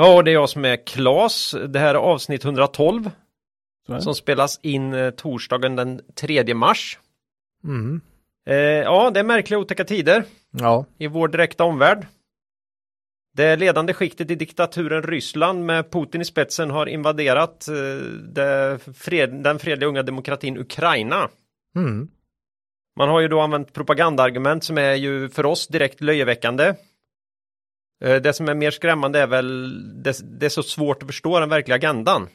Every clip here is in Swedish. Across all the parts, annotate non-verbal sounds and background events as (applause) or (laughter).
Ja, och det är jag som är Klas. Det här är avsnitt 112 Så är som spelas in eh, torsdagen den 3 mars. Mm. Eh, ja, det är märkliga otäcka tider Ja, i vår direkta omvärld. Det ledande skiktet i diktaturen Ryssland med Putin i spetsen har invaderat eh, fred, den fredliga unga demokratin Ukraina. mm. Man har ju då använt propagandaargument som är ju för oss direkt löjeväckande. Eh, Det som är mer skrämmande är väl det, det är så svårt att förstå den verkliga agendan.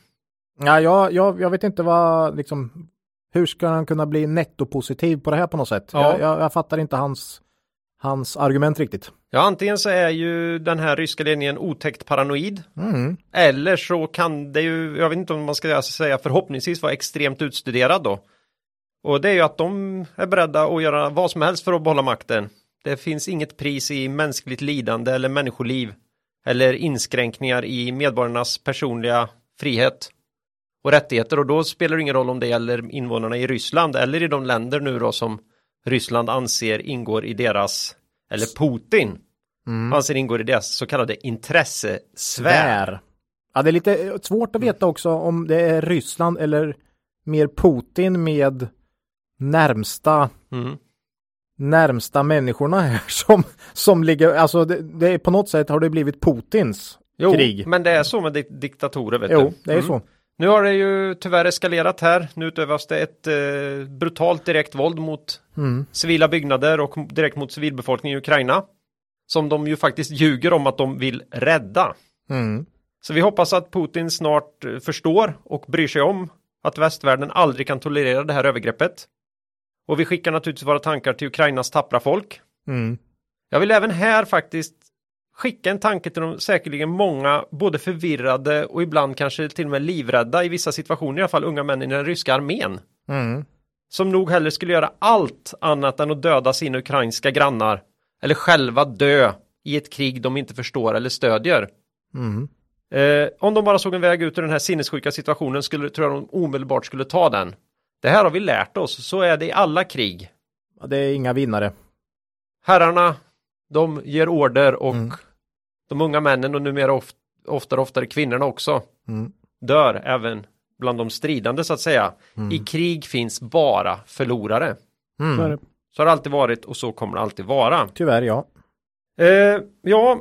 ja jag, jag, jag vet inte vad, liksom, hur ska han kunna bli nettopositiv på det här på något sätt? Ja. Jag, jag, jag fattar inte hans, hans argument riktigt. Ja, antingen så är ju den här ryska ledningen otäckt paranoid. Mm. Eller så kan det ju, jag vet inte om man ska säga förhoppningsvis vara extremt utstuderad då. Och det är ju att de är beredda att göra vad som helst för att behålla makten. Det finns inget pris i mänskligt lidande eller människoliv. Eller inskränkningar i medborgarnas personliga frihet och rättigheter. Och då spelar det ingen roll om det gäller invånarna i Ryssland eller i de länder nu då som Ryssland anser ingår i deras, eller Putin Mm. anser ingår i deras så kallade intressesfär. Ja, det är lite svårt att veta också om det är Ryssland eller mer Putin med närmsta Mm. Närmsta människorna här (laughs) som, som ligger, alltså det, det är på något sätt har det blivit Putins Jo, krig. men det är så med di- diktatorer vet Jo, du. det är Mm. så. Nu har det ju tyvärr eskalerat här. Nu utövas det ett eh, brutalt direkt våld mot Mm. civila byggnader och direkt mot civilbefolkningen i Ukraina. Som de ju faktiskt ljuger om att de vill rädda. Mm. Så vi hoppas att Putin snart eh, förstår och bryr sig om att västvärlden aldrig kan tolerera det här övergreppet. Och vi skickar naturligtvis våra tankar till Ukrainas tappra folk. Mm. Jag vill även här faktiskt skicka en tanke till de säkerligen många både förvirrade och ibland kanske till och med livrädda i vissa situationer i alla fall unga män i den ryska armén. Mm. Som nog hellre skulle göra allt annat än att döda sina ukrainska grannar eller själva dö i ett krig de inte förstår eller stödjer. Mm. Eh, om de bara såg en väg ut ur den här sinnessjuka situationen skulle, tror jag de omedelbart skulle ta den. Det här har vi lärt oss, så är det i alla krig. Ja, Det är inga vinnare. Herrarna, de ger order och Mm. de unga männen och numera oft, oftare oftare kvinnorna också Mm. dör även bland de stridande så att säga. Mm. I krig finns bara förlorare. Mm. Så har det alltid varit och så kommer det alltid vara. Tyvärr ja. Eh, ja,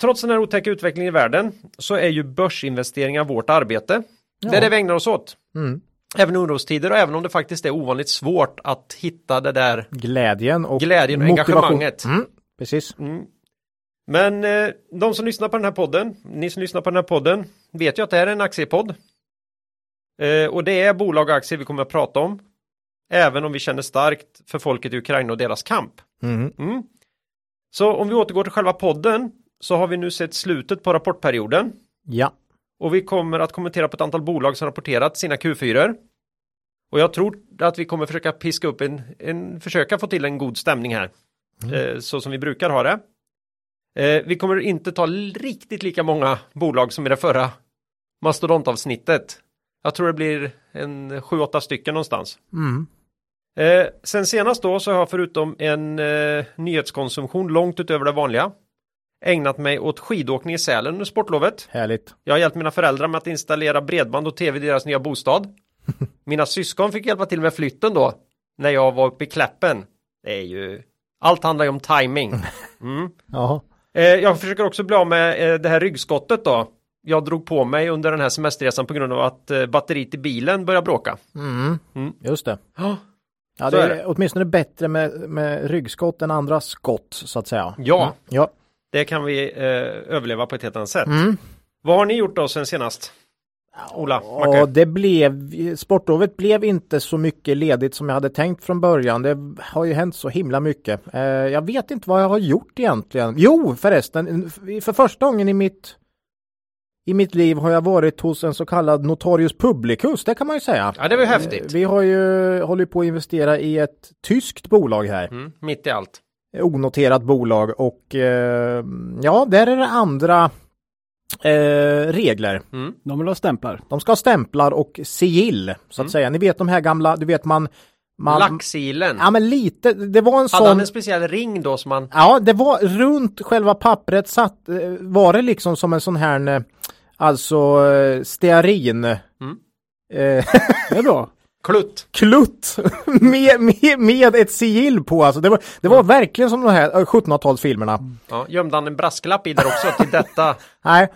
trots den här otäcka utvecklingen i världen så är ju börsinvesteringar vårt arbete. Det är Ja. det vi ägnar oss åt. Mm. Även i orostider och även om det faktiskt är ovanligt svårt att hitta det där Glädjen och Glädjen och motivation. engagemanget. Mm. Precis. Mm. Men eh, de som lyssnar på den här podden, ni som lyssnar på den här podden, vet ju att det här är en aktiepodd. Eh, och det är bolag och aktier vi kommer att prata om. Även om vi känner starkt för folket i Ukraina och deras kamp. Mm. Mm. Så om vi återgår till själva podden så har vi nu sett slutet på rapportperioden. Ja. Och vi kommer att kommentera på ett antal bolag som rapporterat sina Q4. Och jag tror att vi kommer försöka piska upp en, en försöka få till en god stämning här. Eh, så som vi brukar ha det. Eh, vi kommer inte ta riktigt lika många bolag som i det förra mastodontavsnittet. Jag tror det blir en 7-8 stycken någonstans. Mm. Eh, sen senast då så har jag förutom en nyhetskonsumtion långt utöver det vanliga ägnat mig åt skidåkning i Sälen under sportlovet. Härligt. Jag har hjälpt mina föräldrar med att installera bredband och tv i deras nya bostad. (laughs) Mina syskon fick hjälpa till med flytten då när jag var uppe i Kläppen. Det är ju allt handlar ju om timing. (laughs) Mm. Jaha. Eh, jag försöker också bli av med eh, det här ryggskottet då. Jag drog på mig under den här semesterresan på grund av att eh, batteriet i bilen började bråka. Mm. Mm. Just det. Ja, Ja, det är är åtminstone bättre med, med ryggskott än andra skott så att säga. Ja. Mm. Ja. Det kan vi eh, överleva på ett helt annat sätt. Mm. Vad har ni gjort då sen senast? Ola, Macke? Ja, det blev, sportlovet blev inte så mycket ledigt som jag hade tänkt från början. Det har ju hänt så himla mycket. Eh, jag vet inte vad jag har gjort egentligen. Jo, förresten, för första gången i mitt i mitt liv har jag varit hos en så kallad notarius publicus, det kan man ju säga. Ja, det var ju häftigt. Vi har ju hållit på att investera i ett tyskt bolag här. Mm, mitt i allt. Onoterat bolag och eh, ja, där är det andra eh, regler. De vill ha stämplar. De ska ha stämplar och sigill så Mm. att säga. Ni vet de här gamla, du vet man... man Laxsilen. Ja men lite, det var en Hade sån... han en speciell ring då som man... Ja, det var runt själva pappret satt, eh, var det liksom som en sån här, eh, alltså stearin. Mm. Eh, Det är bra. Klutt. klutt (laughs) med, med, med ett sigill på alltså. Det var, det var verkligen som de här eh, 1700-talsfilmerna. Ja, gömde han en brasklapp i där också till detta? (laughs) Nej.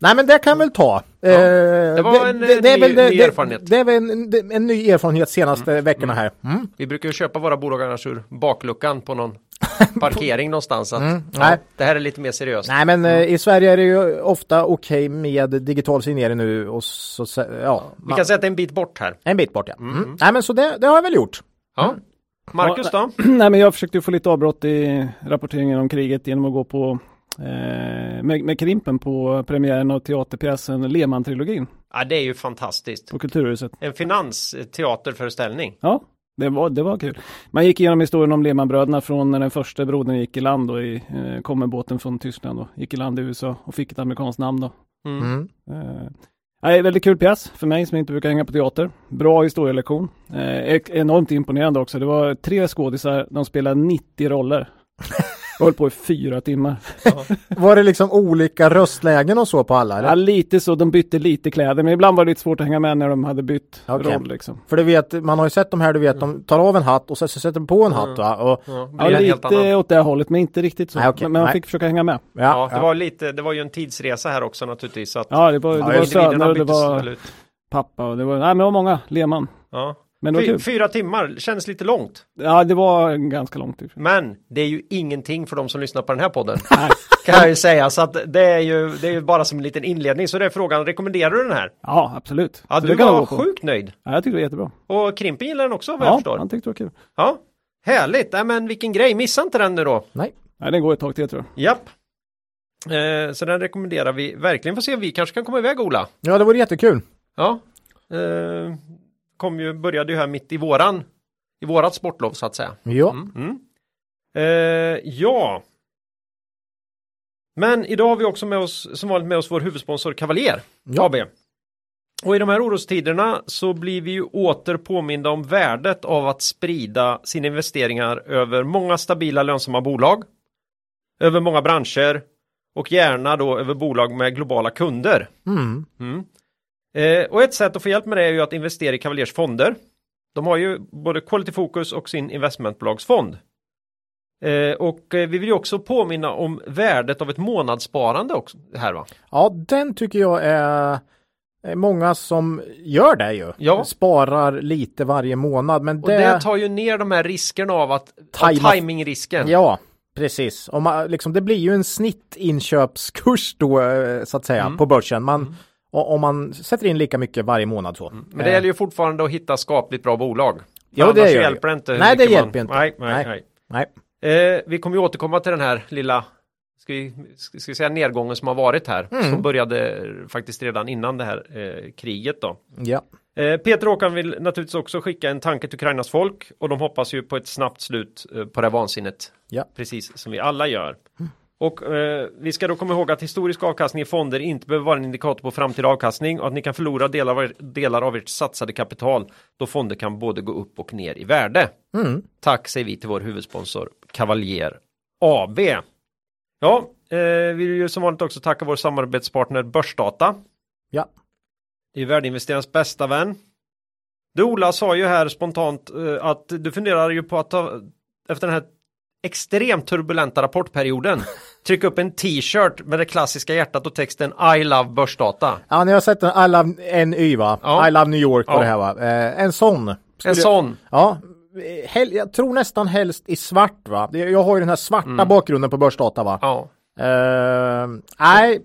Nej men det kan väl ta. Eh, det var en, eh, ny- ny erfarenhet. Det, är väl en, en ny erfarenhet senaste veckorna här. Mm. Vi brukar ju köpa våra bolag annars ur bakluckan på någon (laughs) parkering någonstans. Att, Mm, ja, nej. det här är lite mer seriöst. Nej men eh, i Sverige är det ju ofta okej med digital signering nu och så, så ja. Vi kan säga att det är en bit bort här. En bit bort ja. Mm. Nej men så det, det har jag väl gjort. Ja. Marcus då? (clears throat) Nej men jag försökte få lite avbrott i rapporteringen om kriget genom att gå på eh, med, med Krimpen på premiären av teaterpjäsen Lehmann-trilogin Ja, det är ju fantastiskt. på Kulturhuset. En finansteaterföreställning. Ja, det var, det var kul. Man gick igenom historien om Lehmanbröderna från när den första brodern gick i land och i, eh, kom med båten från Tyskland och gick i land i USA och fick ett amerikanskt namn då. Mm. Mm. Eh, nej, väldigt kul pjäs för mig som inte brukar hänga på teater. Bra historielektion. Eh, enormt imponerande också. Det var tre skådisar, de spelade 90 roller. (laughs) Jag höll på i fyra timmar. Var det liksom olika röstlägen och så på alla? Eller? Ja, lite så, de bytte lite kläder, men ibland var det lite svårt att hänga med när de hade bytt Okej. roll liksom. För du vet, man har ju sett de här, du vet, de tar av en hatt och så så sätter de på en hatt va? Och, Ja, Ja, lite åt det hållet, men inte riktigt så. Nej, okej. Men man Nej. fick försöka hänga med. ja, Ja, det ja. var lite, det var ju en tidsresa här också naturligtvis. Så att Ja, det var, Ja, det var söner och det var pappa och det var, nej men det var många, Lehmann. Ja. Men Fy, fyra timmar, känns lite långt. Ja, det var ganska långt. Men det är ju ingenting för de som lyssnar på den här podden. (laughs) (laughs) Kan jag ju säga. Så att det är ju, det är ju bara som en liten inledning. Så det är frågan, rekommenderar du den här? Ja, absolut. Ja, Så du jag var sjukt nöjd. Ja, jag tyckte det var jättebra. Och Krimpen gillar den också vad jag Ja, förstår. han tyckte det var kul. Ja, härligt. Nej, men vilken grej. Missa inte den nu då. Nej. Nej, den går ett tag till tror jag. Japp. Eh, så den rekommenderar vi verkligen. Får se om vi kanske kan komma iväg Ola. ja, det vore jättekul. Ja. Eh, kom ju, började ju här mitt i våran, i vårat sportlov så att säga. Ja. Mm. Mm. Eh, ja. Men idag har vi också med oss, som vanligt med oss vår huvudsponsor Cavalier Ja. AB. Och i de här orostiderna så blir vi ju åter påminda om värdet av att sprida sina investeringar över många stabila lönsamma bolag, över många branscher och gärna då över bolag med globala kunder. Mm. Mm. Eh, och ett sätt att få hjälp med det är ju att investera i Cavaliers fonder. De har ju både Quality Focus och sin investmentbolagsfond. Eh, och eh, vi vill ju också påminna om värdet av ett månadssparande också här va? Ja, den tycker jag är många som gör det ju. Ja. Sparar lite varje månad. Men Och det, det tar ju ner de här riskerna av att Tajma- timingrisken. Ja, precis. Om man, liksom, det blir ju en snittinköpskurs då eh, så att säga Mm. på börsen. Man, och, om man sätter in lika mycket varje månad så. Men det gäller ju fortfarande att hitta skapligt bra bolag. Ja, det gör hjälper det inte. Nej, det hjälper inte. Nej, nej, Nej. nej. Nej. Eh, vi kommer ju återkomma till den här lilla ska vi, ska vi säga nedgången som har varit här. Mm. Som började faktiskt redan innan det här eh, kriget då. Ja. Eh, Peter Håkan vill naturligtvis också skicka en tanke till Ukrainas folk och de hoppas ju på ett snabbt slut eh, på det här vansinnet. Ja. Precis som vi alla gör. Och eh, vi ska då komma ihåg att historisk avkastning i fonder inte behöver vara en indikator på framtida avkastning och att ni kan förlora delar av, er, delar av ert satsade kapital då fonder kan både gå upp och ner i värde. Mm. Tack säger vi till vår huvudsponsor Cavalier AB. Ja, eh, vi vill ju som vanligt också tacka vår samarbetspartner Börsdata. Ja. Det är värdeinvesterarens bästa vän. Du Ola sa ju här spontant eh, att du funderar ju på att ta efter den här extremt turbulenta rapportperioden (laughs) trycka upp en t-shirt med det klassiska hjärtat och texten I love börsdata. Ja, ni har sett den, I love NY va? Ja. I love New York och Ja. det här va? Eh, en sån. En sån. Ja, hel, jag tror nästan helst i svart va? Jag har ju den här svarta Mm. bakgrunden på börsdata va? Ja. Eh, nej,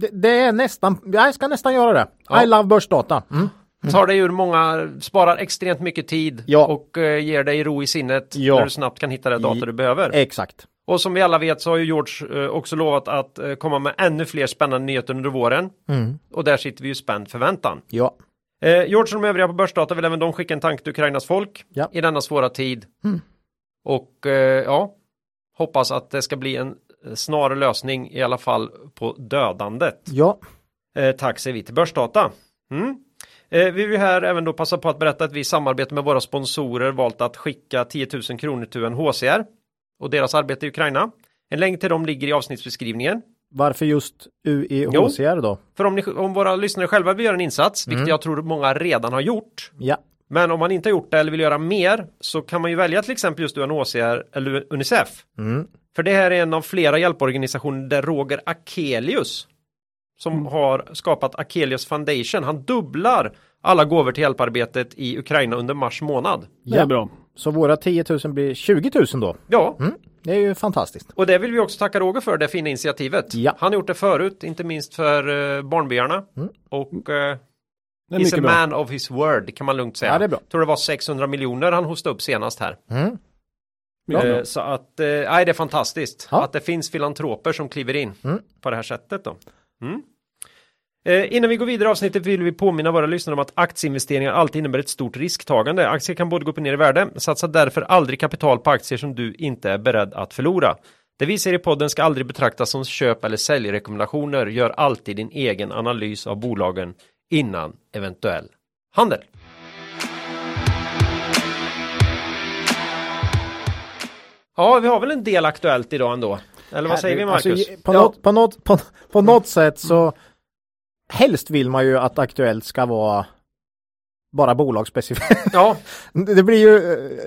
det, det är nästan, jag ska nästan göra det. Ja. I love börsdata. Mm. Tar dig ur många, sparar extremt mycket tid Ja. och eh, ger dig ro i sinnet Ja. när du snabbt kan hitta det data du behöver. Exakt. Och som vi alla vet så har ju George eh, också lovat att eh, komma med ännu fler spännande nyheter under våren. Mm. Och där sitter vi ju spänd förväntan. Ja. Eh, George och de övriga på Börsdata vill även de skicka en tanke till Ukrainas folk Ja. i denna svåra tid. Mm. Och eh, ja, hoppas att det ska bli en snar lösning i alla fall på dödandet. Ja. Eh, tack säger vi till Börsdata. Mm. Eh, vi vill här även då passa på att berätta att vi i samarbete med våra sponsorer valt att skicka 10 000 kronor till UNHCR och deras arbete i Ukraina. En länk till dem ligger i avsnittsbeskrivningen. Varför just UEHCR då? För om, ni, om våra lyssnare själva vill göra en insats, vilket jag tror många redan har gjort, Ja. men om man inte har gjort det eller vill göra mer så kan man ju välja till exempel just UNHCR eller Unicef. Mm. För det här är en av flera hjälporganisationer där Roger Akelius som har skapat Akelius Foundation, han dubblar alla gåvor till hjälparbetet i Ukraina under mars månad. Det är Ja. bra. Så våra 10 000 blir 20 000 då. Ja, Mm. Det är ju fantastiskt. och det vill vi också tacka Roger för det fina initiativet. Ja. Han har gjort det förut, inte minst för uh, barnbyarna. Mm. Och uh, Det är he's a bra. man of his word kan man lugnt säga. Ja, det är bra. tror det var 600 miljoner han hostade upp senast här. Mm. Eh. Så att, eh, nej det är fantastiskt Ja. att det finns filantroper som kliver in Mm. på det här sättet då. Mm. Eh, innan vi går vidare i avsnittet vill vi påminna våra lyssnare om att aktieinvesteringar alltid innebär ett stort risktagande. Aktier kan både gå upp och ner i värde. Satsa därför aldrig kapital på aktier som du inte är beredd att förlora. Det vi ser i podden ska aldrig betraktas som köp eller säljrekommendationer. Gör alltid din egen analys av bolagen innan eventuell handel. Ja, vi har väl en del aktuellt idag ändå. Eller vad säger vi Marcus? Alltså, på, Ja. något, på, något, på, på något sätt så helst vill man ju att Aktuellt ska vara bara bolagsspecifikt. (laughs) ja, Det blir ju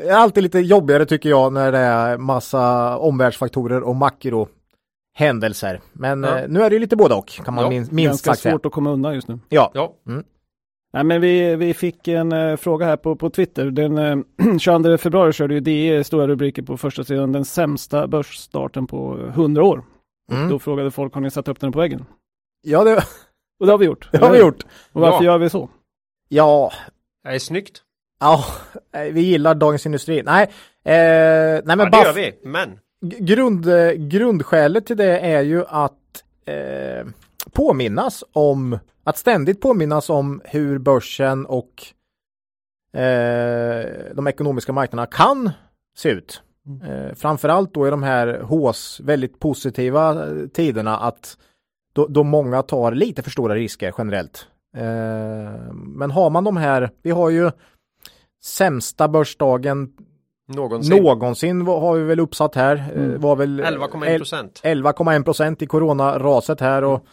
eh, alltid lite jobbigare tycker jag när det är massa omvärldsfaktorer och makrohändelser. Men Ja. eh, nu är det ju lite både och kan man Ja, min, minst Ganska sagt säga. svårt att komma undan just nu. Ja. ja. Nej, men vi, vi fick en eh, fråga här på, på Twitter. Den eh, (clears throat) 22 februari körde ju DE stora rubriker på första sidan. Den sämsta börsstarten på 100 år. Mm. Då frågade folk, har ni satt upp den på väggen? Ja, det, (laughs) Och det har vi gjort. det har vi gjort. Och varför Ja. gör vi så? Ja, Det är snyggt. ja, eh, vi gillar Dagens Industri. Nej, eh, nej men Ja, det gör vi. Men. G- grund, eh, grundskälet till det är ju att eh, påminnas om, att ständigt påminnas om hur börsen och eh, de ekonomiska marknaderna kan se ut. Eh, framförallt då i de här HS väldigt positiva eh, tiderna att då, då många tar lite för stora risker generellt. Eh, men har man de här, vi har ju sämsta börsdagen Någonsin. någonsin har vi väl uppsatt här. Eh, Mm. Var väl 11,1 procent. 11,1 procent i coronaraset här och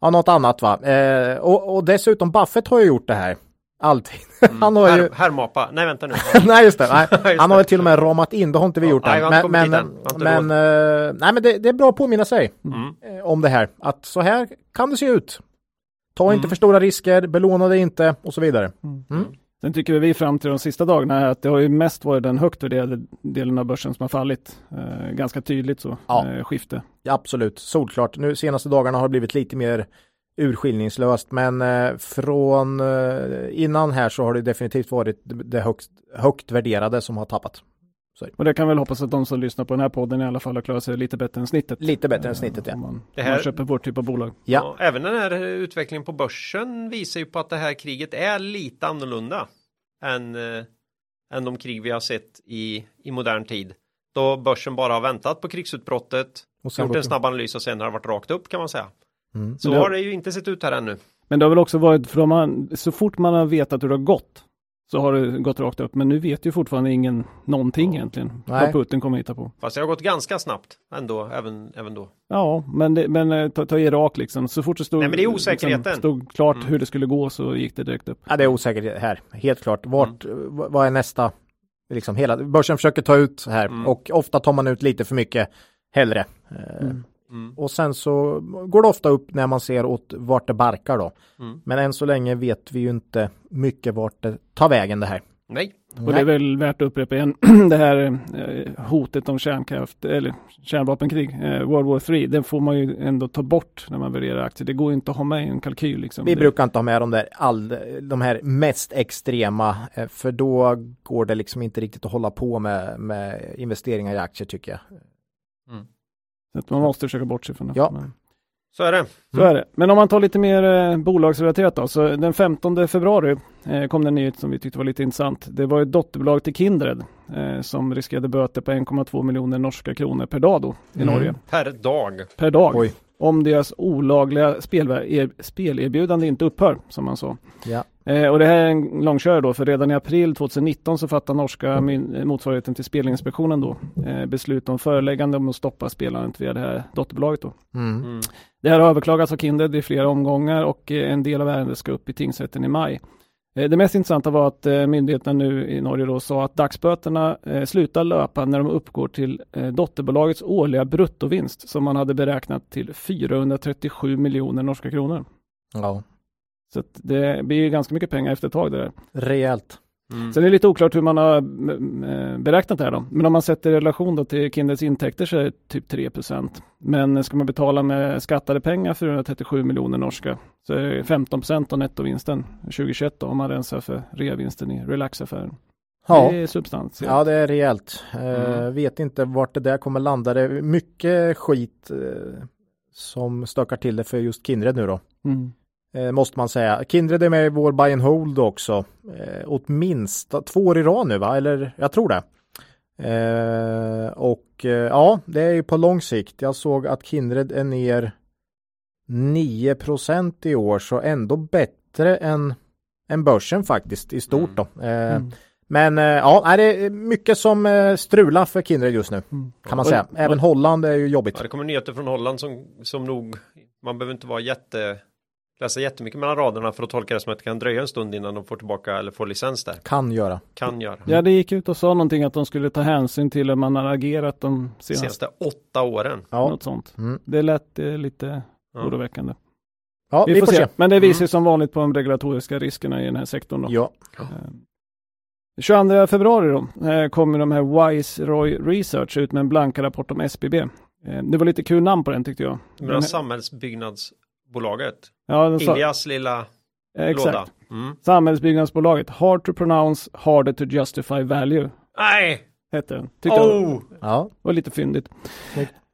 ja, något annat va. Eh, och, och dessutom Buffett har ju gjort det här. Alltid. Han har ju, Här, härmapa. Nej, vänta nu. (laughs) nej just det, nej. (laughs) Just han har det. ju till och med ramat in, det har inte vi Ja, gjort nej, har än. inte Men, men, inte men, eh, nej, men det, det är bra att påminna sig Mm. eh, om det här. Att så här kan det se ut. Ta inte Mm. för stora risker, belåna dig inte och så vidare. Mm. Sen tycker vi fram till de sista dagarna här att det har ju mest varit den högt värderade delen av börsen som har fallit. Eh, ganska tydligt så, Ja. eh, skifte. Ja, Absolut, solklart. Nu senaste dagarna har det blivit lite mer urskiljningslöst, men eh, från eh, innan här så har det definitivt varit det högst, högt värderade som har tappat. Och det kan väl hoppas att de som lyssnar på den här podden i alla fall har klarat sig lite bättre än snittet. Lite bättre än snittet, Eh, ja. Om man, Det om här- man köper vår typ av bolag. Ja, Ja, även den här utvecklingen på börsen visar ju på att det här kriget är lite annorlunda än, eh, än de krig vi har sett i, i modern tid. Då börsen bara har väntat på krigsutbrottet, och gjort en snabb analys och sen har det varit rakt upp kan man säga. Mm. Så det- har det ju inte sett ut här ännu. Men det har väl också varit, för har, så fort man har vetat hur det har gått så har det gått rakt upp. Men nu vet ju fortfarande ingen någonting egentligen Nej. vad Putin kommer hitta på. Fast det har gått ganska snabbt ändå, även, även då. Ja, men, det, men eh, ta, ta Irak liksom. Så fort det stod, Nej, men det är osäkerheten. Liksom, stod klart Mm. hur det skulle gå så gick det direkt upp. Ja, det är osäkert här, helt klart. Vart, v- vad är nästa? Liksom hela, börsen försöker ta ut här Mm. och ofta tar man ut lite för mycket hellre. Eh, Mm. Mm. Och sen så går det ofta upp när man ser åt vart det barkar då. Mm. Men än så länge vet vi ju inte mycket vart det tar vägen det här. Nej, Och det är väl värt att upprepa igen (clears throat) det här eh, hotet om kärnkraft eller kärnvapenkrig, eh, World War 3, den får man ju ändå ta bort när man värderar aktier. Det går ju inte att ha med i en kalkyl liksom. Vi det, brukar inte ha med de där all, de här mest extrema eh, för då går det liksom inte riktigt att hålla på med, med investeringar i aktier tycker jag. Så att man måste försöka bortse från det. Ja. Men, Så är det. så är det. Men om man tar lite mer eh, bolagsrelaterat då. Så den 15 februari eh, kom det en nyhet som vi tyckte var lite intressant. Det var ett dotterbolag till Kindred eh, som riskerade böter på 1,2 miljoner norska kronor per dag då i Mm. Norge. Per dag. Per dag. Oj. Om deras olagliga er- spelerbjudande inte upphör, som man sa. Ja. Eh, och det här är en långkörare då, för redan i april 2019 så fattar norska min- eh, motsvarigheten till Spelinspektionen då eh, beslut om föreläggande om att stoppa spelandet via det här dotterbolaget då. Mm. Mm. Det här har överklagats av Kindred i flera omgångar och en del av ärendet ska upp i tingsrätten i maj. Det mest intressanta var att myndigheterna nu i Norge då sa att dagsböterna slutar löpa när de uppgår till dotterbolagets årliga bruttovinst som man hade beräknat till 437 miljoner norska kronor. Ja, Så att det blir ju ganska mycket pengar efter ett tag det där. rejält. Mm. Sen är det lite oklart hur man har beräknat det här då. Men om man sätter i relation då till Kindreds intäkter så är det typ 3 Men ska man betala med skattade pengar 437 miljoner norska så är det 15% av nettovinsten 2021 då, om man rensar för reavinsten i Relax-affären. Ja. Det är substans. Ja, det är rejält. Eh, Mm. Vet inte vart det där kommer landa. Det är mycket skit eh, som stökar till det för just Kindred nu då. Mm. Eh, måste man säga. Kindred är med i vår buy and hold också. Eh, åtminstone två år i rad nu va? Eller jag tror det. Eh, och eh, ja, det är ju på lång sikt. Jag såg att Kindred är ner 9% i år så ändå bättre än, än börsen faktiskt i stort då. Eh, Mm. Men eh, ja, det är mycket som eh, strular för Kindred just nu Mm. kan man säga. Även Holland är ju jobbigt. Ja, det kommer nyheter från Holland som, som nog, man behöver inte vara jätte, läsa jättemycket mellan raderna för att tolka det som att det kan dröja en stund innan de får tillbaka eller får licens där. Kan göra. Kan göra. Ja, det gick ut och sa någonting att de skulle ta hänsyn till hur man har agerat de senaste, Senaste åtta åren. Ja, något sånt. mm. Det lät eh, lite Ja. oroväckande. ja vi, får se. Men det visar Mm. som vanligt på de regulatoriska riskerna i den här sektorn. Då. Ja, Eh, 22 februari då, eh, kommer de här Wise Roy Research ut med en blanka rapport om SBB. Eh, Det var lite kul namn på den tyckte jag. Du menar samhällsbyggnadsbolaget? Ja, Ilias lilla exakt. låda. Mm. Samhällsbyggnadsbolaget, Hard to pronounce, harder to justify value, Nej! hette den. Tyckte jag Oh! ja. var lite fyndigt.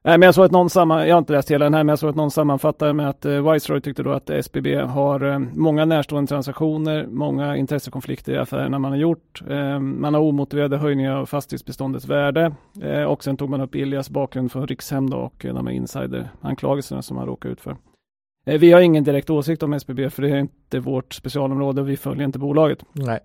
Nej, men jag såg att någon samman, jag har inte läst hela den här, men jag såg att någon sammanfattade med att eh, Viceroy tyckte då att SBB har eh, många närstående transaktioner, många intressekonflikter i affärerna man har gjort. Eh, man har omotiverade höjningar av fastighetsbeståndets värde eh, och sen tog man upp Ilias bakgrund från Rikshem då och eh, de här insideranklagelserna som han råkade ut för. Eh, vi har ingen direkt åsikt om SBB för det är inte vårt specialområde och vi följer inte bolaget. Nej.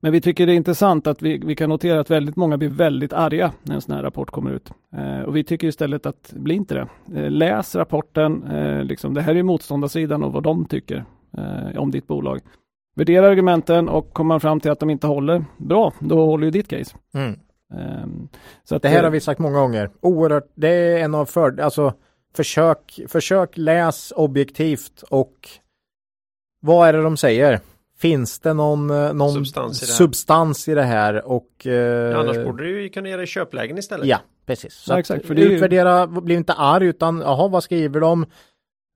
Men vi tycker det är intressant att vi, vi kan notera att väldigt många blir väldigt arga när en sån här rapport kommer ut. Eh, och vi tycker istället att bli inte det. Eh, läs rapporten, eh, liksom, det här är motståndarsidan och vad de tycker eh, om ditt bolag. Värdera argumenten och kommer man fram till att de inte håller, bra, då håller ju ditt case. Mm. Eh, så att, Det här har vi sagt många gånger. Oerhört, det är en av för, alltså försök, försök läs objektivt och vad är det de säger? Finns det någon, eh, någon Substans i det här. substans i det här och eh, Annars borde du ju kunna göra i köplägen istället. Ja, precis. Så Ja, exakt, för det är ju- utvärdera, bli inte arg utan jaha, vad skriver de?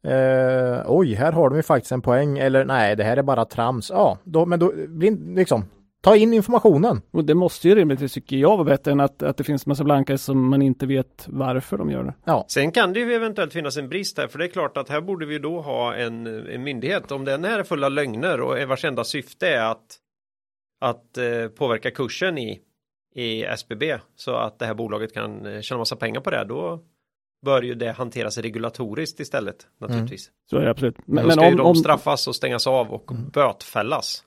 Eh, oj, här har de ju faktiskt en poäng eller nej, det här är bara trams. Ja, då, men då bli liksom ta in informationen. Och det måste ju rimligtvis, tycker jag, vara bättre än att, att det finns massa blankar som man inte vet varför de gör det. Sen kan det ju eventuellt finnas en brist här, för det är klart att här borde vi då ha en, en myndighet. Om den här är full av lögner och vars enda syfte är att, att eh, påverka kursen i, i SBB så att det här bolaget kan eh, tjäna massa pengar på det, då bör ju det hanteras regulatoriskt istället naturligtvis. Så är det absolut. Men, Men, då ska men om, de om, straffas och stängas av och bötfällas.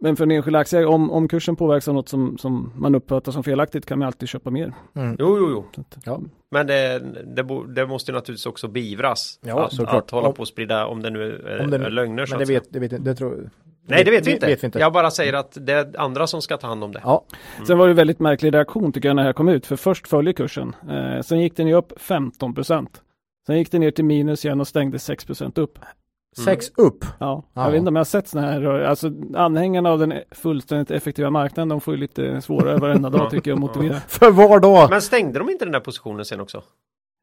Men för en enskild aktieägare, om, om kursen påverkas av något som, som man uppfattar som felaktigt kan man alltid köpa mer. Mm. Jo, jo, jo. Att, Ja. Men det, det, bo, det måste ju naturligtvis också beivras. Ja, att, såklart. att hålla på och sprida om det nu är, Om det- är lögner. Men det vet, det vet, det tror Nej, det vet vi inte. Vet vi inte. Jag bara säger att det är andra som ska ta hand om det. Ja, Sen var det väldigt märklig reaktion tycker jag när det här kom ut. För först följde kursen. Eh, sen gick den ju upp 15 procent. Sen gick den ner till minus igen och stängde 6 procent upp. Sex upp. Ja, Ja. jag vet inte om jag har sett sådana här. Alltså anhängarna av den fullständigt effektiva marknaden, de får ju lite svårare varenda dag tycker jag att motivera. (laughs) För var då? Men stängde de inte den där positionen sen också?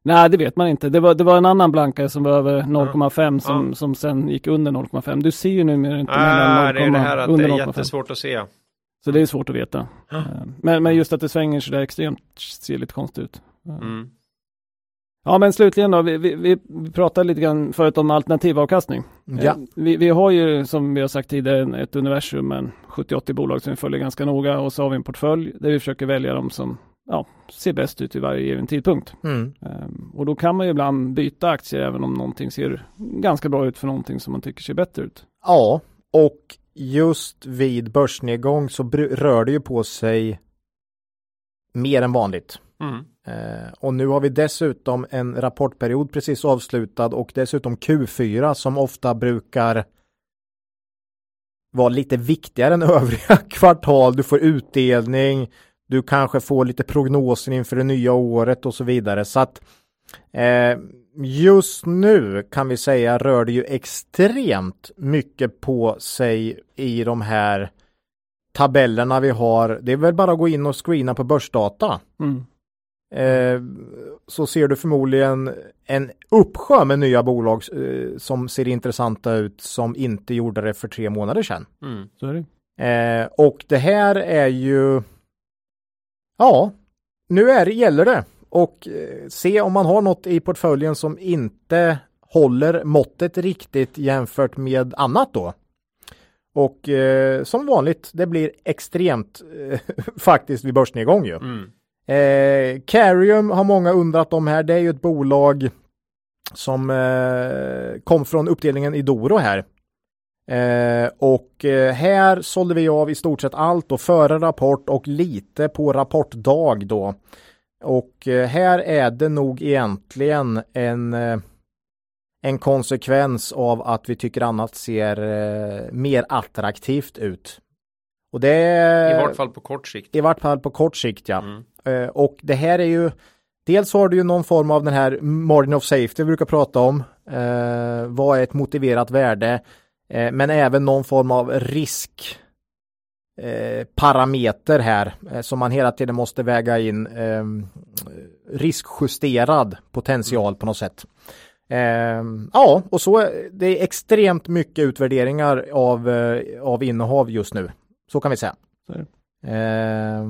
Nej, det vet man inte. Det var, det var en annan blankare som var över 0,5 som, Ja. som sen gick under 0,5. Du ser ju numera inte Ah, mellan det är det här 0,5 att det är 0,5. jättesvårt att se. Så det är svårt att veta. Ja. Eh, Men, men just att det svänger så där extremt ser lite konstigt ut. Mm. Ja men slutligen då, vi, vi, vi pratade lite grann förut om alternativ avkastning. Ja. Eh, Vi, vi har ju som vi har sagt tidigare ett universum med 70-80 bolag som vi följer ganska noga och så har vi en portfölj där vi försöker välja de som ja, ser bäst ut i varje given tidpunkt. Mm. Ehm, Och då kan man ju ibland byta aktier även om någonting ser ganska bra ut för någonting som man tycker ser bättre ut. Ja, och just vid börsnedgång så rör det ju på sig mer än vanligt. Mm. Eh, och nu har vi dessutom en rapportperiod precis avslutad och dessutom Q4 som ofta brukar vara lite viktigare än övriga (laughs) kvartal. Du får utdelning, du kanske får lite prognoser inför det nya året och så vidare. Så att eh, just nu kan vi säga rör det ju extremt mycket på sig i de här tabellerna vi har. Det är väl bara att gå in och screena på börsdata. Mm. Eh, så ser du förmodligen en uppsjö med nya bolag eh, som ser intressanta ut som inte gjorde det för tre månader sedan. Mm. Så är det. Eh, och det här är ju ja, nu är det, gäller det och eh, se om man har något i portföljen som inte håller måttet riktigt jämfört med annat då. Och eh, som vanligt, det blir extremt eh, (laughs) faktiskt vid börsnedgång ju. Mm. Eh, Carium har många undrat om här. Det är ju ett bolag som eh, kom från uppdelningen i Doro här. Eh, och eh, här sålde vi av i stort sett allt och före rapport och lite på rapportdag då. Och eh, här är det nog egentligen en, eh, en konsekvens av att vi tycker annat ser eh, mer attraktivt ut. Och det I vart fall på kort sikt. i vart fall på kort sikt ja. Mm. Eh, och det här är ju Dels har du ju någon form av den här margin of safety vi brukar prata om. Eh, vad är ett motiverat värde? Eh, men även någon form av risk eh, parameter här eh, som man hela tiden måste väga in eh, riskjusterad potential på något sätt. Eh, ja, och så är det är extremt mycket utvärderingar av, eh, av innehav just nu. Så kan vi säga. Så är det. Eh,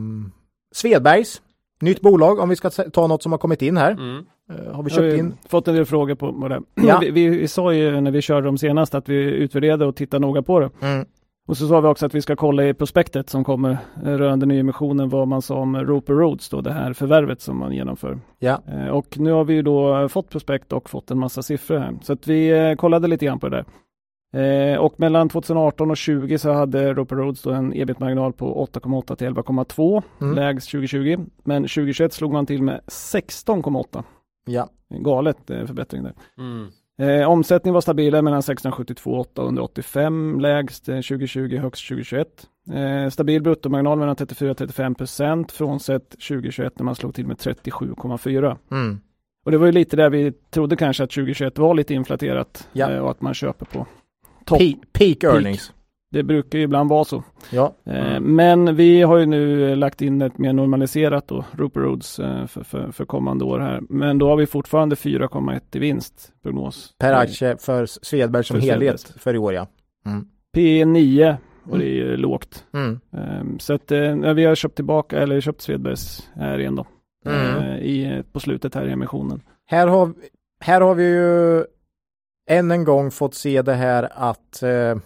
Svedbergs, nytt bolag om vi ska ta något som har kommit in här. Mm. Eh, har vi har köpt ju in? fått en del frågor på, på det. (clears throat) Ja. Vi, vi, vi sa ju när vi körde dem senast att vi utvärderade och tittade noga på det. Mm. Och så sa vi också att vi ska kolla i prospektet som kommer eh, rörande nyemissionen vad man sa om Roper Roads då, det här förvärvet som man genomför. Ja. Eh, Och nu har vi ju då fått prospekt och fått en massa siffror här. Så att vi eh, kollade lite grann på det där. Eh, Och mellan 2018 och 20 så hade Roper Roads då en ebit-marginal på 8,8 till 11,2 Mm. lägst 2020. Men 2021 slog man till med 16,8. Ja. Galet eh, förbättring där. Mm. Eh, omsättning var stabilare mellan 672 och 885 lägst eh, 2020 högst 2021. Eh, stabil bruttomarginal mellan 34 och 35 procent frånsett 2021 när man slog till med 37,4. Mm. Och det var ju lite där vi trodde kanske att 2021 var lite inflaterat Ja. eh, och att man köper på topp. Pe- peak earnings. Det brukar ju ibland vara så. Ja. Eh, Men vi har ju nu lagt in ett mer normaliserat då, Roper Roads eh, för, för, för kommande år här. Men då har vi fortfarande 4,1 i vinst prognos. Per aktie för Svedberg som För helhet Svedbergs. för i år ja. Mm. P 9 och det är ju lågt. Mm. Ehm, Så att eh, vi har köpt tillbaka, eller köpt Svedbergs här igen då. Mm. I, på slutet här i emissionen. Här, har, här har vi ju än en gång fått se det här att eh,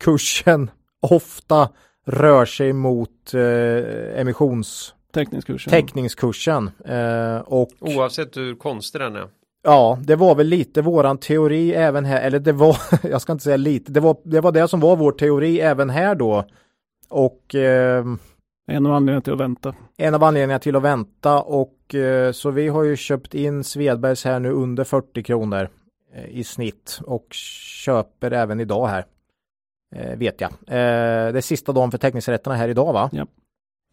kursen (laughs) ofta rör sig mot eh, emissions Teckningskursen. täckningskursen. Eh, och Oavsett hur konstig den är. ja, det var väl lite våran teori även här, eller det var, (laughs) jag ska inte säga lite, det var det, var det som var vår teori även här då. Och eh, En av anledningarna till att vänta. en av anledningarna till att vänta och eh, så vi har ju köpt in Svedbergs här nu under 40 kronor i snitt och köper även idag här. Eh, vet jag. Eh, det är sista dagen för teckningsrätterna här idag va? Ja.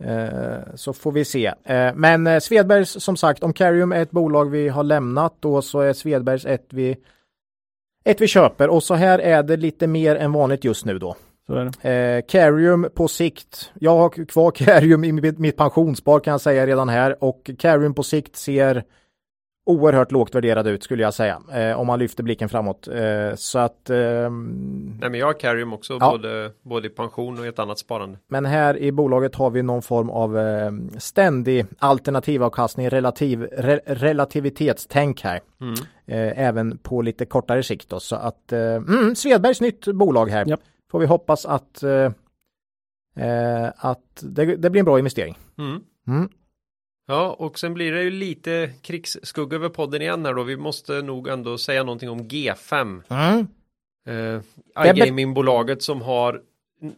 Eh, så får vi se. Eh, men eh, Svedbergs som sagt, om Carium är ett bolag vi har lämnat då så är Svedbergs ett vi ett vi köper och så här är det lite mer än vanligt just nu då. Eh, Carium på sikt. Jag har kvar Carium i mitt, mitt pensionsspar kan jag säga redan här och Carium på sikt ser oerhört lågt värderade ut skulle jag säga. Eh, om man lyfter blicken framåt. Eh, så att... ehm, Nej men jag har Carrium också, Ja. både, både i pension och i ett annat sparande. Men här i bolaget har vi någon form av eh, ständig alternativavkastning, relativ, re, relativitetstänk här. Mm. Eh, även på lite kortare sikt då. Så att eh, mm, Svedbergs nytt bolag här. Japp. Får vi hoppas att, eh, eh, att det, det blir en bra investering. Mm. Ja, och sen blir det ju lite krigsskugga över podden igen här då. Vi måste nog ändå säga någonting om G5. Mm. Är iGaming-bolaget som har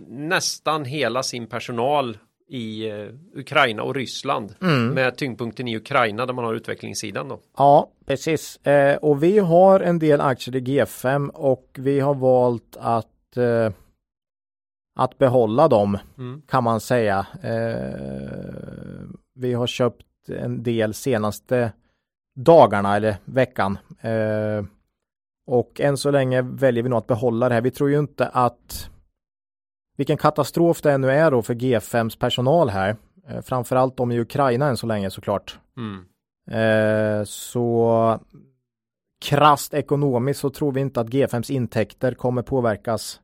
nästan hela sin personal i eh, Ukraina och Ryssland. Mm. Med tyngdpunkten i Ukraina där man har utvecklingssidan då. Ja, precis. Eh, och vi har en del aktier i G5 och vi har valt att, att behålla dem Mm. kan man säga. Vi har köpt en del senaste dagarna eller veckan. Eh, och än så länge väljer vi nog att behålla det här. Vi tror ju inte att vilken katastrof det nu är då för G5s personal här. Eh, framförallt de i Ukraina än så länge såklart. Mm. Eh, så krasst ekonomiskt så tror vi inte att G5s intäkter kommer påverkas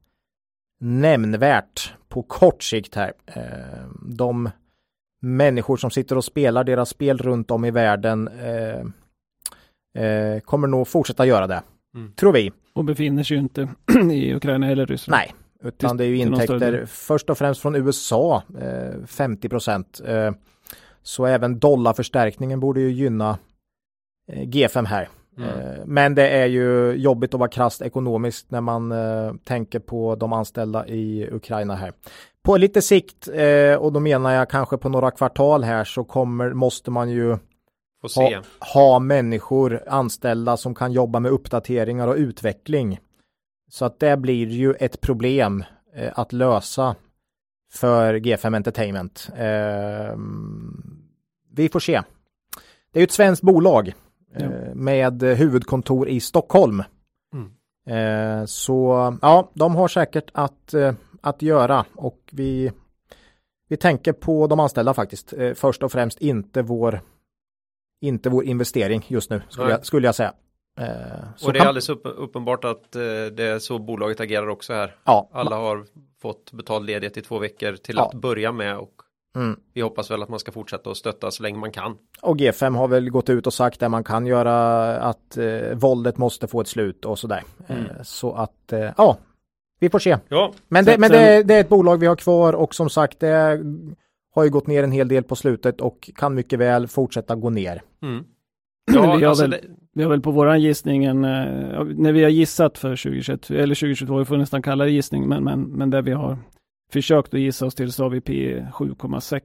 nämnvärt på kort sikt här. Eh, de människor som sitter och spelar deras spel runt om i världen eh, eh, kommer nog fortsätta göra det. Mm. Tror vi. Och befinner sig ju inte (clears throat) i Ukraina eller Ryssland. Nej, utan Till- det är ju intäkter först och främst från USA, eh, 50 procent. Eh, så även dollarförstärkningen borde ju gynna eh, G5 här. Mm. Eh, men det är ju jobbigt att vara krasst ekonomiskt när man eh, tänker på de anställda i Ukraina här. På lite sikt, eh, och då menar jag kanske på några kvartal här, så kommer, måste man ju ha, ha människor anställda som kan jobba med uppdateringar och utveckling. Så att det blir ju ett problem att lösa för G5 Entertainment. Eh, vi får se. Det är ju ett svenskt bolag Ja. med huvudkontor i Stockholm. Mm. Eh, så ja, de har säkert att, eh, att göra och vi, vi tänker på de anställda faktiskt. Eh, först och främst inte vår inte vår investering just nu skulle, jag, skulle jag säga. Eh, så Och det är alldeles upp, uppenbart att eh, det är så bolaget agerar också här. ja, Alla har fått betald ledighet i två veckor till Ja. att börja med och mm. vi hoppas väl att man ska fortsätta att stötta så länge man kan. Och G5 har väl gått ut och sagt det man kan göra att eh, våldet måste få ett slut och sådär. Mm. Eh, så att eh, ja, vi får se. Ja, Men, det, men sen- det, det är ett bolag vi har kvar och som sagt det har ju gått ner en hel del på slutet och kan mycket väl fortsätta gå ner. mm. vi, ja har alltså väl, det, vi har väl på våran gissning en, eh, när vi har gissat för 2021, eller 2022, vi får nästan kalla det gissning, men, men, men där vi har försökt att gissa oss till så har vi P 7,6.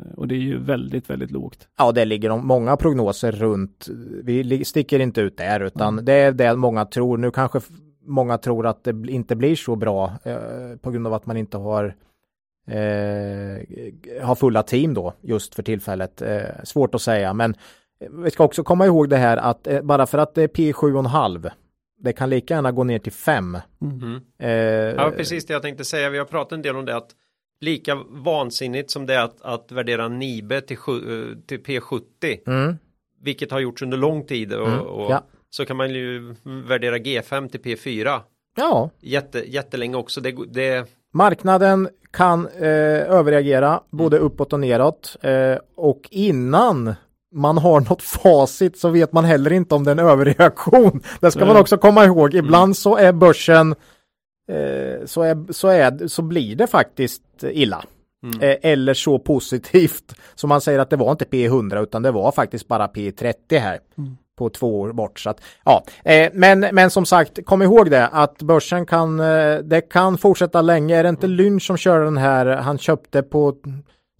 Eh, Och det är ju väldigt, väldigt lågt. Ja, det ligger de många prognoser runt. Vi sticker inte ut där utan Mm. det är det många tror. Nu kanske många tror att det inte blir så bra eh, på grund av att man inte har eh, har fulla team då just för tillfället. Eh, svårt att säga, men eh, vi ska också komma ihåg det här att eh, bara för att det är P 7,5 det kan lika gärna gå ner till 5. mm. Eh, Ja, precis det jag tänkte säga. Vi har pratat en del om det att lika vansinnigt som det är att, att värdera Nibe till, sju- eh, till P70, mm, vilket har gjorts under lång tid och, Mm, och ja. så kan man ju värdera G5 till P4 ja, jätte, jättelänge också. Det, det, Marknaden kan eh, överreagera både uppåt och neråt eh, och innan man har något facit så vet man heller inte om det är en överreaktion. Det ska är man också komma ihåg. Ibland så är börsen eh, så, är, så, är, så blir det faktiskt illa. Mm. Eh, eller så positivt som man säger att det var inte P100 utan det var faktiskt bara P30 här Mm. på två år bort. Så att, ja. eh, men, men som sagt, kom ihåg det att börsen kan, det kan fortsätta länge. Är det inte Lynch som kör den här, han köpte på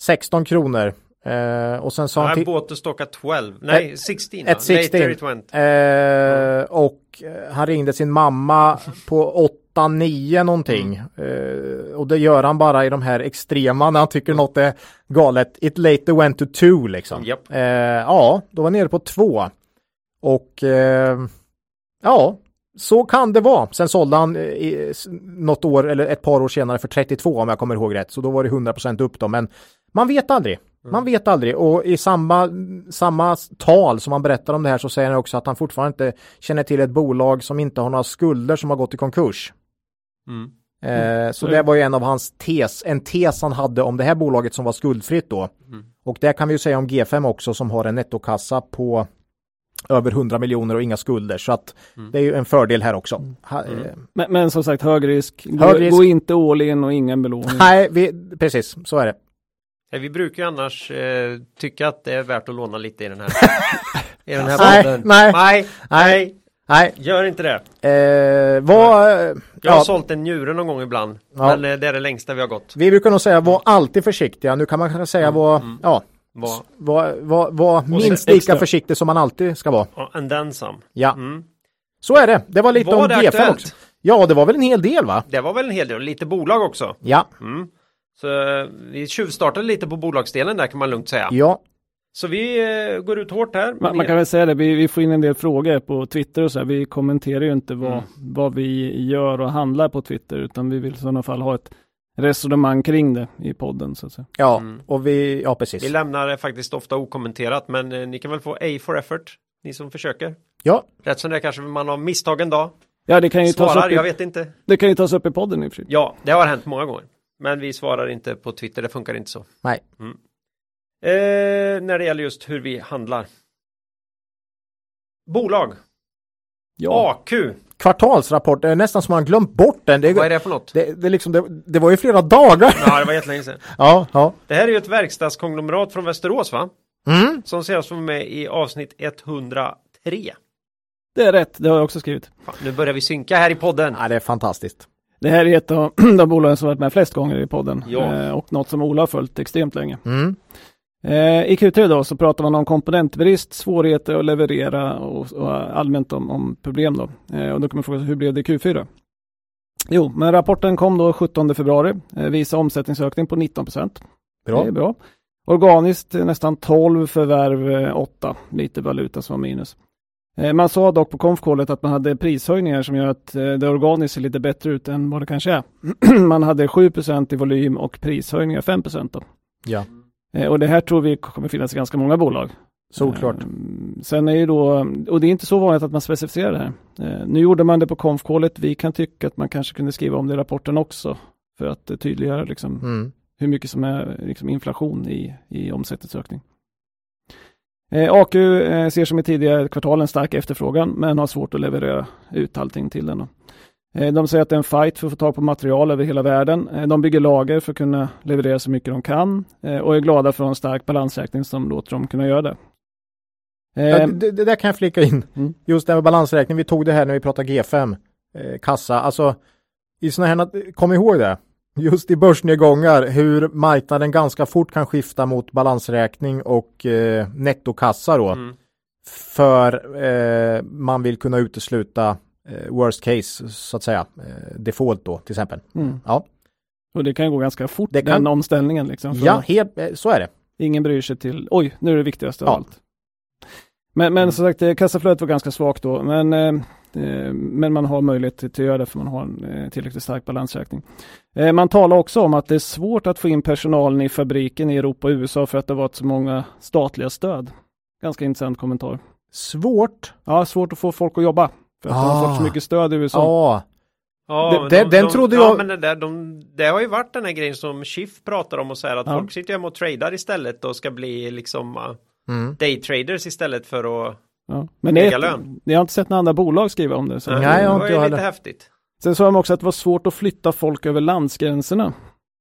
16 kronor eh, och sen sa han bought the stock at 12. Nej, 16. ett 16. Later it went. Eh, och eh, han ringde sin mamma på 8-9 någonting. Eh, och det gör han bara i de här extrema när han tycker något är galet. It later went to 2 liksom. Eh, ja, då var nere på 2. Och eh, ja, så kan det vara. Sen sålde han eh, i, något år eller ett par år senare för 32 om jag kommer ihåg rätt. Så då var det 100% upp då. Men man vet aldrig. Man vet aldrig och i samma, samma tal som han berättar om det här så säger han också att han fortfarande inte känner till ett bolag som inte har några skulder som har gått i konkurs. Mm. Eh, så det var ju en av hans tes, en tes han hade om det här bolaget som var skuldfritt då. Mm. Och det kan vi ju säga om G5 också som har en nettokassa på över 100 miljoner och inga skulder. Så att Mm. det är ju en fördel här också. Ha, Mm. eh, Men, men som sagt, hög risk. Gå, Hög risk. gå inte all in och ingen belåning. nej, vi, precis så är det. Vi brukar ju annars eh, tycka att det är värt att låna lite i den här (laughs) i den här Nej, podden. nej. nej, nej, Nej, gör inte det. eh, vad, Jag har ja, sålt en njure någon gång ibland. Ja. Men eh, det är det längsta vi har gått. vi brukar nog säga var alltid försiktiga. Nu kan man kanske säga var, mm. ja, Var, var, var, var minst lika extra. försiktig som man alltid ska vara. ja, en den sam. Ja, Mm. så är det. Det var lite Var om det G5 aktuellt? också. Ja, det var väl en hel del va? Det var väl en hel del, lite bolag också. Ja, Mm. Så eh, vi tjuvstartade lite på bolagsdelen där kan man lugnt säga. ja, Så vi eh, går ut hårt här. Man, man kan väl säga det, vi, vi får in en del frågor på Twitter och så här. Vi kommenterar ju inte vad, Mm. vad vi gör och handlar på Twitter, utan vi vill i sådana fall ha ett resonemang kring det i podden. Så att säga. ja, Mm. och vi, ja precis. Vi lämnar det faktiskt ofta okommenterat men eh, ni kan väl få A for effort. Ni som försöker. Ja, Rätt som det är kanske man har misstag en dag. Ja, det kan, ju tas Svarar, upp i, jag vet inte. det kan ju tas upp i podden i och för sig. Ja, det har hänt många gånger. Men vi svarar inte på Twitter, det funkar inte så. nej. Mm. Eh, när det gäller just hur vi handlar. Bolag. Ja, AQ. Kvartalsrapport, det är nästan som man glömt bort den. Det, Vad är det för något? det, det, liksom, det, det var ju flera dagar. Ja, det var jättelänge sedan. (laughs) Ja, ja. Det här är ju ett verkstadskonglomerat från Västerås va? Mm. Som senast var med i avsnitt 103. det är rätt, det har jag också skrivit. Fan, nu börjar vi synka här i podden. Ja, det är fantastiskt. Det här är ett av (clears throat) de bolagen som varit med flest gånger i podden Ja. eh, och något som Ola har följt extremt länge. Mm. Eh, I Q3 då så pratar man om komponentbrist, svårigheter att leverera och, och allmänt om, om problem då. Eh, och då kan man fråga sig hur blev det i Q4? Jo, men rapporten kom då 17 februari, eh, visar omsättningsökning på 19 procent. Bra. Det är bra. Organiskt nästan 12 förvärv, eh, 8, lite valuta som var minus. Eh, Man sa dock på konfkålet att man hade prishöjningar som gör att eh, det organiskt ser lite bättre ut än vad det kanske är. (clears throat) man hade 7% i volym och prishöjningar 5 då. Ja, Eh, Och det här tror vi kommer finnas i ganska många bolag. solklart. Eh, Sen är ju då, och det är inte så vanligt att man specificerar det här. Nu gjorde man det på konfkålet. Vi kan tycka att man kanske kunde skriva om det i rapporten också. För att tydliggöra liksom Mm. hur mycket som är liksom inflation i, i omsättningsökning. Eh, AQ eh, ser som i tidigare kvartal en stark efterfrågan men har svårt att leverera ut allting till den. Eh, de säger att det är en fight för att få tag på material över hela världen. De bygger lager för att kunna leverera så mycket de kan och är glada för en stark balansräkning som låter dem kunna göra det. Ja, det, det där kan jag flika in. Mm. Just det här med balansräkning, vi tog det här när vi pratade G5, eh, kassa, alltså i sådana här, kom ihåg det, just i börsnedgångar, hur marknaden ganska fort kan skifta mot balansräkning och eh, nettokassa då, Mm. för eh, man vill kunna utesluta eh, worst case, så att säga, eh, default då till exempel. mm. Ja, Och det kan gå ganska fort Det kan- den omställningen. Liksom, ja helt, eh, så är det. Ingen bryr sig till, oj, nu är det viktigaste av Ja. allt. Men, men Mm. som sagt, eh, kassaflödet var ganska svagt då, men, men man har möjlighet till, att göra det för man har en eh, tillräckligt stark balansräkning. Eh, man talar också om att det är svårt att få in personalen i fabriken i Europa och USA för att det har varit så många statliga stöd. Ganska intressant kommentar. Svårt. Ja, svårt att få folk att jobba. För att de har Ah. fått så mycket stöd i USA. Ja, Ja, Det- det- den trodde ja, jag- men det, där, de, det har ju varit den här grejen som Schiff pratar om och säger att Ja. folk sitter hemma och tradar istället och ska bli liksom uh, mm. daytraders istället för att... Ja. Men det är, jag har inte sett några andra bolag skriva om det. Så Nej, det jag har var inte ju jag lite häftigt. Sen sa de också att det var svårt att flytta folk över landsgränserna.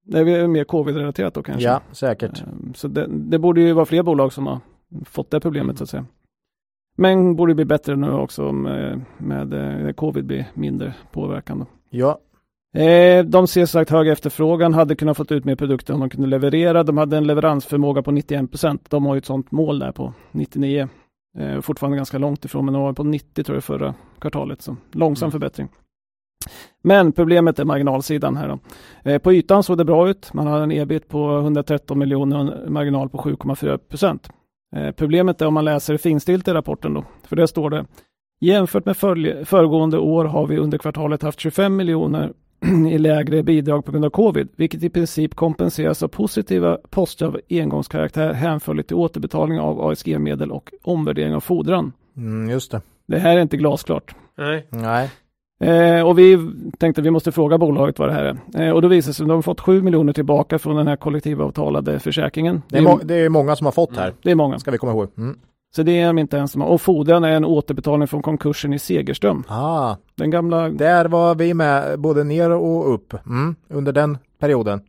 Det är mer covid-relaterat då kanske. ja, säkert. Ehm, Så det, det borde ju vara fler bolag som har fått det problemet så att säga. Men borde bli bättre nu också med, med eh, covid blir mindre påverkan. Då. Ja, Eh, de ser sagt hög efterfrågan, hade kunnat fått ut mer produkter om de kunde leverera. De hade en leveransförmåga på 91 procent. De har ju ett sådant mål där på 99. Eh, fortfarande ganska långt ifrån, men de var på 90 tror jag förra kvartalet. Så långsam Mm. förbättring. Men problemet är marginalsidan här då. Eh, på ytan såg det bra ut. Man har en ebit på 113 miljoner och en marginal på 7,4 procent. Eh, problemet är om man läser finstilt i rapporten då. För där står det Jämfört med föregående år har vi under kvartalet haft 25 miljoner (clears throat) i lägre bidrag på grund av covid, vilket i princip kompenseras av positiva poster av engångskaraktär hänförligt till återbetalning av ASG-medel och omvärdering av fordran. Mm, just det. Det här är inte glasklart. Nej. Nej. Eh, och vi tänkte att vi måste fråga bolaget vad det här är. Eh, och då visade det sig att de har fått 7 miljoner tillbaka från den här kollektivavtalade försäkringen. Det är, må- det är många som har fått här. det är många. Ska vi komma ihåg. Mm. Så det är de inte ensamma. Och fordran är en återbetalning från konkursen i Segerström. Ah, Den gamla, där var vi med både ner och upp mm, under den perioden.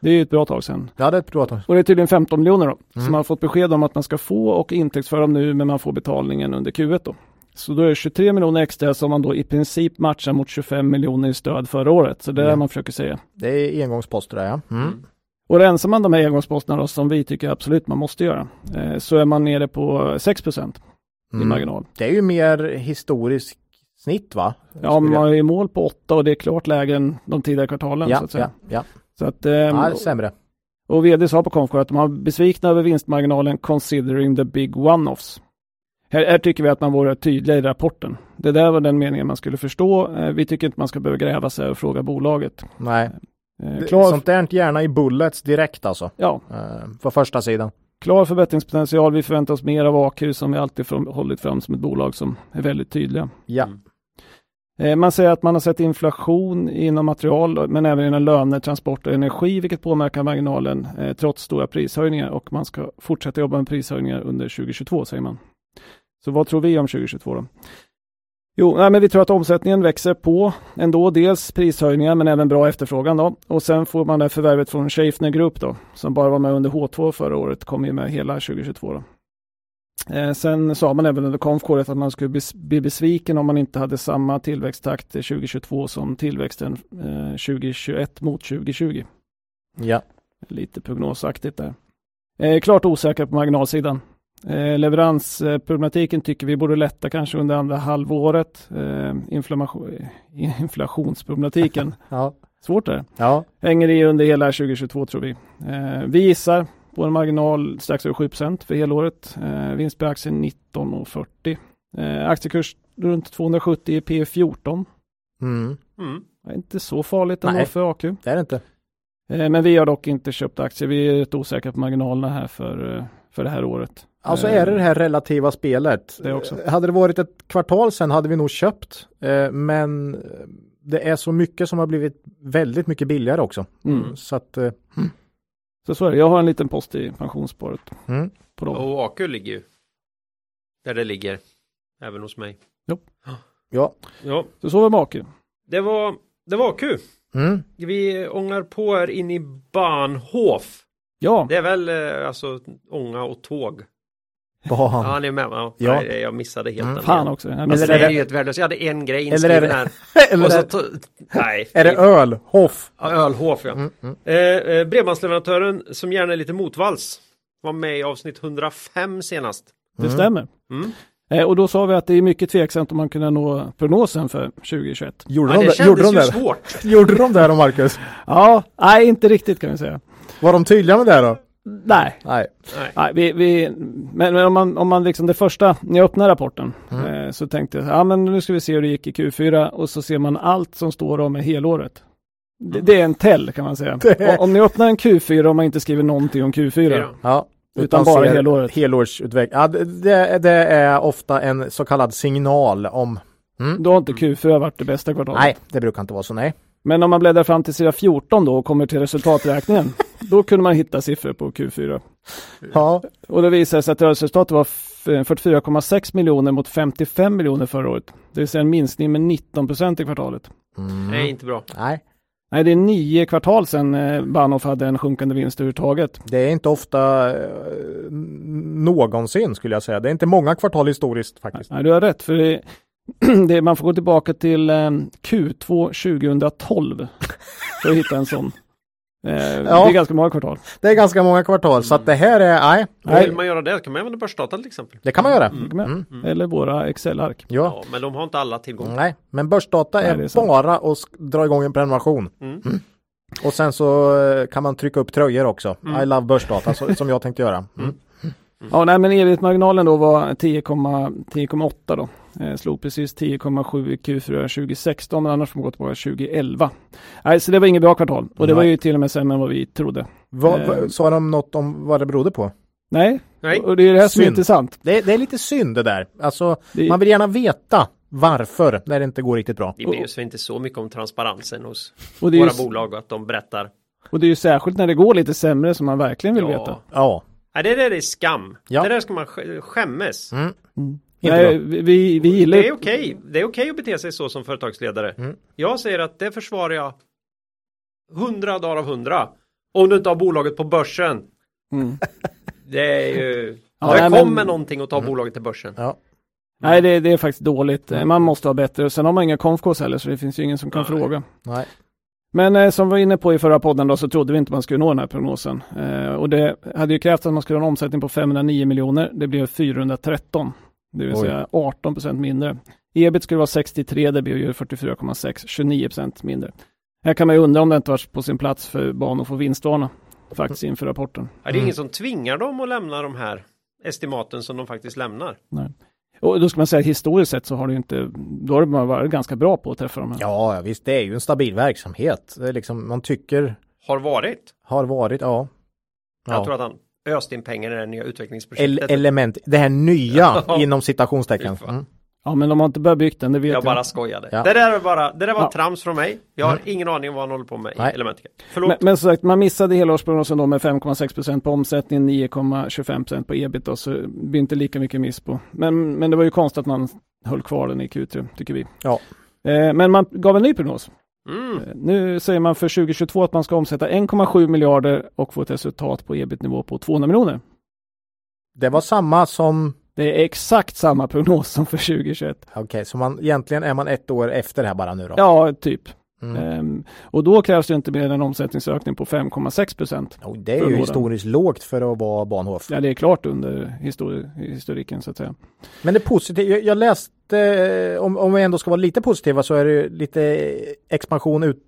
det är ju ett bra tag sedan. Ja, det är ett bra tag. Och det är tydligen 15 miljoner då. Mm. Som man har fått besked om att man ska få och intäktsföra dem nu men man får betalningen under Q1 då. Så då är det 23 miljoner extra som man då i princip matchar mot 25 miljoner i stöd förra året. Så det är det Mm. man försöker säga. Det är engångsposter där ja. Mm. Och rensar man de här engångsposterna som vi tycker absolut man måste göra eh, så är man nere på 6 i Mm. marginal. Det är ju mer historiskt snitt va? Ja, man är mål på 8 och det är klart lägre än de tidigare kvartalen så ja, att säga. ja, ja. Så att, eh, ja, sämre. Och vd sa på Confcore att de har besvikna över vinstmarginalen considering the big one-offs. Här, här tycker vi att man vore tydlig i rapporten. Det där var den meningen man skulle förstå. Eh, vi tycker inte man ska behöva gräva sig och fråga bolaget. Nej, Eh, klar, sånt där gärna i bullets direkt alltså. ja, Eh, på första sidan. klar förbättringspotential. Vi förväntar oss mer av AQ som vi alltid hållit fram som ett bolag som är väldigt tydliga. Ja. Mm. Eh, Man säger att man har sett inflation inom material men även inom löner, transport och energi vilket påverkar marginalen eh, trots stora prishöjningar och man ska fortsätta jobba med prishöjningar under 2022 säger man. Så vad tror vi om 2022 då? Jo, nej, men vi tror att omsättningen växer på ändå. Dels prishöjningar men även bra efterfrågan då. Och sen får man det här förvärvet från Schaeffner Group då som bara var med under H2 förra året, kommer ju med hela 2022 då. Eh, sen sa man även under konfkåret att man skulle bli besviken om man inte hade samma tillväxttakt 2022 som tillväxten eh, 2021 mot 2020. Ja. Lite prognosaktigt där. Eh, klart osäker på marginalsidan. Eh, leveransproblematiken tycker vi borde lätta kanske under andra halvåret. Eh, inflammation, (laughs) inflationsproblematiken, (laughs) Ja. svårt där. Ja. Hänger i under hela 2022 tror vi. Eh, vi gissar på en marginal strax över 7 för helåret. Eh, vinst per aktie 19,40. Eh, aktiekurs runt 270 P 14. Mm. Mm. Det är inte så farligt ändå Nej. för AQ. Det är det inte. Eh, men vi har dock inte köpt aktier. Vi är rätt osäkra på marginalerna här för, eh, för det här året. Alltså är det det här relativa spelet. Det också. Hade det varit ett kvartal sedan hade vi nog köpt. Eh, men det är så mycket som har blivit väldigt mycket billigare också. Mm. Så att, eh, Så så är det. Jag har en liten post i pensionssparet mm. på dem. Och AQ ligger ju där det ligger. Även hos mig. ja. Ja, Så så var med AQ. det var, det var AQ. Mm. Vi ångar på här in i Bahnhof. Ja, Det är väl eh, alltså ånga och tåg. Ban. Ja, ni är med? Ja. Nej, jag missade helt Mm. den. fan också. Jag Alltså, det är ju helt värdelöst. Jag hade en grej Eller är inskriven det- här. (laughs) Eller är, to- Nej. är det öl? Hoff? Ja, Ölhof ja. Mm, mm. Eh, eh, bredbandsleverantören som gärna är lite motvalls. Var med i avsnitt 105 senast. Det Mm. stämmer. Mm. Eh, och då sa vi att det är mycket tveksamt om man kunde nå prognosen för 2021. Gjorde, Ja, de det det? (laughs) Gjorde de det? svårt. Gjorde de det då Marcus? Ja, nej inte riktigt kan vi säga. Var de tydliga med det då? Nej, Nej. Nej. vi, vi, men, men om man, om man liksom det första, när jag öppnade rapporten, Mm. eh, så tänkte jag, ja men nu ska vi se hur det gick i Q4 och så ser man allt som står om i helåret. Det, det är en tell kan man säga. (laughs) Det är- O- Om ni öppnar en Q4 och man inte skriver någonting om Q4, Fyra. Ja. Utan bara ser helåret. Helårsutveckling. Ja, det, det, det är ofta en så kallad signal om... Mm. då har inte Q4 varit det bästa kvartalet. Nej, det brukar inte vara så, nej. Men om man bläddrar fram till sida 14 då och kommer till resultaträkningen, (laughs) då kunde man hitta siffror på Q4. Ja, Och då visade det sig att rörelseresultatet var f- 44,6 miljoner mot 55 miljoner förra året. Det vill säga en minskning med 19 procent i kvartalet. mm. Nej, inte bra. nej. Nej, det är nio kvartal sedan eh, Bahnhof hade en sjunkande vinst överhuvudtaget. Det är inte ofta eh, någonsin skulle jag säga. Det är inte många kvartal historiskt faktiskt. Nej, du har rätt, för det, (clears throat) det, man får gå tillbaka till eh, Q2 2012 för att hitta en sån. Eh, Det är ganska många kvartal. Det är ganska många kvartal så att det här är, nej. Nej. Vill man göra det kan man använda börsdata till exempel. Det kan man göra. Med. Mm. Eller våra Excel-ark. Ja. Ja, men de har inte alla tillgång. Nej, men börsdata Nej, är, är bara att dra igång en prenumeration. Mm. Och sen så eh, kan man trycka upp tröjor också. Mm. I love börsdata så, som jag tänkte göra. Mm. Ja, nej, men evighetsmarginalen då var 10,8 då. Eh, slog precis 10,7 i Q4 2016 men annars får man gå tillbaka 2011. Nej, så det var inget bra kvartal och det Nej. var ju till och med sämre än vad vi trodde. Vad, Eh. vad, sa de något om vad det berodde på? Nej, Nej. och det är det här som är Synd. intressant. Det, det är lite synd det där. Alltså, Det, man vill gärna veta varför när det inte går riktigt bra. Vi bryr oss inte så mycket om transparensen hos det våra ju, bolag och att de berättar. och det är ju särskilt när det går lite sämre som man verkligen vill Ja. veta. Ja. Nej, det där är skam. Ja. Det där ska man sk- skämmas. Mm. Mm. Nej, vi, vi, gillar Det är okej. Det är okej att bete sig så som företagsledare. Mm. Jag säger att det försvarar jag hundra dagar av hundra. Om du inte har bolaget på börsen. Mm. (laughs) Det är ju... Ja, det nej, men- kommer någonting att ta bolaget till börsen. ja. Nej, det, det är faktiskt dåligt. Eh, Man måste ha bättre. Och sen har man inga konfkos heller, så det finns ju ingen som kan Nej. fråga. Nej. Men eh, som vi var inne på i förra podden då, så trodde vi inte man skulle nå den här prognosen. Eh, och det hade ju krävt att man skulle ha en omsättning på 509 miljoner. Det blev 413. Det vill Oj. säga 18 procent mindre. Ebit skulle vara 63, det blev ju 44,6, 29 procent mindre. Här kan man ju undra om det inte varit på sin plats för Bahnhof att få vinstvarna faktiskt inför rapporten. Ja, det är ingen som tvingar dem att lämna de här estimaten som de faktiskt lämnar. Och då ska man säga att historiskt sett så har det inte, då har man varit ganska bra på att träffa de här. ja, ja, visst det är ju en stabil verksamhet. Det är liksom, man tycker Har varit. har varit, ja. Jag tror att han öste in pengar i det här nya El utvecklingsprojektet. element, det här nya (laughs) inom citationstecken. Mm. Ja, men de har inte börjat bygga den, det vet jag jag. bara skojade. Ja. Det där, är bara, det där var Ja. trams från mig. Jag har ingen aning om vad han håller på med Nej. i Elementica. Förlåt. Men, men som sagt, man missade helårsprognosen då med 5,6 procent på omsättningen, 9,25 procent på ebit då, så det blir inte lika mycket miss på. Men, men det var ju konstigt att man höll kvar den i Q3, tycker vi. Ja. Eh, men man gav en ny prognos. Mm. Eh, nu säger man för 2022 att man ska omsätta 1,7 miljarder och få ett resultat på ebit-nivå på 200 miljoner. Det var samma som, Det är exakt samma prognos som för 2021. okej, så man, egentligen är man ett år efter det här bara nu då? Ja, typ. Mm. Ehm, och då krävs det inte mer än en omsättningsökning på 5,6 procent. Det är ju historiskt lågt för att vara Bahnhof. Ja, det är klart under histori- historiken så att säga. Men det positiva, jag, jag läste, eh, om, om vi ändå ska vara lite positiva så är det lite expansion ut.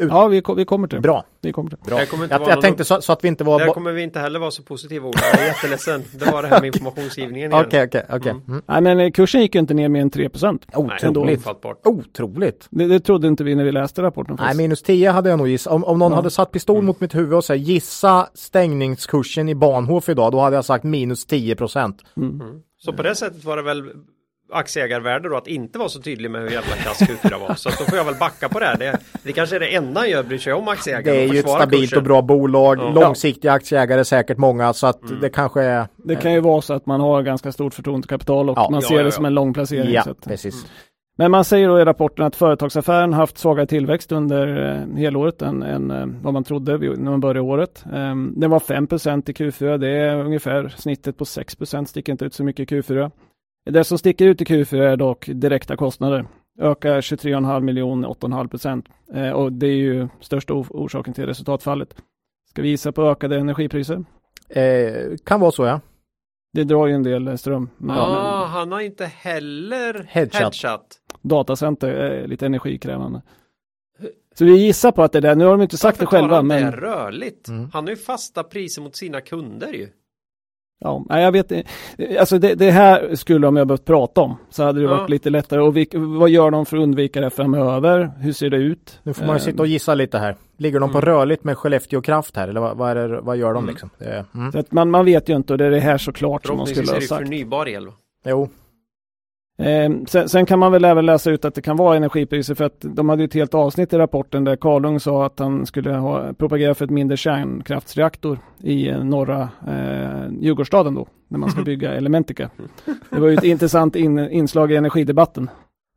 Ut. Ja, vi, vi kommer till det. Bra, Vi kommer till det. bra. Kommer Jag, jag någon- tänkte så, så att vi inte var... Där kommer vi inte heller vara så positiva Ola. Jag är jätteledsen. Det var det här med (laughs) informationsgivningen igen. Okej, okej, okej. Mm. Mm. Nej, men kursen gick ju inte ner mer än 3 procent. Nej, Otroligt. ofattbart. Otroligt. Det, det trodde inte vi när vi läste rapporten. Nej, minus 10 hade jag nog gissat. Om, om någon Ja. hade satt pistol mot mitt huvud och sagt gissa stängningskursen i Bahnhof idag, då hade jag sagt minus 10 procent. Mm. Mm. Så på det sättet var det väl aktieägarvärde då att inte vara så tydlig med hur jävla kass Q4 var. Så då får jag väl backa på det här. Det, det kanske är det enda jag bryr sig om aktieägarna. Det är ju ett stabilt kursen. och bra bolag, Ja. långsiktiga aktieägare säkert många, så att Mm. det kanske är... Det kan ju vara så att man har ganska stort förtroendekapital och Ja. man Ja, ser ja, det som en lång placering. Ja, så att, precis. men man säger då i rapporten att företagsaffären haft svagare tillväxt under eh, helåret än, än eh, vad man trodde när man började året. Um, det var 5% i Q4, det är ungefär snittet på 6% sticker inte ut så mycket i Q4. Det som sticker ut i Q4 är dock direkta kostnader. Ökar 23,5 miljoner, 8,5 procent. Eh, och det är ju största orsaken till resultatfallet. Ska vi gissa på ökade energipriser? Eh, kan vara så ja. Det drar ju en del ström. Men, Ah, han har inte heller Headshot. headshot. datacenter är lite energikrävande. Så vi gissar på att det är det. Nu har de inte sagt det Varför tar själva, han men det rörligt? Mm. Han har ju fasta priser mot sina kunder ju. Ja, nej, jag vet inte. Alltså det, det här skulle de ha behövt prata om. Så hade det Ja. varit lite lättare. Och vilk, vad gör de för att undvika det framöver? Hur ser det ut? Nu får man ju Eh, sitta och gissa lite här. Ligger de på Mm. rörligt med Skellefteå Kraft här, eller vad, vad, är det, vad gör de Mm. liksom? Det är, mm. Så att man, man vet ju inte och det är det här såklart som de Förhoppningsvis skulle är ha det sagt. förnybar el. Jo, Eh, sen, sen kan man väl även läsa ut att det kan vara energipriser för att de hade ju ett helt avsnitt i rapporten där Karlung sa att han skulle ha propagera för ett mindre kärnkraftsreaktor i eh, norra eh, Djurgårdsstaden då, när man ska (laughs) bygga Elementica. Det var ju ett intressant in, inslag i energidebatten.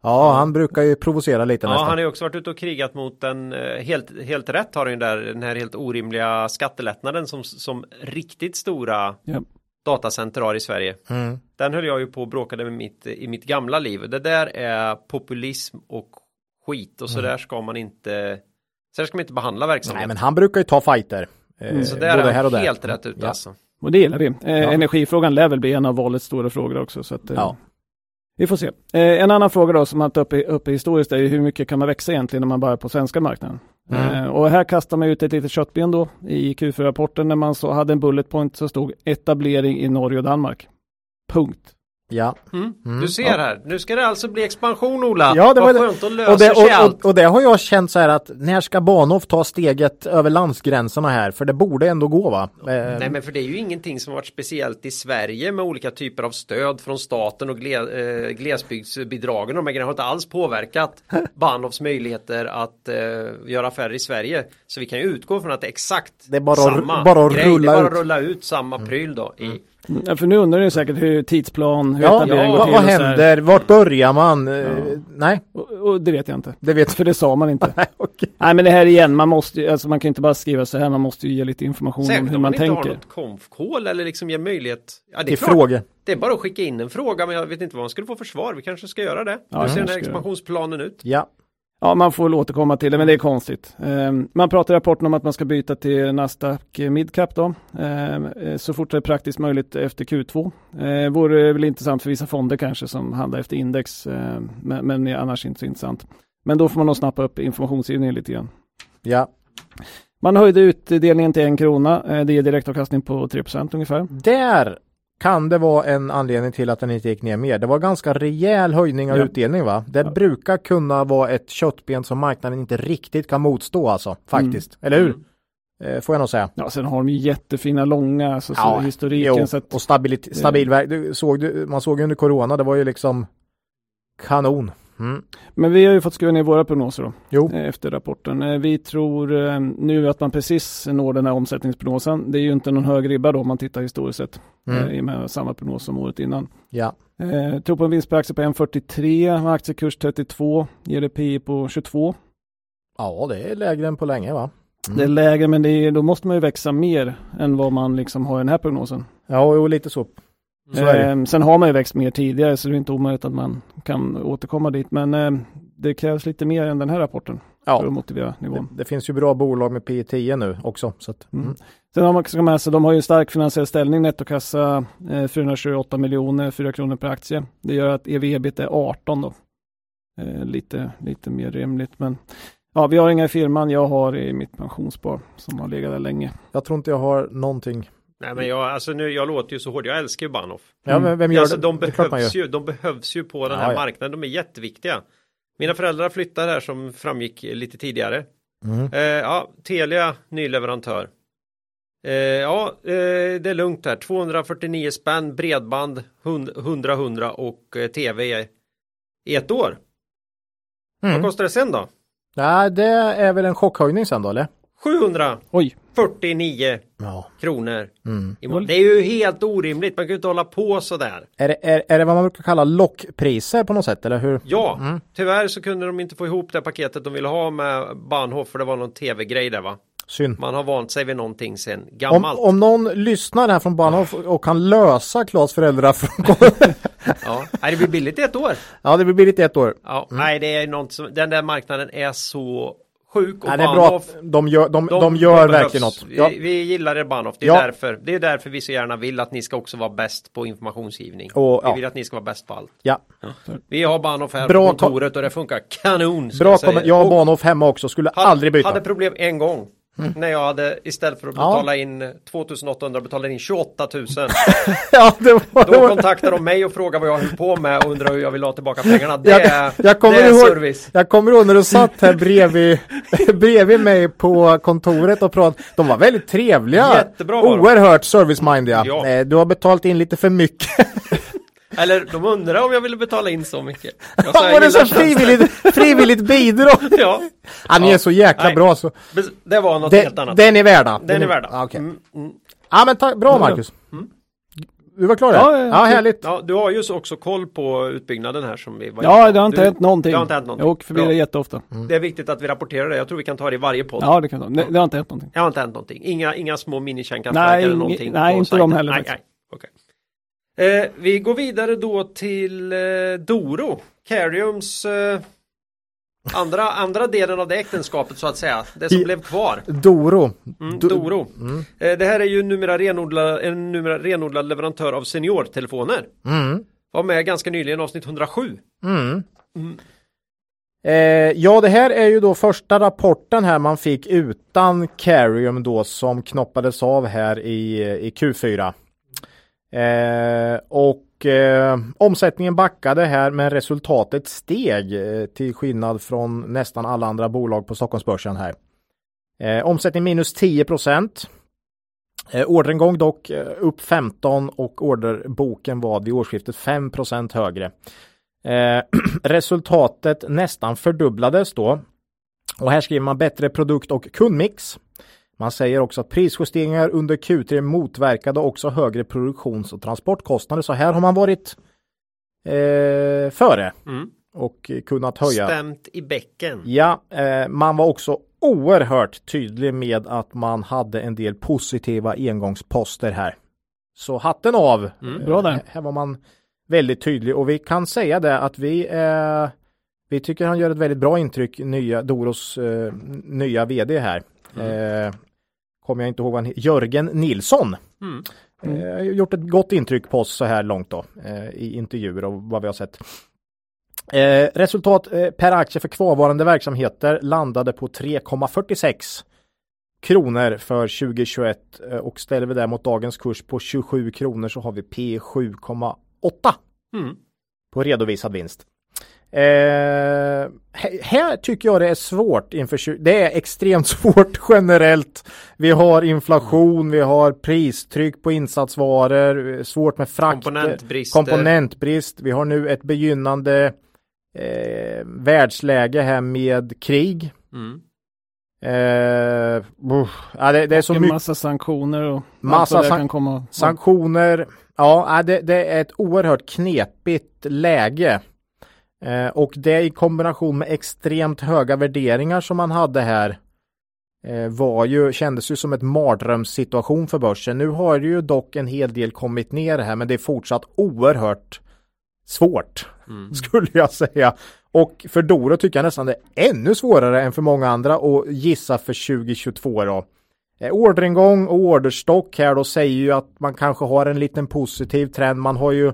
ja han brukar ju provocera lite Ja, nästan. han har ju också varit ute och krigat mot den, eh, helt, helt rätt har han ju där, den här helt orimliga skattelättnaden som, som riktigt stora Ja. Datacenter har i Sverige. Mm. Den höll jag ju på och bråkade med mitt, i mitt gamla liv. Det där är populism och skit och så Mm. där ska man inte, så där ska man inte behandla verksamhet. Nej men han brukar ju ta fighter. Eh, Mm, så där både är här och han där. helt rätt ut Ja. alltså. Och det gillar vi. Eh, Ja. Energifrågan lär väl bli en av valets stora frågor också. Så att, eh, Ja. Vi får se. Eh, en annan fråga då som man tar upp, i- uppe historiskt är hur mycket kan man växa egentligen när man börjar på svenska marknaden? Mm. Eh, och här kastar man ut ett litet köttben då i Q4-rapporten när man så hade en bullet point som stod etablering i Norge och Danmark. Punkt. Ja. Mm. Du ser här, nu ska det alltså bli expansion Ola. Ja, det Vad var skönt, och löser det, sig och, allt. och, och det har jag känt så här att när ska Bahnhof ta steget över landsgränserna här? För det borde ändå gå va? Eh, Nej men för det är ju ingenting som varit speciellt i Sverige med olika typer av stöd från staten och eh, glesbygdsbidragen. De har inte alls påverkat (laughs) Bahnhofs möjligheter att eh, göra affärer i Sverige. Så vi kan ju utgå från att det är exakt Det är bara samma bara grej. rulla det är bara att rulla ut samma pryl då. I, Ja, för nu undrar ni säkert hur tidsplan, hur ja, etablering går vad, till. vad händer? Vart börjar man? Eh, Nej, Och, och det vet jag inte. det vet För det sa man inte. (laughs) Nej, okej. Nej men det här igen, man måste alltså man kan inte bara skriva så här, man måste ju ge lite information om Särskilt hur om man man inte har tänker. något konfkål eller liksom ger möjlighet. Ja, det är klart. frågor. Det är bara att skicka in en fråga men jag vet inte vad man skulle få för svar. Vi kanske ska göra det. Ja, Hur ser ja, den här expansionsplanen ut? Ja. Ja, man får väl återkomma till det, men det är konstigt. Ehm, man pratar i rapporten om att man ska byta till Nasdaq Midcap då, ehm, eh, så fort det är praktiskt möjligt efter Q2. Eh, vore väl intressant för vissa fonder kanske som handlar efter index, ehm, men, är annars inte så intressant. Men då får man nog snappa upp informationsgivningen lite grann. Ja. Man höjde utdelningen till en krona, eh, det är direktavkastning på 3% ungefär. Där kan det vara en anledning till att den inte gick ner mer. Det var ganska rejäl höjning av Ja. utdelning va? Det Ja. brukar kunna vara ett köttben som marknaden inte riktigt kan motstå alltså. Faktiskt. Eller hur? Eh, får jag nog säga. Ja, sen har de ju jättefina långa, alltså, så historiken. jo, Så att, och stabilit, stabil. Du, såg du, man såg ju under corona, det var ju liksom kanon. Mm. men vi har ju fått skruva ner våra prognoser då. Jo, eh, efter rapporten. Eh, Vi tror eh, nu att man precis når den här omsättningsprognosen. Det är ju inte någon hög ribba då om man tittar historiskt sett. Mm. I och med samma prognos som året innan. ja. Eh, tror på en vinst per aktie på 1,43, aktiekurs 32, ger det PI på 22. Ja, det är lägre än på länge va? Mm. Det är lägre men är, då måste man ju växa mer än vad man liksom har i den här prognosen. Ja, jo, lite så. Så är det. Eh, sen har man ju växt mer tidigare så det är inte omöjligt att man kan återkomma dit. Men eh, det krävs lite mer än den här rapporten för Ja, att motivera det, nivån. det finns ju bra bolag med P 10 nu också. Så att, Mm. mm. Sen har man ska med sig, de har ju en stark finansiell ställning, nettokassa eh, 428 miljoner, 4 kronor per aktie. Det gör att ev-ebit är 18 då. Eh, lite, lite mer rimligt men ja, vi har inga i firman, jag har i mitt pensionsspar som har legat där länge. Jag tror inte jag har någonting. Nej men jag, alltså nu, jag låter ju så hård. Jag älskar ju Bahnhof. Ja, men vem gör Alltså, det? de, det behövs ju, de behövs ju på den här ja. marknaden. De är jätteviktiga. Mina föräldrar flyttade här som framgick lite tidigare. Mm. Eh, ja, Telia, ny leverantör. Eh, ja, eh, det är lugnt här. 249 spänn, bredband, 100-100 och eh, tv i ett år. Vad Mm. kostar det sen då? Nej, det är väl en chockhöjning sen då eller? 749 Oj, Ja. kronor. Mm. Det är ju helt orimligt. Man kan ju inte hålla på sådär. Är, det, är, är det vad man brukar kalla lockpriser på något sätt eller hur? Ja, Mm. tyvärr så kunde de inte få ihop det paketet de ville ha med Bahnhof för det var någon tv-grej där va. Synd. Man har vant sig vid någonting sen Om, gammalt. om någon lyssnar här från Bahnhof och kan lösa Klas föräldrar från (laughs) Ja. Nej, det blir billigt i ett år. Ja, det blir billigt i ett år. Ja, Nej, det är något som, den där marknaden är så sjuk och Nej, det är bra att de gör, de, de, gör behövs. verkligen något. Vi, Ja, vi gillar er Bahnhof, det är, Ja. därför, det är därför vi så gärna vill att ni ska också vara bäst på informationsgivning. Och, Vi ja. vill att ni ska vara bäst på allt. ja. Vi har Bahnhof här Bra på kontoret och det funkar kanon. Bra jag. Jag har Och- Bahnhof hemma också, skulle hade, aldrig byta. hade problem en gång. När jag hade istället för att Ja. betala in 2800 betala in 28 000. (laughs) ja, det var, Då kontaktade de mig och frågade vad jag höll på med och undrade hur jag ville ha tillbaka pengarna. Det Jag- jag kommer det är ihåg- service. jag kommer ihåg när du satt här bredvid, (laughs) bredvid mig på kontoret och pratade. De var väldigt trevliga. Jättebra var. Oerhört service-mindiga. Ja. Eh, Du har betalt in lite för mycket. (laughs) Eller de undrade om jag ville betala in så mycket. Jag sa, var det så frivilligt, frivilligt bidrag? (laughs) Ja, Ja. är så jäkla Nej. bra så. det var något Det, helt annat. den är värda. Den är värda. Ja, okej. Mm, mm. Ja men tack, bra Marcus. Du var klar där? Ja, Ja, ja, härligt. Ja, du har ju så också koll på utbyggnaden här som vi var ja det har inte du, hänt någonting. Det har inte hänt någonting. Jag åker förbi Bra. det jätteofta. Det är viktigt att vi rapporterar det. Jag tror vi kan ta det i varje podd. Ja, det kan det, det har inte hänt någonting. Det har inte hänt någonting. Inga, inga små minikärnkraftverk eller ing- någonting. nej, inte sajten. de heller Nej, nej. Okej. Eh, vi går vidare då till eh, Doro. Cariums eh, andra, andra delen av det äktenskapet så att säga. Det som I- blev kvar. Doro. Mm, Do- Doro. Eh, det här är ju numera renodlad, en numera renodlad leverantör av seniortelefoner. Mm. Var med ganska nyligen avsnitt 107. Mm. Eh, ja, det här är ju då första rapporten här man fick utan Carium då som knoppades av här i, i Q4. Eh, och eh, omsättningen backade här men resultatet steg eh, till skillnad från nästan alla andra bolag på Stockholmsbörsen här. Eh, omsättning minus 10 procent. Eh, orderingång dock eh, upp 15 och orderboken var vid årsskiftet 5 procent högre. Eh, (clears throat) resultatet nästan fördubblades då. Och här skriver man bättre produkt och kundmix. Man säger också att prisjusteringar under Q3 motverkade också högre produktions och transportkostnader. Så här har man varit eh, före Mm. och kunnat höja. Stämt i bäcken. Ja, eh, man var också oerhört tydlig med att man hade en del positiva engångsposter här. Så hatten av. Mm. Bra där. Här- Här var man väldigt tydlig och vi kan säga det att vi eh, vi tycker han gör ett väldigt bra intryck, nya Doros eh, nya vd här. Eh, kommer jag inte ihåg vad han Jörgen Nilsson. Mm. Eh, har gjort ett gott intryck på oss så här långt då eh, i intervjuer och vad vi har sett. Eh, resultat eh, per aktie för kvarvarande verksamheter landade på 3,46 kronor för 2021 eh, och ställer vi det mot dagens kurs på 27 kronor så har vi P 7,8 Mm. på redovisad vinst. Eh, här- tycker jag det är svårt inför, det är extremt (laughs) svårt generellt. Vi har inflation, vi har pristryck på insatsvaror, svårt med frakt, komponentbrist. Vi har nu ett begynnande eh, världsläge här med krig. Mm. Eh, ja, det, det är så en mycket massa sanktioner och Massa san- kan komma. Sanktioner, ja ja, det, det är ett oerhört knepigt läge. Eh, och det i kombination med extremt höga värderingar som man hade här eh, var ju, kändes ju som ett mardrömssituation för börsen. Nu har ju dock en hel del kommit ner här men det är fortsatt oerhört svårt Mm. (laughs) skulle jag säga. Och för Doro tycker jag nästan det är ännu svårare än för många andra att gissa för 2022 då. Eh, Orderingång och orderstock här då säger ju att man kanske har en liten positiv trend. Man har ju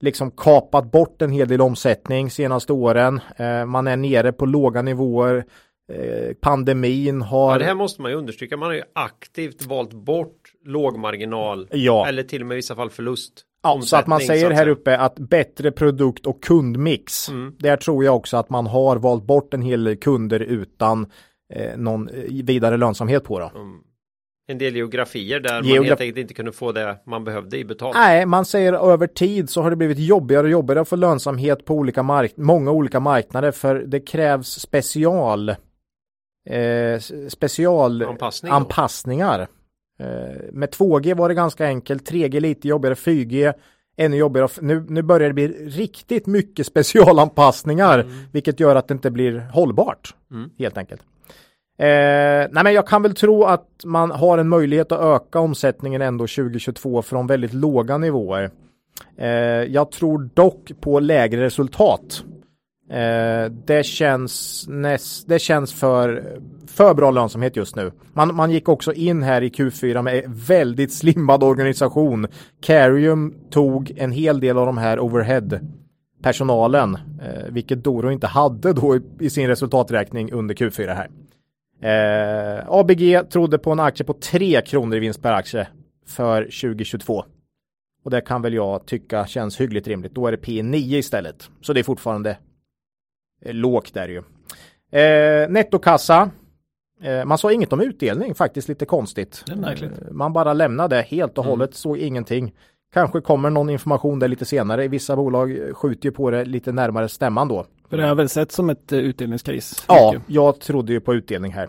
liksom kapat bort en hel del omsättning senaste åren. Eh, man är nere på låga nivåer. Eh, pandemin har... Ja, det här måste man ju understryka. Man har ju aktivt valt bort lågmarginal Ja. eller till och med i vissa fall förlust. Ja, så att man säger här uppe att bättre produkt och kundmix. Mm. Där tror jag också att man har valt bort en hel del kunder utan eh, någon eh, vidare lönsamhet på då. Mm. En del geografier där man Geograf- helt enkelt inte kunde få det man behövde i betalt. Nej, man säger över tid så har det blivit jobbigare och jobbigare att få lönsamhet på olika mark många olika marknader för det krävs special eh, special Anpassning då. anpassningar. Eh, med 2G var det ganska enkelt, 3G lite jobbigare, 4G ännu jobbigare. Nu, nu börjar det bli riktigt mycket (laughs) specialanpassningar, vilket gör att det inte blir hållbart Mm. helt enkelt. Eh, nej men jag kan väl tro att man har en möjlighet att öka omsättningen ändå 2022 från väldigt låga nivåer. Eh, jag tror dock på lägre resultat. Eh, det känns, näst, det känns för, för bra lönsamhet just nu. Man, man gick också in här i Q4 med väldigt slimmad organisation. Carium tog en hel del av de här overhead personalen, eh, vilket Doro inte hade då i, i sin resultaträkning under Q4 här. Eh, ABG trodde på en aktie på 3 kronor i vinst per aktie för 2022. Och det kan väl jag tycka känns hyggligt rimligt. Då är det P 9 istället. Så det är fortfarande eh, lågt där ju. Eh, nettokassa. Eh, man sa inget om utdelning faktiskt lite konstigt. Eh, man bara lämnade helt och Mm. hållet, såg ingenting. Kanske kommer någon information där lite senare. Vissa bolag skjuter ju på det lite närmare stämman då. För det har väl sett som ett eh, utdelningscase. Ja, mycket. jag trodde ju på utdelning här.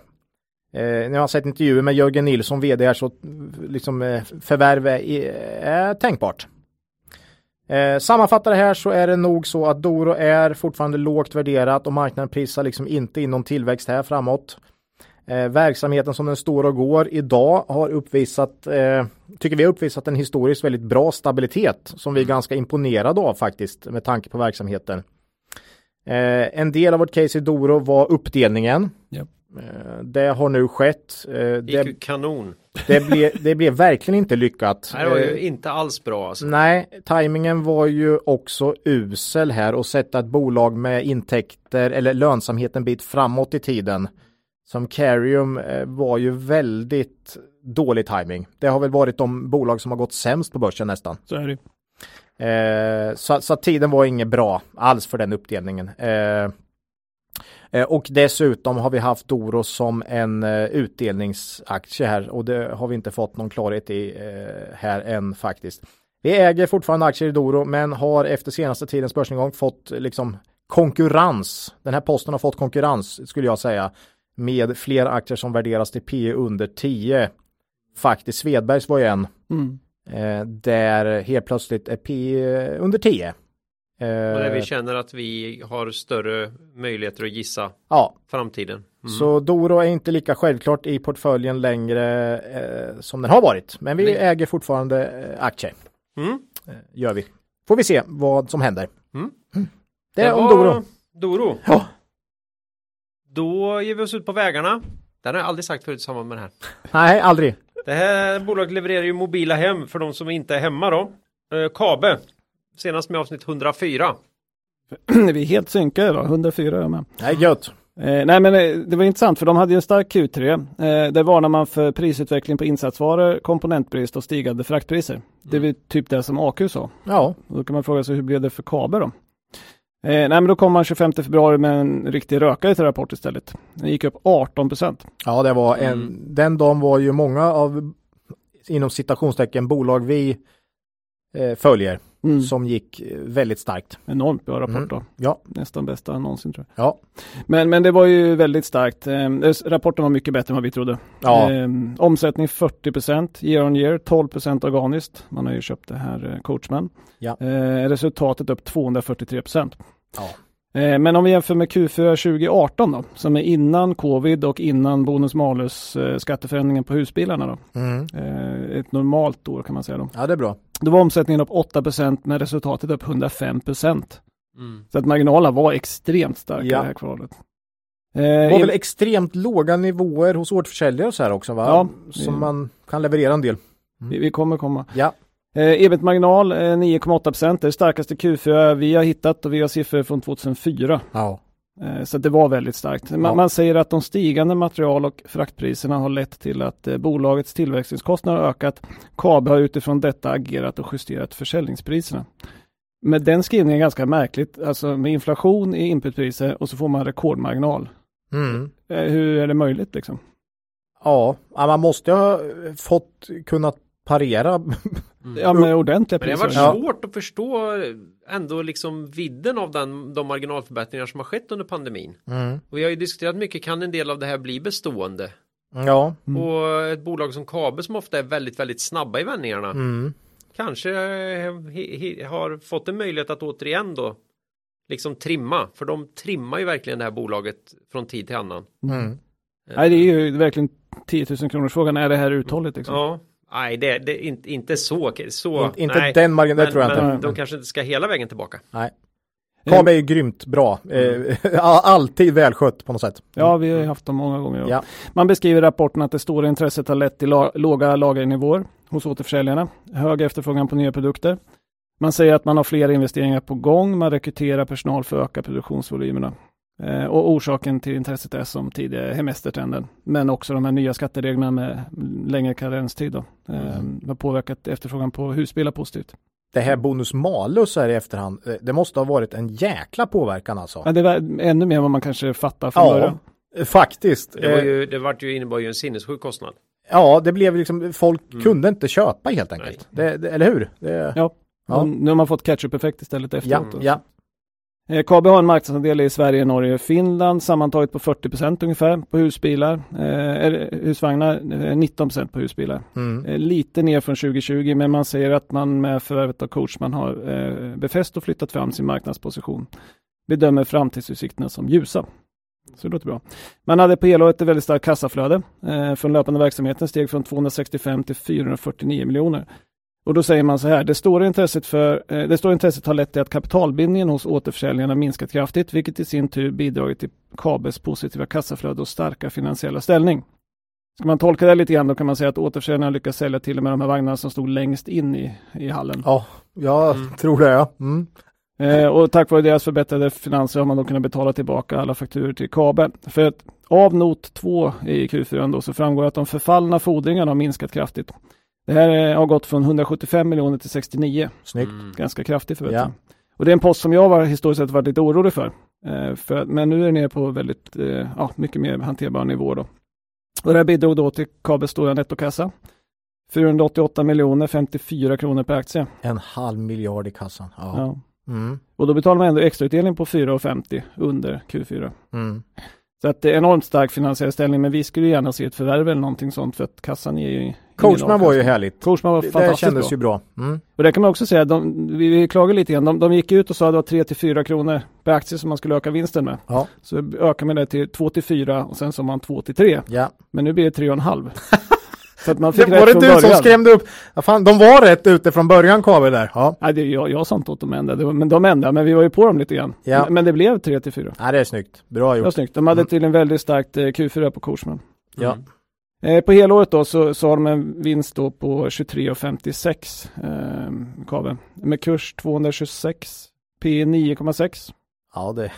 Eh, när jag har sett intervjuer med Jörgen Nilsson, vd här, så liksom eh, förvärv är, är tänkbart. Eh, sammanfattar det här så är det nog så att Doro är fortfarande lågt värderat och marknaden prisar liksom inte in någon tillväxt här framåt. Eh, verksamheten som den står och går idag har uppvisat, eh, tycker vi har uppvisat en historiskt väldigt bra stabilitet som vi är ganska imponerade av faktiskt med tanke på verksamheten. Eh, en del av vårt case i Doro var uppdelningen. Ja. Eh, det har nu skett. Eh, Det gick det, ju kanon. det, blev, det blev verkligen inte lyckat. Det här var ju Eh, inte alls bra alltså. Nej, tajmingen var ju också usel här och sätta ett bolag med intäkter eller lönsamhet en bit framåt i tiden. Som Carium eh, var ju väldigt dålig timing. Det har väl varit de bolag som har gått sämst på börsen nästan. Så är det. Eh, så, så tiden var inget bra alls för den uppdelningen. Eh, eh, och dessutom har vi haft Doro som en eh, utdelningsaktie här och det har vi inte fått någon klarhet i eh, här än faktiskt. Vi äger fortfarande aktier i Doro men har efter senaste tidens börsnedgång fått liksom konkurrens. Den här posten har fått konkurrens skulle jag säga med fler aktier som värderas till P under 10. Faktiskt Svedbergs var ju en. Mm. Eh, där helt plötsligt är P under 10. Och där vi känner att vi har större möjligheter att gissa Ja, framtiden. Mm. så Doro är inte lika självklart i portföljen längre eh, som den har varit. Men vi Nej. äger fortfarande eh, aktier. Mm. Eh, gör vi. Får vi se vad som händer. Mm. Det är om Doro. Doro. Ja. Då ger vi oss ut på vägarna. Det har jag aldrig sagt förut i samband med det här. Nej, aldrig. Det här bolaget levererar ju mobila hem för de som inte är hemma då. Eh, Kabe. Senast med avsnitt 104. (clears throat) vi är helt synkade idag, 104 är jag med. Nej, gött. Eh, nej men eh, det var intressant för de hade ju en stark Q3. Eh, där varnar man för prisutveckling på insatsvaror, komponentbrist och stigande fraktpriser. Det är väl typ det som AQ sa. Ja, Då kan man fråga sig hur blev det för Kabe då? Eh, nej men då kom man 25 februari med en riktig rökare till rapport istället. Den gick upp 18 procent. ja det var en, Mm. den dagen var ju många av inom citationstecken bolag vi eh, följer Mm. som gick eh, väldigt starkt. Enormt bra rapport Mm. då. Ja, Nästan bästa någonsin tror jag. ja, Men, men det var ju väldigt starkt. Eh, rapporten var mycket bättre än vad vi trodde. ja. Eh, omsättning 40 procent year on year, 12 procent organiskt. Man har ju köpt det här eh, Coachman. Ja. Eh, resultatet upp 243 procent. Ja. Eh, men om vi jämför med Q4 2018 då, som är innan covid och innan bonus malus eh, skatteförändringen på husbilarna då. Mm. Eh, ett normalt år kan man säga då. ja, det är bra. Då var omsättningen upp 8 procent men resultatet upp 105 procent. Mm. Så att marginalerna var extremt starka i Ja. det här kvalet. Det var väl extremt låga nivåer hos återförsäljare och så här också va? Ja. Som man kan leverera en del. vi, vi kommer komma. Ja, Eh, Ebit-marginal eh, 9,8 procent, det är det starkaste Q4 vi har hittat och vi har siffror från 2004. ja. Eh, så det var väldigt starkt. Man, Ja. man säger att de stigande material och fraktpriserna har lett till att eh, bolagets tillväxtingskostnader har ökat. KABE har utifrån detta agerat och justerat försäljningspriserna. Men den skrivningen är ganska märkligt, alltså med inflation i inputpriser och så får man rekordmarginal. Mm. Eh, hur är det möjligt liksom? Ja, man måste ha fått kunnat parera. Ja, med ordentliga Men det har priser. varit Ja. svårt att förstå ändå liksom vidden av den, de marginalförbättringar som har skett under pandemin. Mm. Och vi har ju diskuterat mycket, kan en del av det här bli bestående? Ja, Mm. Och ett bolag som Kabe som ofta är väldigt, väldigt snabba i vändningarna. mm. Kanske eh, he, he, har fått en möjlighet att återigen då liksom trimma. För de trimmar ju verkligen det här bolaget från tid till annan. Mm. Nej, det är ju verkligen 10 000 kronors frågan. Är det här uthålligt liksom? Ja, nej det, det är inte, inte så. så In, inte nej. den marginalen, det tror jag men inte. de kanske inte ska hela vägen tillbaka. Nej. Kabe är ju grymt bra. Eh, (laughs) alltid välskött på något sätt. Ja, vi har ju haft dem många gånger. Ja. Man beskriver i rapporten att det stora intresset har lett till la- låga lagernivåer hos återförsäljarna, hög efterfrågan på nya produkter. Man säger att man har flera investeringar på gång, man rekryterar personal för att öka produktionsvolymerna. Eh, och orsaken till intresset är som tidigare hemestertrenden, men också de här nya skattereglerna med längre karenstid då, eh, har påverkat efterfrågan på husbilar positivt. Det här bonus malus här i efterhand, eh, det måste ha varit en jäkla påverkan alltså. Men det var ännu mer än vad man kanske fattar från Ja, början. faktiskt. Det, var ju, det vart ju, innebar ju en sinnessjuk kostnad. Ja, det blev liksom, folk Mm. kunde inte köpa helt enkelt. Det, det, eller hur? Det, Ja. Ja. Nu har man fått catch-up-effekt istället ja, efteråt. ja. Eh, KB har en marknadsandel i Sverige, Norge och Finland sammantaget på 40% ungefär på husbilar. Eh, husvagnar eh, 19% på husbilar. Mm. Eh, lite ner från 2020 men man säger att man med förvärvet av Coachman har eh, befäst och flyttat fram sin marknadsposition. Bedömer framtidsutsikterna som ljusa. Så det låter bra. Man hade på helåret ett väldigt starkt kassaflöde. Eh, från löpande verksamheten steg från 265 till 449 miljoner. Och då säger man så här, det stora intresset, för, eh, det stora intresset har lett till att kapitalbindningen hos återförsäljarna minskat kraftigt, vilket i sin tur bidragit till Kabes positiva kassaflöde och starka finansiella ställning. Ska man tolka det lite grann då kan man säga att återförsäljarna lyckas sälja till och med de här vagnarna som stod längst in i, i hallen. Ja, jag Mm. tror det ja. Mm. Eh, och tack vare deras förbättrade finanser har man då kunnat betala tillbaka alla fakturor till Kabe. För att av not 2 i Q4 då så framgår att de förfallna fordringarna har minskat kraftigt. Det här eh, har gått från 175 miljoner till 69. Snyggt. Mm. Ganska kraftig förbättring. Ja. Och det är en post som jag var historiskt sett varit lite orolig för. Eh, för men nu är det nere på väldigt, eh, ja, mycket mer hanterbar nivå då. Och det här bidrog då till Kabels stora nettokassa. 488 miljoner 54 kronor per aktie. En halv miljard i kassan. Ja. Ja. Mm. Och då betalar man ändå extrautdelning på 4,50 under Q4. Mm. Så att det är enormt stark finansiell ställning, men vi skulle gärna se ett förvärv eller någonting sånt för att kassan är ju Coachman var ju härligt. Coachman var Det, det fantastiskt kändes bra. ju bra. Mm. Och det kan man också säga, de, vi, vi klagar lite grann, de, de gick ut och sa att det var 3 till 4 kronor per aktie som man skulle öka vinsten med. Ja. Så ökar man det till 2 till 4 och sen sa man 2 till 3. Ja. Men nu blir det 3,5. (laughs) Så att man Det fick var det från du början. som skrämde upp? Ja, fan, de var rätt ute från början Kabel där. Ja. Nej, det jag, jag sa inte åt dem att ändra, det men de ändrade, men vi var ju på dem lite grann. Ja. Men, men det blev 3 till 4. ja, det är snyggt. Bra Det var gjort. snyggt. De hade Mm. till en väldigt starkt eh, Q4 på Coachman. Ja. Eh, på helåret då så, så har de en vinst då på 23,56 eh, kabel. Med kurs 226, P 9,6. ja, det.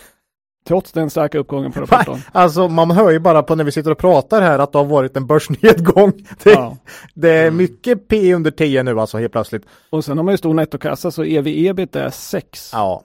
Trots den starka uppgången på (laughs) rapporten. Alltså man hör ju bara på när vi sitter och pratar här att det har varit en börsnedgång. (laughs) Det, ja. det är Mm. mycket P under 10 nu alltså helt plötsligt. Och sen har man ju stor nettokassa så ev-ebit är 6. Ja,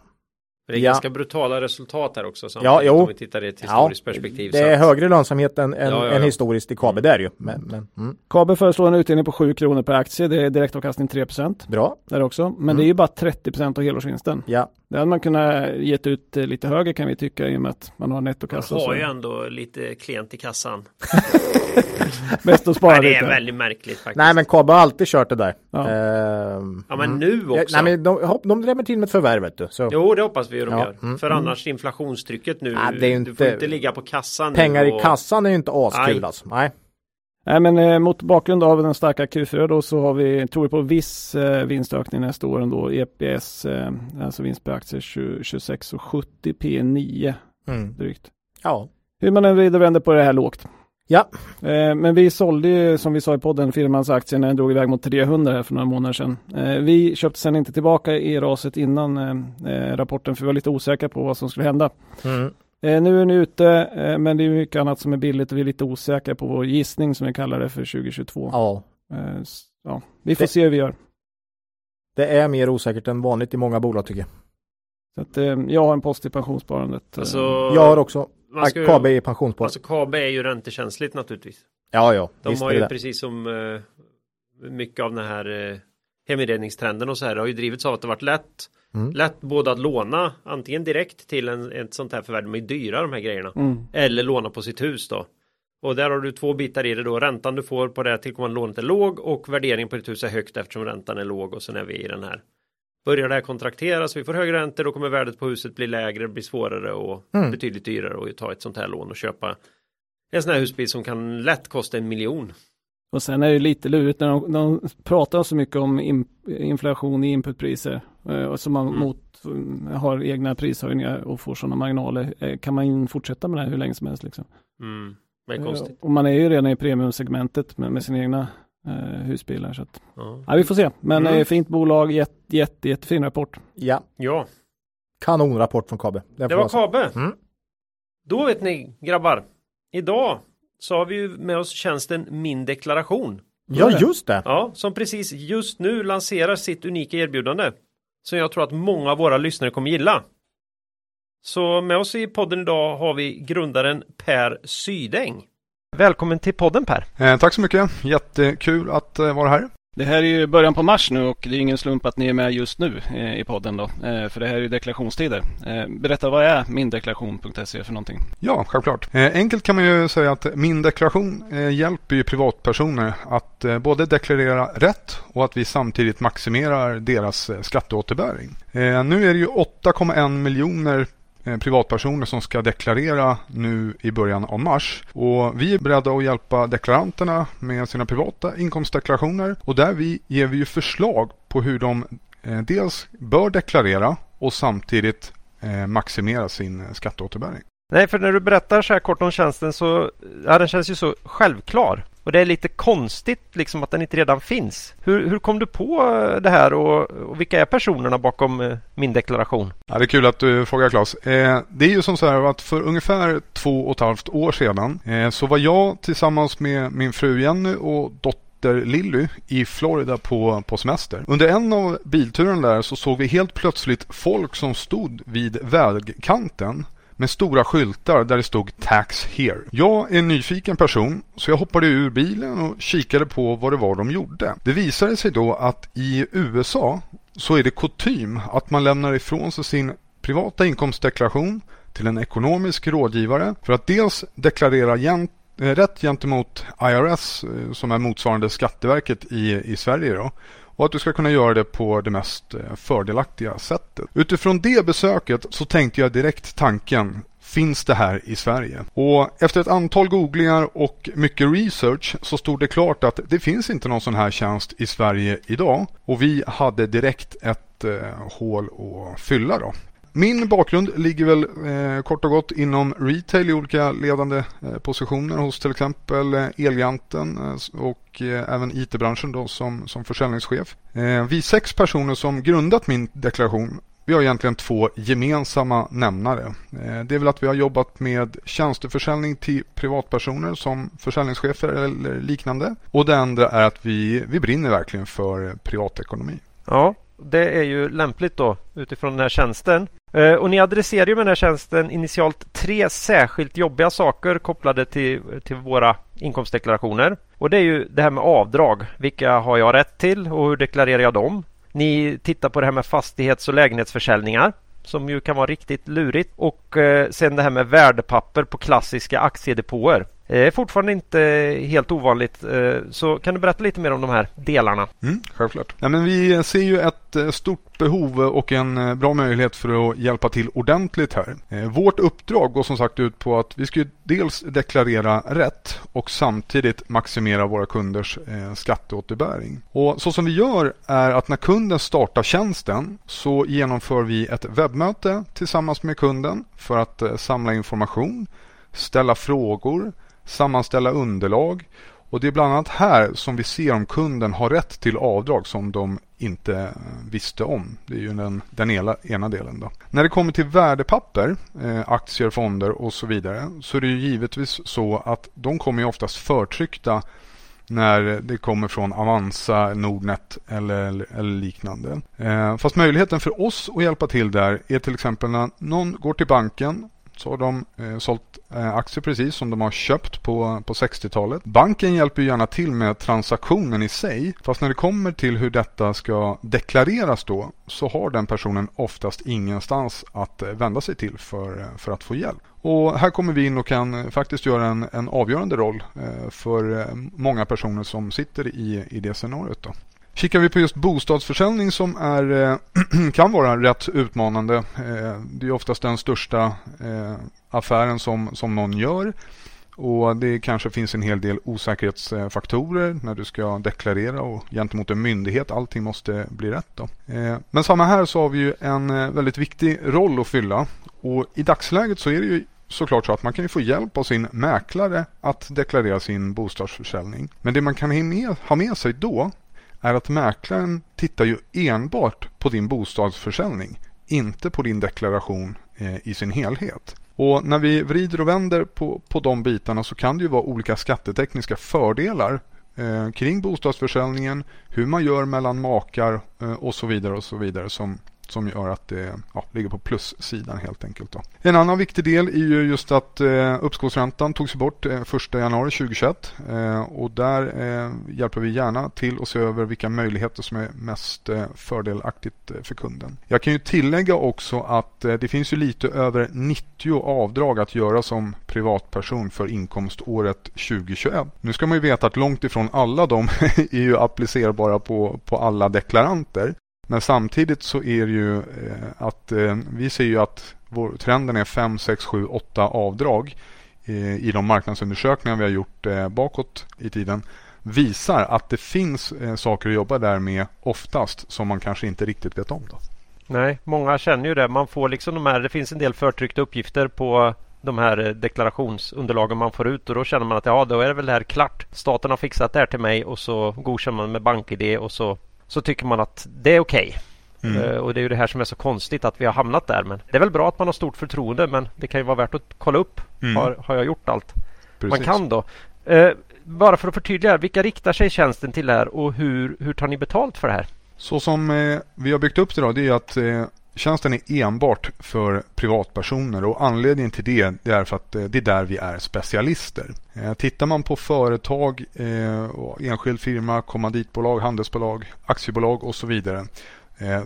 Det är Ja. ganska brutala resultat här också. Ja, jo. Om vi tittar i ett historiskt perspektiv. det är att- högre lönsamhet än, än, Ja, ja, än ja. historiskt i Kabel, det är det ju. Men, men, mm. Kabel föreslår en utdelning på 7 kronor per aktie. Det är direktavkastning 3 Bra, där också. Men Mm. det är ju bara 30% av helårsvinsten. ja. Det hade man kunnat gett ut eh, lite högre kan vi tycka i och med att man har nettokassa. Man har ju ändå lite klient i kassan. (laughs) (laughs) Bäst att spara Nej, det är lite. väldigt märkligt faktiskt. Nej men Kabel har alltid kört det där. Ja. Ehm, Ja men mm. nu Ja, också. Nej men de, de drämmer till med ett förvärv vet du. Så. Jo det hoppas vi ju de Ja, gör. mm, För mm. annars inflationstrycket nu. Ja, det är Du får inte- inte ligga på kassan nu Pengar och... i kassan är ju inte askul Nej. alltså. Nej. Nej, men eh, mot bakgrund av den starka Q4 då så har vi, tror vi på viss eh, vinstökning nästa år ändå. EPS, eh, alltså vinst per aktie 20, 26,70 P 9 Mm. drygt. Ja. Hur man än vrider och vänder på det här lågt. Ja. Eh, men vi sålde ju som vi sa i podden firmans aktie när den drog iväg mot 300 här för några månader sedan. Eh, vi köpte sen inte tillbaka i raset innan eh, eh, rapporten för vi var lite osäkra på vad som skulle hända. Mm. Eh, nu är den ute eh, men det är mycket annat som är billigt och vi är lite osäkra på vår gissning som vi kallar det för 2022. ja. Eh, ja, vi får Det- se hur vi gör. Det är mer osäkert än vanligt i många bolag tycker jag. Så att, eh, jag har en post i pensionssparandet. Alltså, Jag har också man ska ju- KB i pensionsspar. Alltså KB är ju räntekänsligt naturligtvis. ja, ja. De har är ju det. precis som eh, mycket av den här eh, heminredningstrenden och så här det har ju drivits av att det varit lätt Mm. Lätt både att låna antingen direkt till en, ett sånt här förvärv, de är dyra de här grejerna. Mm. Eller låna på sitt hus då. Och där har du två bitar i det då. Räntan du får på det tillkommande lånet är låg och värderingen på ditt hus är högt eftersom räntan är låg och sen är vi i den här. Börjar det här kontrakteras, vi får högre räntor, då kommer värdet på huset bli lägre, blir svårare och Mm. betydligt dyrare att ta ett sånt här lån och köpa en sån här husbil som kan lätt kosta en miljon. Och sen är det lite lurigt när de, de pratar så mycket om in, inflation i inputpriser eh, och som man Mm. mot, har egna prishöjningar och får sådana marginaler. Eh, kan man fortsätta med det här hur länge som helst? Liksom? Mm. Eh, och man är ju redan i premiumsegmentet med, med sina egna eh, husbilar. Så att, Ja. ja, vi får se. Men Mm. eh, fint bolag, jätte, jätte, jättefin rapport. Ja, ja, kanonrapport från. Den det var säga. Kabe. Mm. Då vet ni grabbar. Idag så har vi ju med oss tjänsten Min deklaration. Ja, just det. Ja, som precis just nu lanserar sitt unika erbjudande. Som jag tror att många av våra lyssnare kommer gilla. Så med oss i podden idag har vi grundaren Per Sydäng. Välkommen till podden Per. Eh, tack så mycket. Jättekul att eh, vara här. Det här är ju början på mars nu och det är ingen slump att ni är med just nu eh, i podden då. Eh, för det här är ju deklarationstider. Eh, berätta, vad är mindeklaration.se för någonting? Ja, självklart. Enkelt kan man ju säga att min deklaration hjälper ju privatpersoner att både deklarera rätt och att vi samtidigt maximerar deras skatteåterbäring. Nu är det ju 8,1 miljoner Eh, privatpersoner som ska deklarera nu i början av mars. Och vi är beredda att hjälpa deklaranterna med sina privata inkomstdeklarationer och där vi ger vi ju förslag på hur de eh, dels bör deklarera och samtidigt eh, maximera sin skatteåterbäring. Nej, för när du berättar så här kort om tjänsten så, ja den känns ju så självklar. Och det är lite konstigt liksom att den inte redan finns. Hur, hur kom du på eh, det här och, och vilka är personerna bakom eh, min deklaration? Ja, det är kul att du frågar Claes. Eh, det är ju som så här att för ungefär två och ett halvt år sedan eh, så var jag tillsammans med min fru Jenny och dotter Lilly i Florida på, på semester. Under en av bilturerna där så såg vi helt plötsligt folk som stod vid vägkanten med stora skyltar där det stod Tax Here. Jag är en nyfiken person så jag hoppade ur bilen och kikade på vad det var de gjorde. Det visade sig då att i USA så är det kutym att man lämnar ifrån sig sin privata inkomstdeklaration till en ekonomisk rådgivare för att dels deklarera gent, eh, rätt gentemot IRS eh, som är motsvarande Skatteverket i, i Sverige då, och att du ska kunna göra det på det mest eh, fördelaktiga sättet. Utifrån det besöket så tänkte jag direkt tanken Finns det här i Sverige? Och efter ett antal googlingar och mycket research så stod det klart att det finns inte någon sån här tjänst i Sverige idag. Och vi hade direkt ett eh, hål att fylla då. Min bakgrund ligger väl eh, kort och gott inom retail i olika ledande eh, positioner hos till exempel eh, Elgiganten eh, och eh, även IT-branschen då som, som försäljningschef. Eh, vi sex personer som grundat min deklaration vi har egentligen två gemensamma nämnare. Eh, det är väl att vi har jobbat med tjänsteförsäljning till privatpersoner som försäljningschefer eller liknande. Och det andra är att vi, vi brinner verkligen för eh, privatekonomi. Ja, det är ju lämpligt då utifrån den här tjänsten. Eh, och ni adresserar ju med den här tjänsten initialt tre särskilt jobbiga saker kopplade till, till våra inkomstdeklarationer. Och det är ju det här med avdrag. Vilka har jag rätt till och hur deklarerar jag dem? Ni tittar på det här med fastighets och lägenhetsförsäljningar som ju kan vara riktigt lurigt. Och eh, sen det här med värdepapper på klassiska aktiedepåer. Det är fortfarande inte helt ovanligt. Eh, så kan du berätta lite mer om de här delarna? Mm, självklart. Ja, men vi ser ju ett eh, stort behov och en eh, bra möjlighet för att hjälpa till ordentligt här. Vårt uppdrag går som sagt ut på att vi ska dels deklarera rätt och samtidigt maximera våra kunders skatteåterbäring. Och så som vi gör är att när kunden startar tjänsten så genomför vi ett webbmöte tillsammans med kunden för att samla information, ställa frågor, sammanställa underlag och det är bland annat här som vi ser om kunden har rätt till avdrag som de inte eh, visste om. Det är ju den, den ena, ena delen. Då. När det kommer till värdepapper, eh, aktier, fonder och så vidare så är det ju givetvis så att de kommer oftast förtryckta när det kommer från Avanza, Nordnet eller, eller liknande. Eh, fast möjligheten för oss att hjälpa till där är till exempel när någon går till banken så har de eh, sålt eh, aktier precis som de har köpt på, på 60-talet. Banken hjälper gärna till med transaktionen i sig. Fast när det kommer till hur detta ska deklareras då så har den personen oftast ingenstans att eh, vända sig till för, eh, för att få hjälp. Och här kommer vi in och kan eh, faktiskt göra en, en avgörande roll eh, för eh, många personer som sitter i, i det scenariot. Då. Kikar vi på just bostadsförsäljning som är, eh, (clears throat) kan vara rätt utmanande. Eh, det är oftast den största eh, affären som, som någon gör. Och Det kanske finns en hel del osäkerhetsfaktorer när du ska deklarera och gentemot en myndighet. Allting måste bli rätt. Då. Men samma här så har vi ju en väldigt viktig roll att fylla. Och I dagsläget så är det ju såklart så att man kan få hjälp av sin mäklare att deklarera sin bostadsförsäljning. Men det man kan ha med sig då är att mäklaren tittar ju enbart på din bostadsförsäljning, inte på din deklaration eh, i sin helhet. Och när vi vrider och vänder på, på de bitarna så kan det ju vara olika skattetekniska fördelar eh, kring bostadsförsäljningen, hur man gör mellan makar eh, och så vidare och så vidare som, som gör att det ja, ligger på plussidan helt enkelt. Då. En annan viktig del är ju just att eh, uppskovsräntan togs bort eh, 1 januari 2021 eh, och där eh, hjälper vi gärna till att se över vilka möjligheter som är mest eh, fördelaktigt eh, för kunden. Jag kan ju tillägga också att eh, det finns ju lite över 90 avdrag att göra som privatperson för inkomståret 2021. Nu ska man ju veta att långt ifrån alla de (laughs) är ju applicerbara på, på alla deklaranter. Men samtidigt så är det ju eh, att eh, vi ser ju att vår, trenden är 5, 6, 7, 8 avdrag eh, i de marknadsundersökningar vi har gjort eh, bakåt i tiden visar att det finns eh, saker att jobba där med oftast som man kanske inte riktigt vet om. Då. Nej, många känner ju det. Man får liksom de här, det finns en del förtryckta uppgifter på de här eh, deklarationsunderlagen man får ut och då känner man att ja, då är det väl det här klart. Staten har fixat det här till mig och så godkänner man med BankID och så så tycker man att det är okej. Okay. Mm. Uh, och det är ju det här som är så konstigt att vi har hamnat där. Men det är väl bra att man har stort förtroende men det kan ju vara värt att kolla upp. Mm. Har, har jag gjort allt Precis. man kan då? Uh, bara för att förtydliga, vilka riktar sig tjänsten till här och hur, hur tar ni betalt för det här? Så som eh, vi har byggt upp det då, det är att eh, tjänsten är enbart för privatpersoner och anledningen till det, det är för att eh, det är där vi är specialister. Eh, tittar man på företag, eh, enskild firma, kommanditbolag, handelsbolag, aktiebolag och så vidare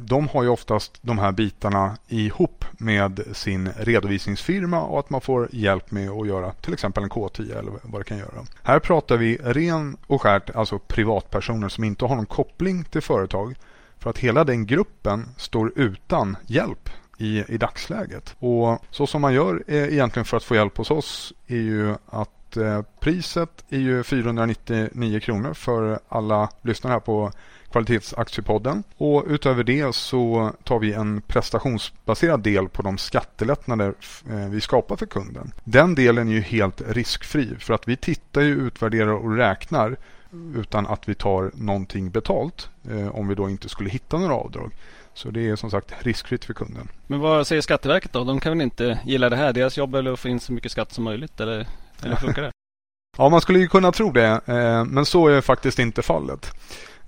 de har ju oftast de här bitarna ihop med sin redovisningsfirma och att man får hjälp med att göra till exempel en K10 eller vad det kan göra. Här pratar vi ren och skärt, alltså privatpersoner som inte har någon koppling till företag. För att hela den gruppen står utan hjälp i, i dagsläget. Och så som man gör eh, egentligen för att få hjälp hos oss är ju att eh, priset är ju 499 kronor för alla lyssnare här på Kvalitetsaktiepodden. Och utöver det så tar vi en prestationsbaserad del på de skattelättnader eh, vi skapar för kunden. Den delen är ju helt riskfri för att vi tittar ju, utvärderar och räknar utan att vi tar någonting betalt eh, om vi då inte skulle hitta några avdrag. Så det är som sagt riskfritt för kunden. Men vad säger Skatteverket då? De kan väl inte gilla det här? Deras jobb är att få in så mycket skatt som möjligt eller, eller (laughs) funkar det? ja, man skulle ju kunna tro det, eh, men så är faktiskt inte fallet.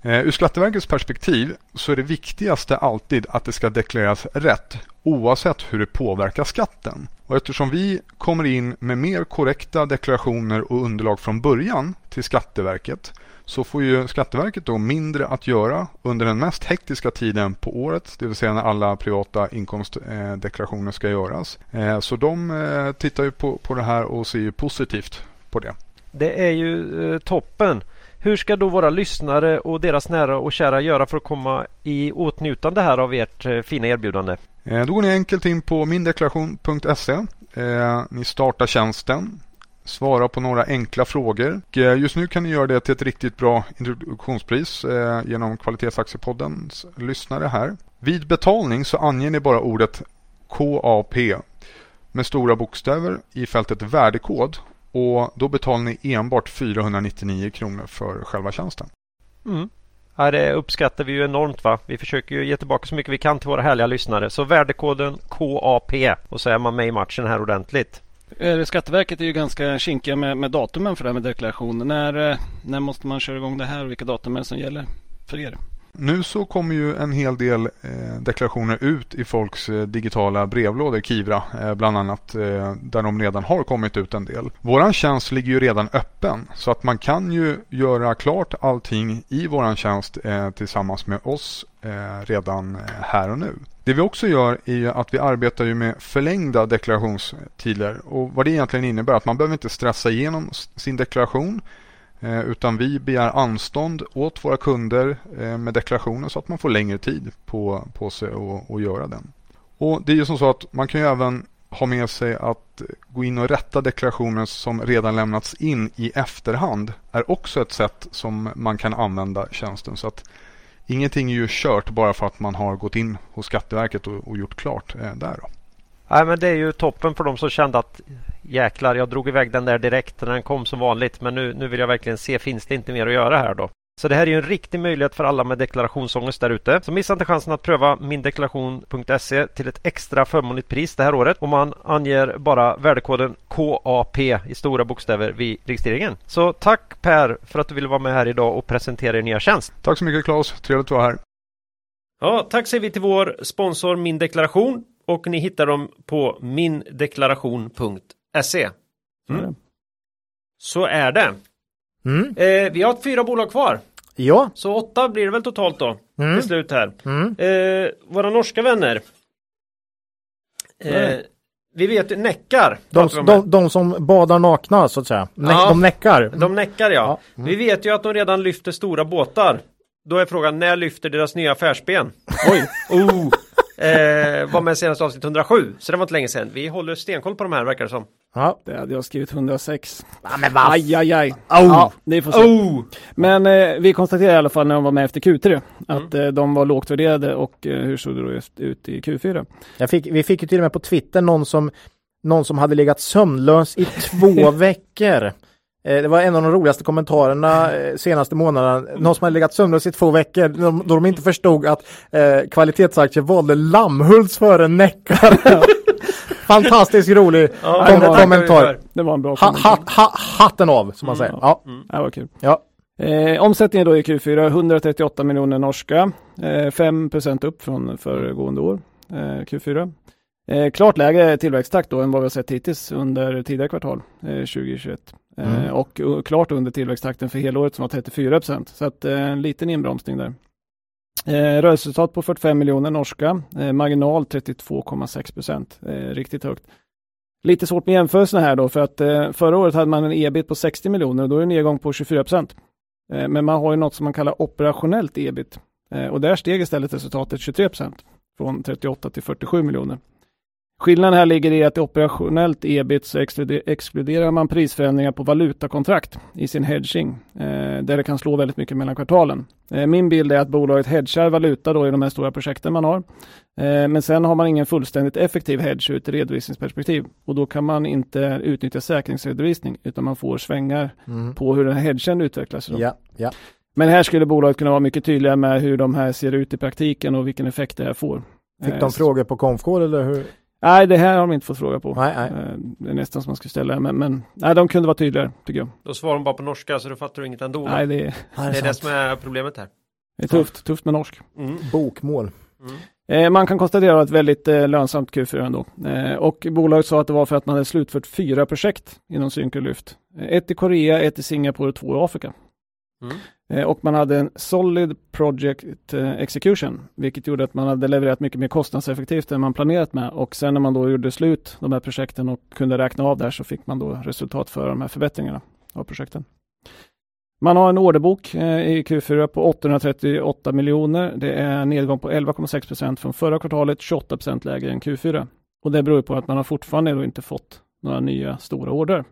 Eh, ur Skatteverkets perspektiv så är det viktigaste alltid att det ska deklareras rätt oavsett hur det påverkar skatten. Och eftersom vi kommer in med mer korrekta deklarationer och underlag från början till Skatteverket så får ju Skatteverket då mindre att göra under den mest hektiska tiden på året, det vill säga när alla privata inkomstdeklarationer ska göras. Eh, så de eh, tittar ju på, på det här och ser ju positivt på det. Det är ju eh, toppen. Hur ska då våra lyssnare och deras nära och kära göra för att komma i åtnjutande här av ert eh, fina erbjudande? Eh, då går ni enkelt in på mindeklaration.se. Eh, ni startar tjänsten, svarar på några enkla frågor. Just nu kan ni göra det till ett riktigt bra introduktionspris genom Kvalitetsaktiepoddens lyssnare här. Vid betalning så anger ni bara ordet KAP med stora bokstäver i fältet värdekod och då betalar ni enbart 499 kronor för själva tjänsten. Mm. Ja, det uppskattar vi ju enormt. va? Vi försöker ju ge tillbaka så mycket vi kan till våra härliga lyssnare. Så värdekoden KAP och så är man med i matchen här ordentligt. Eh, Skatteverket är ju ganska kinkiga med, med datumen för det här med deklaration. När, eh, när måste man köra igång det här och vilka datum är det som gäller för er? Nu så kommer ju en hel del eh, deklarationer ut i folks eh, digitala brevlådor, Kivra eh, bland annat, där de redan har kommit ut en del. Våran tjänst ligger ju redan öppen så att man kan ju göra klart allting i våran tjänst tillsammans med oss redan här och nu. Det vi också gör är att vi arbetar ju med förlängda deklarationstider och vad det egentligen innebär att man behöver inte stressa igenom sin deklaration Eh, utan vi begär anstånd åt våra kunder eh, med deklarationen så att man får längre tid på, på sig att göra den. Och Det är ju som så att man kan ju även ha med sig att gå in och rätta deklarationer som redan lämnats in i efterhand är också ett sätt som man kan använda tjänsten. Så att ingenting är ju kört bara för att man har gått in hos Skatteverket och, och gjort klart eh, där. Då. Nej men det är ju toppen för de som kände att jäklar jag drog iväg den där direkt när den kom som vanligt men nu, nu vill jag verkligen se finns det inte mer att göra här då. Så det här är ju en riktig möjlighet för alla med deklarationsångest där ute. Så missa inte chansen att pröva mindeklaration.se till ett extra förmånligt pris det här året. Och man anger bara värdekoden KAP i stora bokstäver vid registreringen. Så tack Per för att du ville vara med här idag och presentera er nya tjänst. Tack så mycket Claes, trevligt att vara här. Ja, tack säger vi till vår sponsor Min Deklaration och ni hittar dem på mindeklaration.se. Mm. Så är det. Mm. Eh, vi har fyra bolag kvar. Ja. Så åtta blir det väl totalt då. Mm. Till slut här. Mm. Eh, våra norska vänner. Eh, vi vet Näckar. De, de, de, som badar nakna så att säga. Nä, ja, de näckar. De näckar ja. ja. Vi vet ju att de redan lyfter stora båtar. Då är frågan när lyfter deras nya affärsben? Oj! (laughs) oh. Eh, var med senast avsnitt 107, så det var inte länge sedan. Vi håller stenkoll på de här verkar det som. Ja, det hade jag skrivit 106. Ja, men va? Aj, aj, aj. Oh. Ja, ni får se. Oh. Men eh, vi konstaterade i alla fall när de var med efter Q3 att mm. eh, de var lågt värderade och eh, hur såg det då ut i Q4? Jag fick, vi fick ju till och med på Twitter någon som, någon som hade legat sömnlös i två (laughs) veckor. Eh, det var en av de roligaste kommentarerna eh, senaste månaden. Någon som hade legat sömnlös i två veckor då de inte förstod att eh, kvalitetsaktier valde Lammhults före Neckar. (laughs) Fantastiskt rolig Ja, kom- vi kommentar. Det var en bra kommentar. ha, ha, hatten av, som man säger. Ja. Det var kul. Ja. Eh, omsättningen då i Q4 138 miljoner norska. Eh, 5 upp från föregående år, eh, Q4. Eh, klart lägre tillväxttakt då än vad vi har sett hittills under tidigare kvartal eh, 2021. Eh, Mm. och, och klart under tillväxttakten för helåret som var 34% Så att eh, en liten inbromsning där. Eh, rörelseresultat på 45 miljoner norska, eh, marginal 32,6 eh, riktigt högt. Lite svårt med jämförelserna här då för att eh, förra året hade man en ebit på 60 miljoner och då är det en nedgång på 24 Eh, Men man har ju något som man kallar operationellt ebit. Och där steg istället resultatet 23% från 38 till 47 miljoner. Skillnaden här ligger i att i operationellt ebit så exkluder- exkluderar man prisförändringar på valutakontrakt i sin hedging, eh, där det kan slå väldigt mycket mellan kvartalen. Eh, Min bild är att bolaget hedgar valuta då i de här stora projekten man har. Eh, Men sen har man ingen fullständigt effektiv hedge ur ett redovisningsperspektiv och då kan man inte utnyttja säkringsredovisning utan man får svängar Mm. på hur den här hedgen utvecklas. Då. Ja, ja. Men här skulle bolaget kunna vara mycket tydligare med hur de här ser ut i praktiken och vilken effekt det här får. Fick de frågor på konfkål eller hur? Nej, det här har de inte fått fråga på. Nej, nej. Eh, Det är nästan som man skulle ställa, men, men nej, de kunde vara tydligare, tycker jag. Då svarar de bara på norska så då fattar du inget ändå. (laughs) Nej, det är, det är det som är problemet här. det är tufft, tufft med norsk. Mm. Bokmål. Mm. Eh, man kan konstatera att ett väldigt eh, lönsamt Q4 ändå. Eh, och bolaget sa att det var för att man hade slutfört fyra projekt inom Synkrelyft. Eh, ett i Korea, ett i Singapore och två i Afrika. Mm. Eh, och man hade en solid project eh, execution, vilket gjorde att man hade levererat mycket mer kostnadseffektivt än man planerat med. Och sen när man då gjorde slut de här projekten och kunde räkna av där så fick man då resultat för de här förbättringarna av projekten. Man har en orderbok eh, i Q4 på 838 miljoner. Det är en nedgång på 11,6 procent från förra kvartalet, 28 procent lägre än Q4. Och det beror på att man har fortfarande inte fått några nya stora order.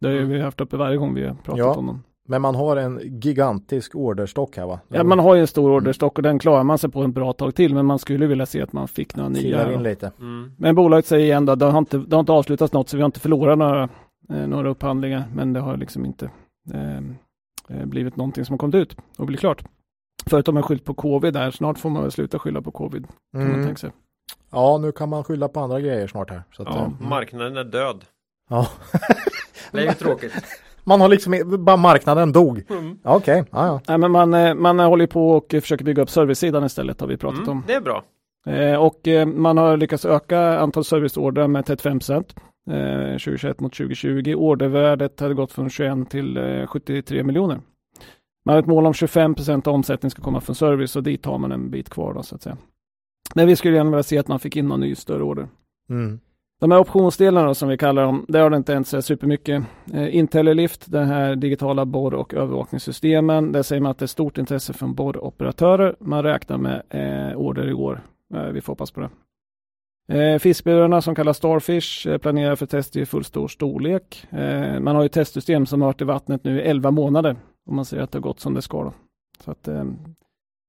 Det har ju vi haft uppe varje gång vi har pratat Ja. om dem. Men man har en gigantisk orderstock här va? Ja, man har ju en stor orderstock och den klarar man sig på en bra tag till, men man skulle vilja se att man fick några nya. in lite. Mm. Men bolaget säger igen då, det har inte, det har inte avslutats något, så vi har inte förlorat några, eh, några upphandlingar, men det har liksom inte eh, eh, blivit någonting som har kommit ut och blivit klart. Förut har man skyllt på covid där, snart får man väl sluta skylla på covid, kan man Mm. tänka sig. Ja, nu kan man skylla på andra grejer snart här. Så att, Ja, eh, Marknaden är död. ja. Det är ju tråkigt. (laughs) Man har liksom, bara marknaden dog. Mm. Okej, ja, ja. Nej, men man, eh, man håller på och försöker bygga upp servicesidan istället, har vi pratat Mm. om. Det är bra. Eh, och eh, man har lyckats öka antal serviceorder med 35 procent. Eh, 2021 mot 2020. Ordervärdet hade gått från 21 till eh, 73 miljoner. Man har ett mål om 25 procent av omsättningen ska komma från service och dit har man en bit kvar då så att säga. Men vi skulle gärna vilja se att man fick in någon ny större order. Mm. De här optionsdelarna som vi kallar dem, det har det inte hänt så supermycket. Eh, Intellilift, den här digitala borr och övervakningssystemen, där säger man att det är stort intresse från borroperatörer. Man räknar med eh, order i år. Eh, vi får hoppas på det. Eh, fiskburarna som kallas Starfish eh, planerar för test i full stor storlek. Eh, man har ju testsystem som har varit i vattnet nu i 11 månader och man ser att det har gått som det ska. Då. Så att eh,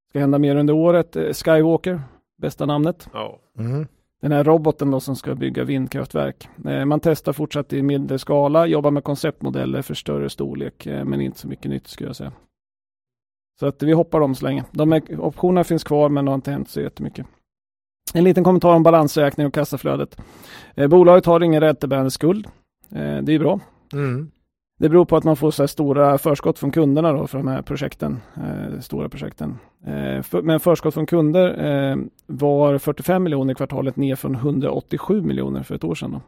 ska hända mer under året. Eh, Skywalker, bästa namnet. Ja. Mm. Den här roboten då som ska bygga vindkraftverk. Eh, man testar fortsatt i mindre skala, jobbar med konceptmodeller för större storlek, eh, men inte så mycket nytt skulle jag säga. Så att vi hoppar dem så länge. De är, optionerna finns kvar, men det har inte hänt så jättemycket. En liten kommentar om balansräkning och kassaflödet. Eh, bolaget har ingen räntebärande skuld. Det är bra. Mm. Det beror på att man får så stora förskott från kunderna då för de här projekten, eh, stora projekten. Eh, för, men förskott från kunder eh, var 45 miljoner i kvartalet ner från 187 miljoner för ett år sedan.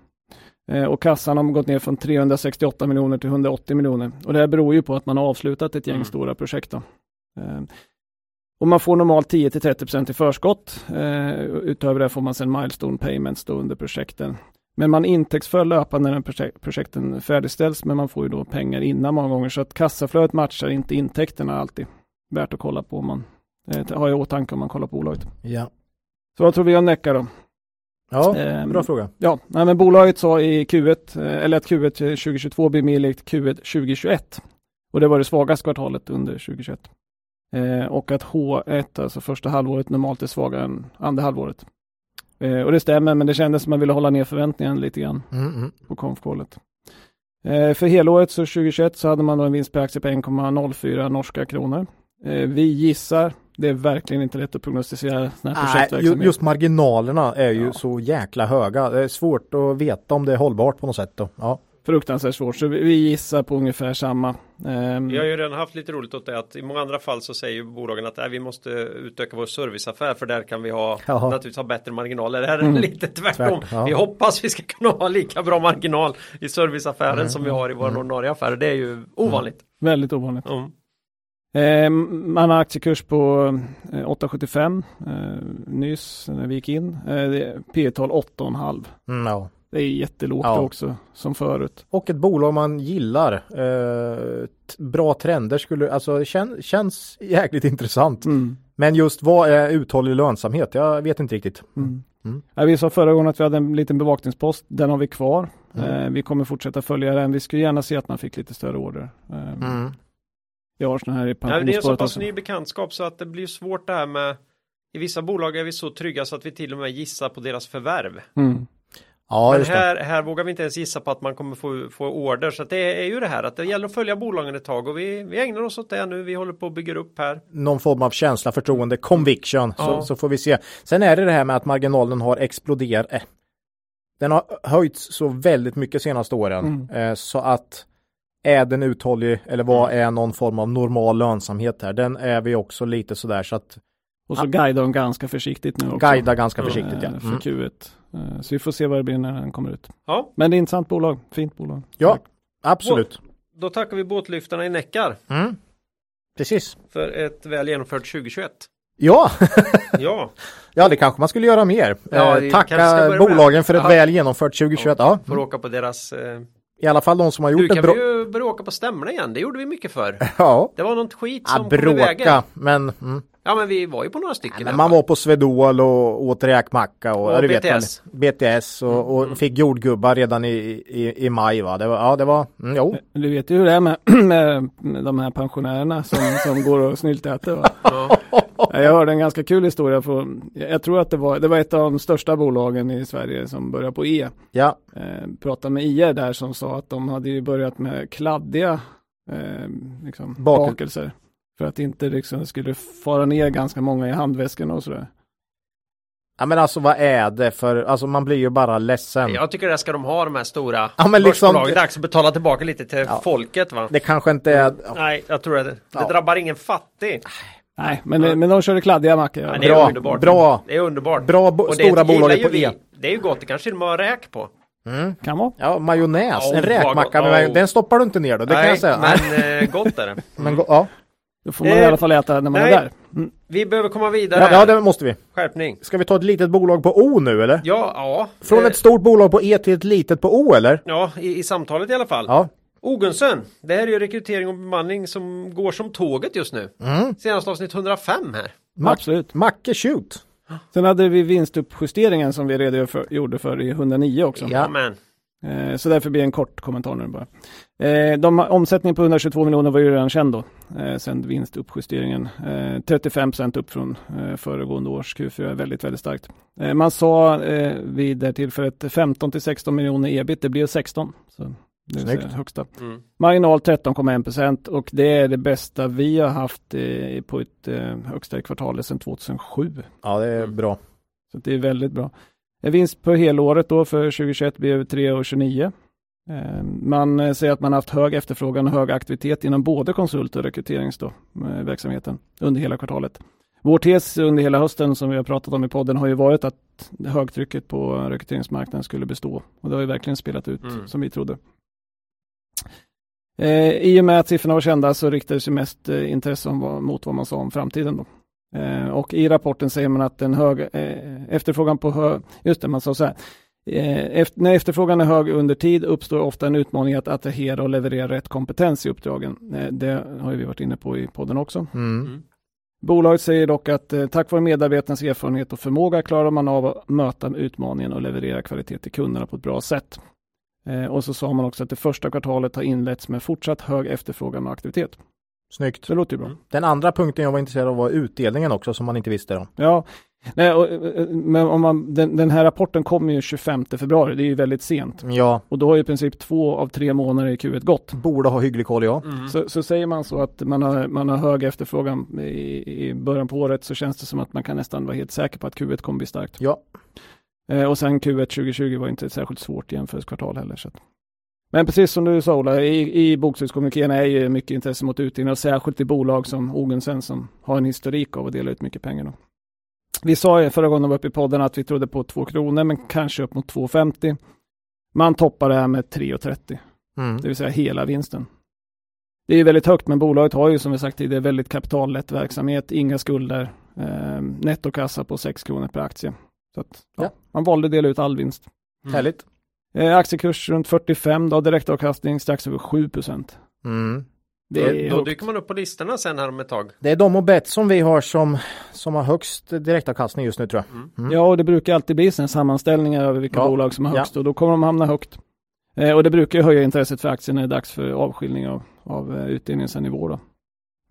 Eh, och kassan har gått ner från 368 miljoner till 180 miljoner. Och det här beror ju på att man har avslutat ett gäng Mm. stora projekt. Då. Eh, och man får normalt 10-30% i förskott. Eh, utöver det får man sen milestone payments under projekten. Men man intäktsför löpande när projek- projekten färdigställs, men man får ju då pengar innan många gånger, så att kassaflödet matchar inte intäkterna alltid. Värt att kolla på om man eh, har i åtanke om man kollar på bolaget. Ja. Så vad tror vi om Neca då? Ja, Ehm, bra fråga. Ja, nej, men bolaget sa i Q1, eh, eller att Q1 2022 blir mer likt Q1 2021. Och det var det svagaste kvartalet under 2021. Eh, och att H1, alltså första halvåret, normalt är svagare än andra halvåret. Eh, och det stämmer, men det kändes som man ville hålla ner förväntningen lite grann Mm, mm. på konfkålet. Eh, för helåret så 2021 så hade man då en vinst per aktie på 1,04 norska kronor. Eh, vi gissar det är verkligen inte lätt att prognostisera sådana här projektverksamhet. just marginalerna är ju Ja. så jäkla höga. Det är svårt att veta om det är hållbart på något sätt. Då. Ja. Fruktansvärt svårt, så vi, vi gissar på ungefär samma. Ehm, Vi har ju redan haft lite roligt åt det att i många andra fall så säger ju bolagen att nej, vi måste utöka vår serviceaffär för där kan vi ha Jaha. naturligtvis ha bättre marginaler. Det här är Mm. lite tvärtom. Tvärt, ja. Vi hoppas vi ska kunna ha lika bra marginal i serviceaffären Mm. som vi har i våra ordinarie affärer. Det är ju ovanligt. Väldigt ovanligt. Mm. Ehm, man har aktiekurs på eh, 8,75 eh, nyss när vi gick in. Eh, P tal 8,5. Mm, ja. Det är jättelågt Ja. också, som förut. Och ett bolag man gillar. Eh, bra trender skulle, alltså det kän, känns jäkligt intressant. Mm. Men just vad är uthållig lönsamhet? Jag vet inte riktigt. Mm. Mm. Ja, vi sa förra gången att vi hade en liten bevakningspost. Den har vi kvar. Mm. Eh, vi kommer fortsätta följa den. Vi skulle gärna se att man fick lite större order. Eh, Mm. Jag har sådana här i Nej, men det är en så pass också. ny bekantskap så att det blir svårt det här med i vissa bolag är vi så trygga så att vi till och med gissar på deras förvärv. Mm. Ja, Men här, här vågar vi inte ens gissa på att man kommer få, få order. Så det är ju det här att det gäller att följa bolagen ett tag och vi, vi ägnar oss åt det nu. Vi håller på att bygga upp här. Någon form av känsla, förtroende, conviction. Så, Ja. så får vi se. Sen är det det här med att marginalen har exploderat. Eh. Den har höjts så väldigt mycket senaste åren. Mm. Eh, så att är den uthållig eller vad är någon form av normal lönsamhet här? Den är vi också lite sådär så att Och så guidar de ganska försiktigt nu också. guida ganska Ja, försiktigt. Ja. Eh, För Mm. Q1. Eh, Så vi får se vad det blir när den kommer ut. Ja, Men det är ett intressant bolag. Fint bolag. ja, absolut. då tackar vi båtlyftarna i Neckar Mm. Precis. för ett väl genomfört 2021. Ja, (laughs) Ja, ja, det kanske man skulle göra mer. Ja, eh, tacka börja med bolagen för ett Ja. väl genomfört 2021. Ja. får åka på deras... Eh... I alla fall de som har Nu gjort kan ett bra... vi ju börja åka på stämmorna igen. Det gjorde vi mycket för. (laughs) Ja, Det var något skit ja som kom i vägen. bråka, men, mm. Ja, men vi var ju på några stycken. i men man var på Svedol och åt räkmacka och, Och ja, du vet BTS. väl, BTS och, och fick jordgubbar redan i, i, i maj va. Det var, ja, det var, mm, jo. Du vet ju hur det är med, med, (clears throat) med de här pensionärerna som, som går och snyltäter. Va? Ja. Ja, Jag hörde en ganska kul historia. På, jag tror att det var, det var ett av de största bolagen i Sverige som börjar på E. Ja, Eh, pratade med IR där som sa att de hade ju börjat med kladdiga eh, liksom, Bakel- bakelser. För att inte liksom skulle fara ner ganska många i handväskorna och sådär. ja men alltså vad är det för, alltså man blir ju bara ledsen. Jag tycker det ska de ha de här stora Ja, men liksom- börsbolagen. Dags att betala tillbaka lite till Ja. folket va? Det kanske inte är, Nej, jag tror att det, det Ja. drabbar ingen fattig. Nej, men, men de körde kladdiga mackor. Ja, Ja. det är Bra, underbart. bra. Det är underbart. bra bo, Och det stora bolag på vi. E. Det är ju gott, det kanske med har räk på. Mm. Kan vara. Ja, majonnäs, Ja, en räkmacka, Ja. den stoppar du inte ner då, det kan jag säga. men eh, gott är det. Men go- ja. Då får man Eh, i alla fall äta när man nej. är där. Mm. Vi behöver komma vidare. Ja, ja, det måste vi. Skärpning. Ska vi ta ett litet bolag på O nu eller? Ja, ja. Från Eh, ett stort bolag på E till ett litet på O eller? Ja, i, i samtalet i alla fall. Ja. Ogunsen, det här är ju rekrytering och bemanning som går som tåget just nu. Mm. Senast avsnitt 105 här. Mac- Absolut. Macke shoot. Sen hade vi vinstuppjusteringen som vi redogjorde för i 109 också. Ja. Amen. Eh, Så därför blir det en kort kommentar nu bara. Eh, De, omsättningen på 122 miljoner var ju redan känd då, eh, sen vinstuppjusteringen. Eh, 35 procent upp från föregående års Q4, väldigt, väldigt starkt. Man sa vid det tillfället 15 till 16 miljoner ebit, det blev 16. Så det är Snyggt. högsta. Mm. Marginal 13,1 procent och det är det bästa vi har haft på ett högsta i kvartalet sedan 2007. Ja, det är Mm. bra. Så det är väldigt bra. En vinst på helåret då för 2021 blev 3,29. Eh, Man eh, säger att man haft hög efterfrågan och hög aktivitet inom både konsult och rekryteringsverksamheten under hela kvartalet. Vår tes under hela hösten som vi har pratat om i podden har ju varit att högtrycket på rekryteringsmarknaden skulle bestå. Och det har ju verkligen spelat ut Mm. som vi trodde. Eh, I och med att siffrorna var kända så riktades ju mest eh, intresse om vad, mot vad man sa om framtiden. Då. Eh, och i rapporten säger man att en hög eh, efterfrågan på hög, just det man sa så här, eh, efter, när efterfrågan är hög under tid uppstår ofta en utmaning att attrahera och leverera rätt kompetens i uppdragen. Det har ju vi varit inne på i podden också. Mm. Mm. Bolaget säger dock att tack vare medarbetarnas erfarenhet och förmåga klarar man av att möta utmaningen och leverera kvalitet till kunderna på ett bra sätt. Och så sa man också att det första kvartalet har inletts med fortsatt hög efterfrågan och aktivitet. Snyggt. Det låter ju bra. Den andra punkten jag var intresserad av var utdelningen också som man inte visste om. Ja, Nej, och, men om man, den, den här rapporten kommer ju 25 februari, det är ju väldigt sent. Ja, Och då har i princip två av tre månader i Q1 gått. borde ha hygglig koll ja. Mm. Så, så säger man så att man har, man har hög efterfrågan i, i början på året så känns det som att man kan nästan vara helt säker på att Q1 kommer bli starkt. Ja. Eh, och sen Q1 2020 var inte ett särskilt svårt jämförelsekvartal heller. Så att. Men precis som du sa Ola, i, i bokslutskommunikén är ju mycket intresse mot utdelning och särskilt i bolag som Ogensen som har en historik av att dela ut mycket pengar. Då. Vi sa ju förra gången vi var uppe i podden att vi trodde på 2 kronor men kanske upp mot 2,50. Man toppar det här med 3,30, Mm. det vill säga hela vinsten. Det är ju väldigt högt men bolaget har ju som vi sagt tidigare väldigt kapitallätt verksamhet, inga skulder, eh, nettokassa på 6 kronor per aktie. Så att, ja, Ja. Man valde att dela ut all vinst. Härligt. Eh, aktiekurs runt 45 då, direktavkastning strax över 7 procent. Mm. Det Då, då dyker man upp på listorna sen här om ett tag. Det är de och bet som vi har som, som har högst direktavkastning just nu tror jag. Mm. Ja, och det brukar alltid bli sen sammanställningar över vilka Ja. bolag som har Ja. högst och då kommer de hamna högt. Eh, och det brukar ju höja intresset för aktien när det är dags för avskiljning av, av eh, utdelningen sen i vår då.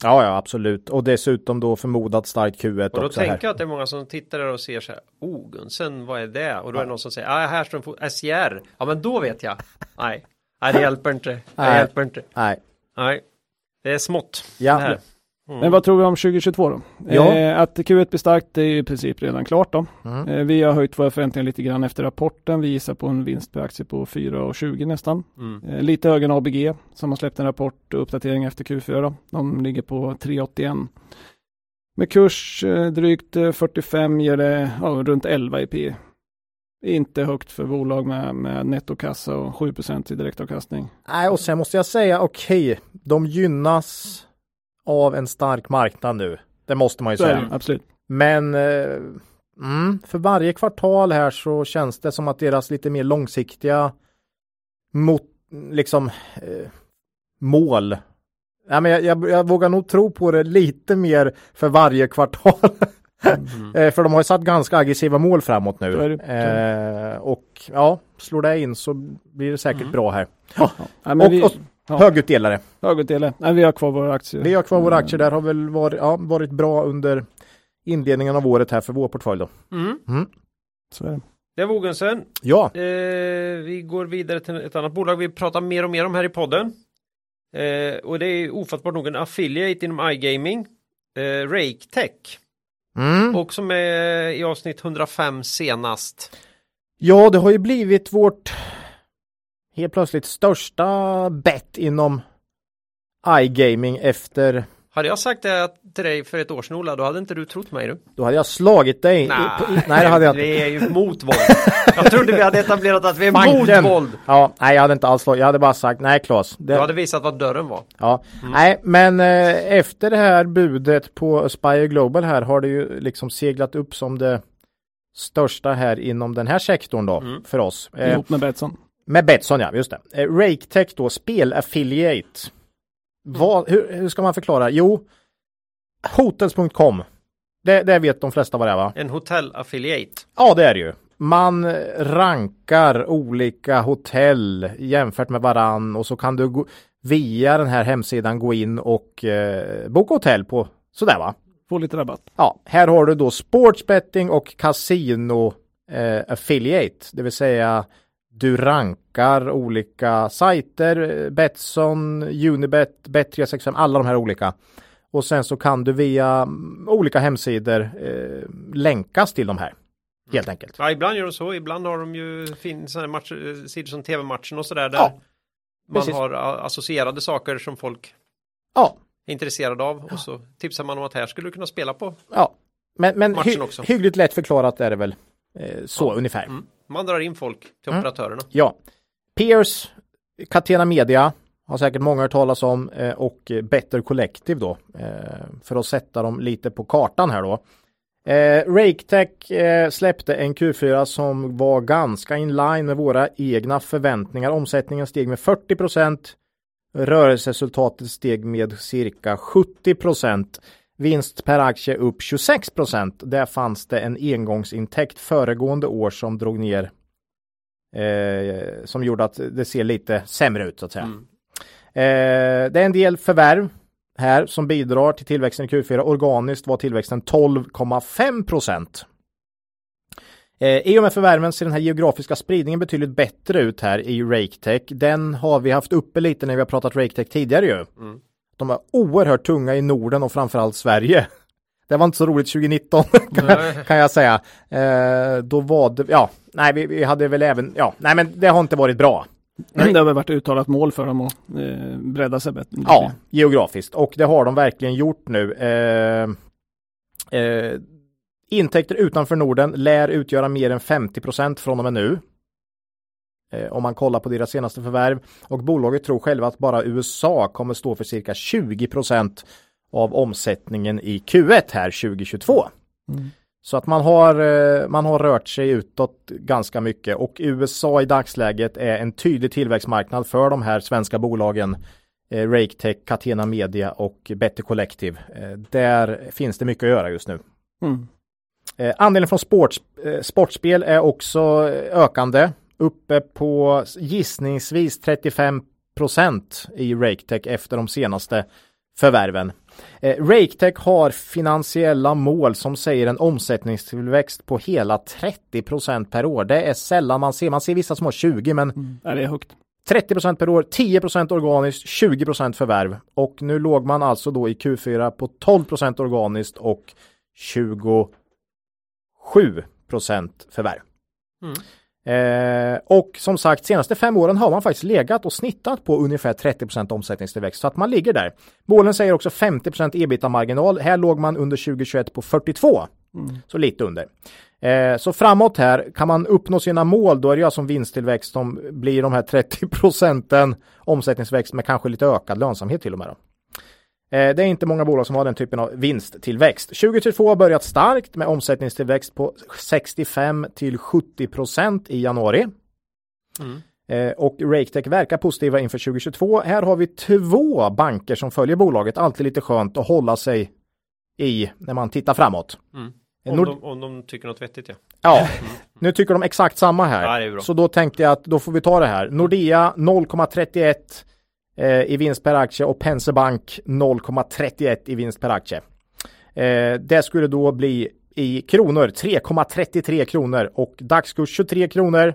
Ja, ja, absolut. Och dessutom då förmodat starkt Q1 Och då också tänker här. jag att det är många som tittar där och ser så här, oh Gunsen, vad är det? Och då är det någon som säger, ah, här står en SJR. Ja, men då vet jag. Nej, nej det hjälper inte. Det Nej. hjälper inte. Nej. Nej, det är smått. Ja. Här. Men vad tror vi om 2022 då? Ja. Eh, att Q1 blir starkt det är i princip redan klart då. Mm. Eh, vi har höjt våra förväntningar lite grann efter rapporten. Vi gissar på en vinst per aktie på 4,20 nästan. Mm. Eh, lite högre än ABG som har släppt en rapport och uppdatering efter Q4 då. De ligger på 3,81. Med kurs eh, drygt eh, 45 ger det ja, runt 11 i P. Inte högt för bolag med, med nettokassa och 7% i direktavkastning. Nej, och sen måste jag säga okej, de gynnas av en stark marknad nu. Det måste man ju Så säga. absolut. Men eh, mm, för varje kvartal här så känns det som att deras lite mer långsiktiga mot, liksom, eh, mål. Ja, men jag, jag, jag vågar nog tro på det lite mer för varje kvartal. Mm. (laughs) Eh, för de har ju satt ganska aggressiva mål framåt nu. Det. Eh, och ja, slår det in så blir det säkert Mm. bra här. Ja, men Och- vi, och- ja, Högutdelare. högutdelare. Nej, vi har kvar våra aktier. Vi har kvar våra aktier där har väl varit, ja, varit bra under inledningen av året här för vår portfölj då. Mm. Så är det. Det var Ogunsen. Ja, Eh, vi går vidare till ett annat bolag vi pratar mer och mer om här i podden. Eh, och det är ofattbart nog en affiliate inom iGaming. Eh, RakeTech. mm. Och som är i avsnitt 105 senast. ja det har ju blivit vårt helt plötsligt största bet inom iGaming efter, Hade jag sagt det till dig för ett år sedan Ola, då hade inte du trott mig du. då hade jag slagit dig. i- nej det hade jag inte. Vi är ju mot våld. Jag trodde vi hade etablerat att vi är Banken. mot våld. Ja, nej jag hade inte alls slagit, jag hade bara sagt nej Claes. Du Det, hade visat vad dörren var. Ja, nej, men eh, efter det här budet på Aspire Global här har det ju liksom seglat upp som det största här inom den här sektorn då Mm. för oss. Eh, Ihop med Betsson. Med Betsson ja, just det. Eh, RakeTech då, spelaffiliate. Vad, hur, hur ska man förklara? Jo, hotels.com. Det, det vet de flesta vad det är va? En hotellaffiliate. Ja, det är det ju. Man rankar olika hotell jämfört med varann och så kan du gå, via den här hemsidan gå in och eh, boka hotell på sådär va? Får lite rabatt. Ja, här har du då sportsbetting och casino eh, affiliate, det vill säga du rankar olika sajter, eh, Betsson, Unibet, Bet365, alla de här olika. Och sen så kan du via mm, olika hemsidor eh, länkas till de här. Helt enkelt. Ja, ibland gör de så. Ibland har de ju fin, såna här matcher, eh, sidor som tv-matchen och sådär. Där Ja, man precis. har a- associerade saker som folk Ja, är intresserade av. Och så tipsar man om att här skulle du kunna spela på. ja. Men, men hy också. hyggligt lätt förklarat är det väl eh, så Ja. ungefär. Mm. Man drar in folk till Mm. operatörerna. Ja. Peers, Catena Media har säkert många hört talas om eh, och eh, Better Collective då eh, för att sätta dem lite på kartan här då. Eh, RakeTech eh, släppte en Q4 som var ganska in line med våra egna förväntningar. Omsättningen steg med 40% Rörelseresultatet steg med cirka 70 Vinst per aktie upp 26% Där fanns det en engångsintäkt föregående år som drog ner eh, som gjorde att det ser lite sämre ut så att säga. Mm. Eh, det är en del förvärv här som bidrar till tillväxten i Q4. Organiskt var tillväxten 12,5 procent. Eh, I och med förvärven ser den här geografiska spridningen betydligt bättre ut här i RakeTech. Den har vi haft uppe lite när vi har pratat RakeTech tidigare ju. Mm. De var oerhört tunga i Norden och framförallt Sverige. (laughs) Det var inte så roligt 2019 (laughs) kan, jag säga. Eh, då var det, ja, nej vi, vi, hade väl även, ja, nej men det har inte varit bra. Det har väl varit uttalat mål för dem att eh, bredda sig bättre. Ja, geografiskt och det har de verkligen gjort nu. Eh, eh, intäkter utanför Norden lär utgöra mer än 50 procent från och med nu. Eh, om man kollar på deras senaste förvärv och bolaget tror själva att bara USA kommer stå för cirka 20 procent av omsättningen i Q1 här 2022. Mm. Så att man har, eh, man har rört sig utåt ganska mycket och USA i dagsläget är en tydlig tillväxtmarknad för de här svenska bolagen eh, RakeTech, Catena Media och Better Collective. Eh, där finns det mycket att göra just nu. Mm. Andelen från sports, sportspel är också ökande, uppe på gissningsvis 35 procent i RakeTech efter de senaste förvärven. Eh, RakeTech har finansiella mål som säger en omsättningstillväxt på hela 30% per år. Det är sällan man ser, man ser vissa som har 20 men mm, det är högt. 30% per år, 10% organiskt, 20% förvärv och nu låg man alltså då i Q4 på 12% organiskt och 27 förvärv. Mm. Eh, och som sagt, senaste fem åren har man faktiskt legat och snittat på ungefär 30 omsättningstillväxt, så att man ligger där. Målen säger också 50% ebita-marginal. Här låg man under 2021 på 42, mm. så lite under. Eh, så framåt här, kan man uppnå sina mål, då är det ju alltså vinsttillväxt som blir de här 30 procenten omsättningsväxt med kanske lite ökad lönsamhet till och med. Då. Eh, det är inte många bolag som har den typen av vinsttillväxt. 2022 har börjat starkt med omsättningstillväxt på 65 till 70 procent i januari. Mm. Eh, och RakeTech verkar positiva inför 2022. Här har vi två banker som följer bolaget. Alltid lite skönt att hålla sig i när man tittar framåt. Mm. Eh, om, Nord de, om de tycker något vettigt ja. Ja, mm. nu tycker de exakt samma här. Ja, så då tänkte jag att då får vi ta det här. Nordea 0,31 eh, i vinst per aktie och Penser Bank 0,31 i vinst per aktie. Eh, det skulle då bli i kronor 3,33 kronor och dagskurs 23 kronor.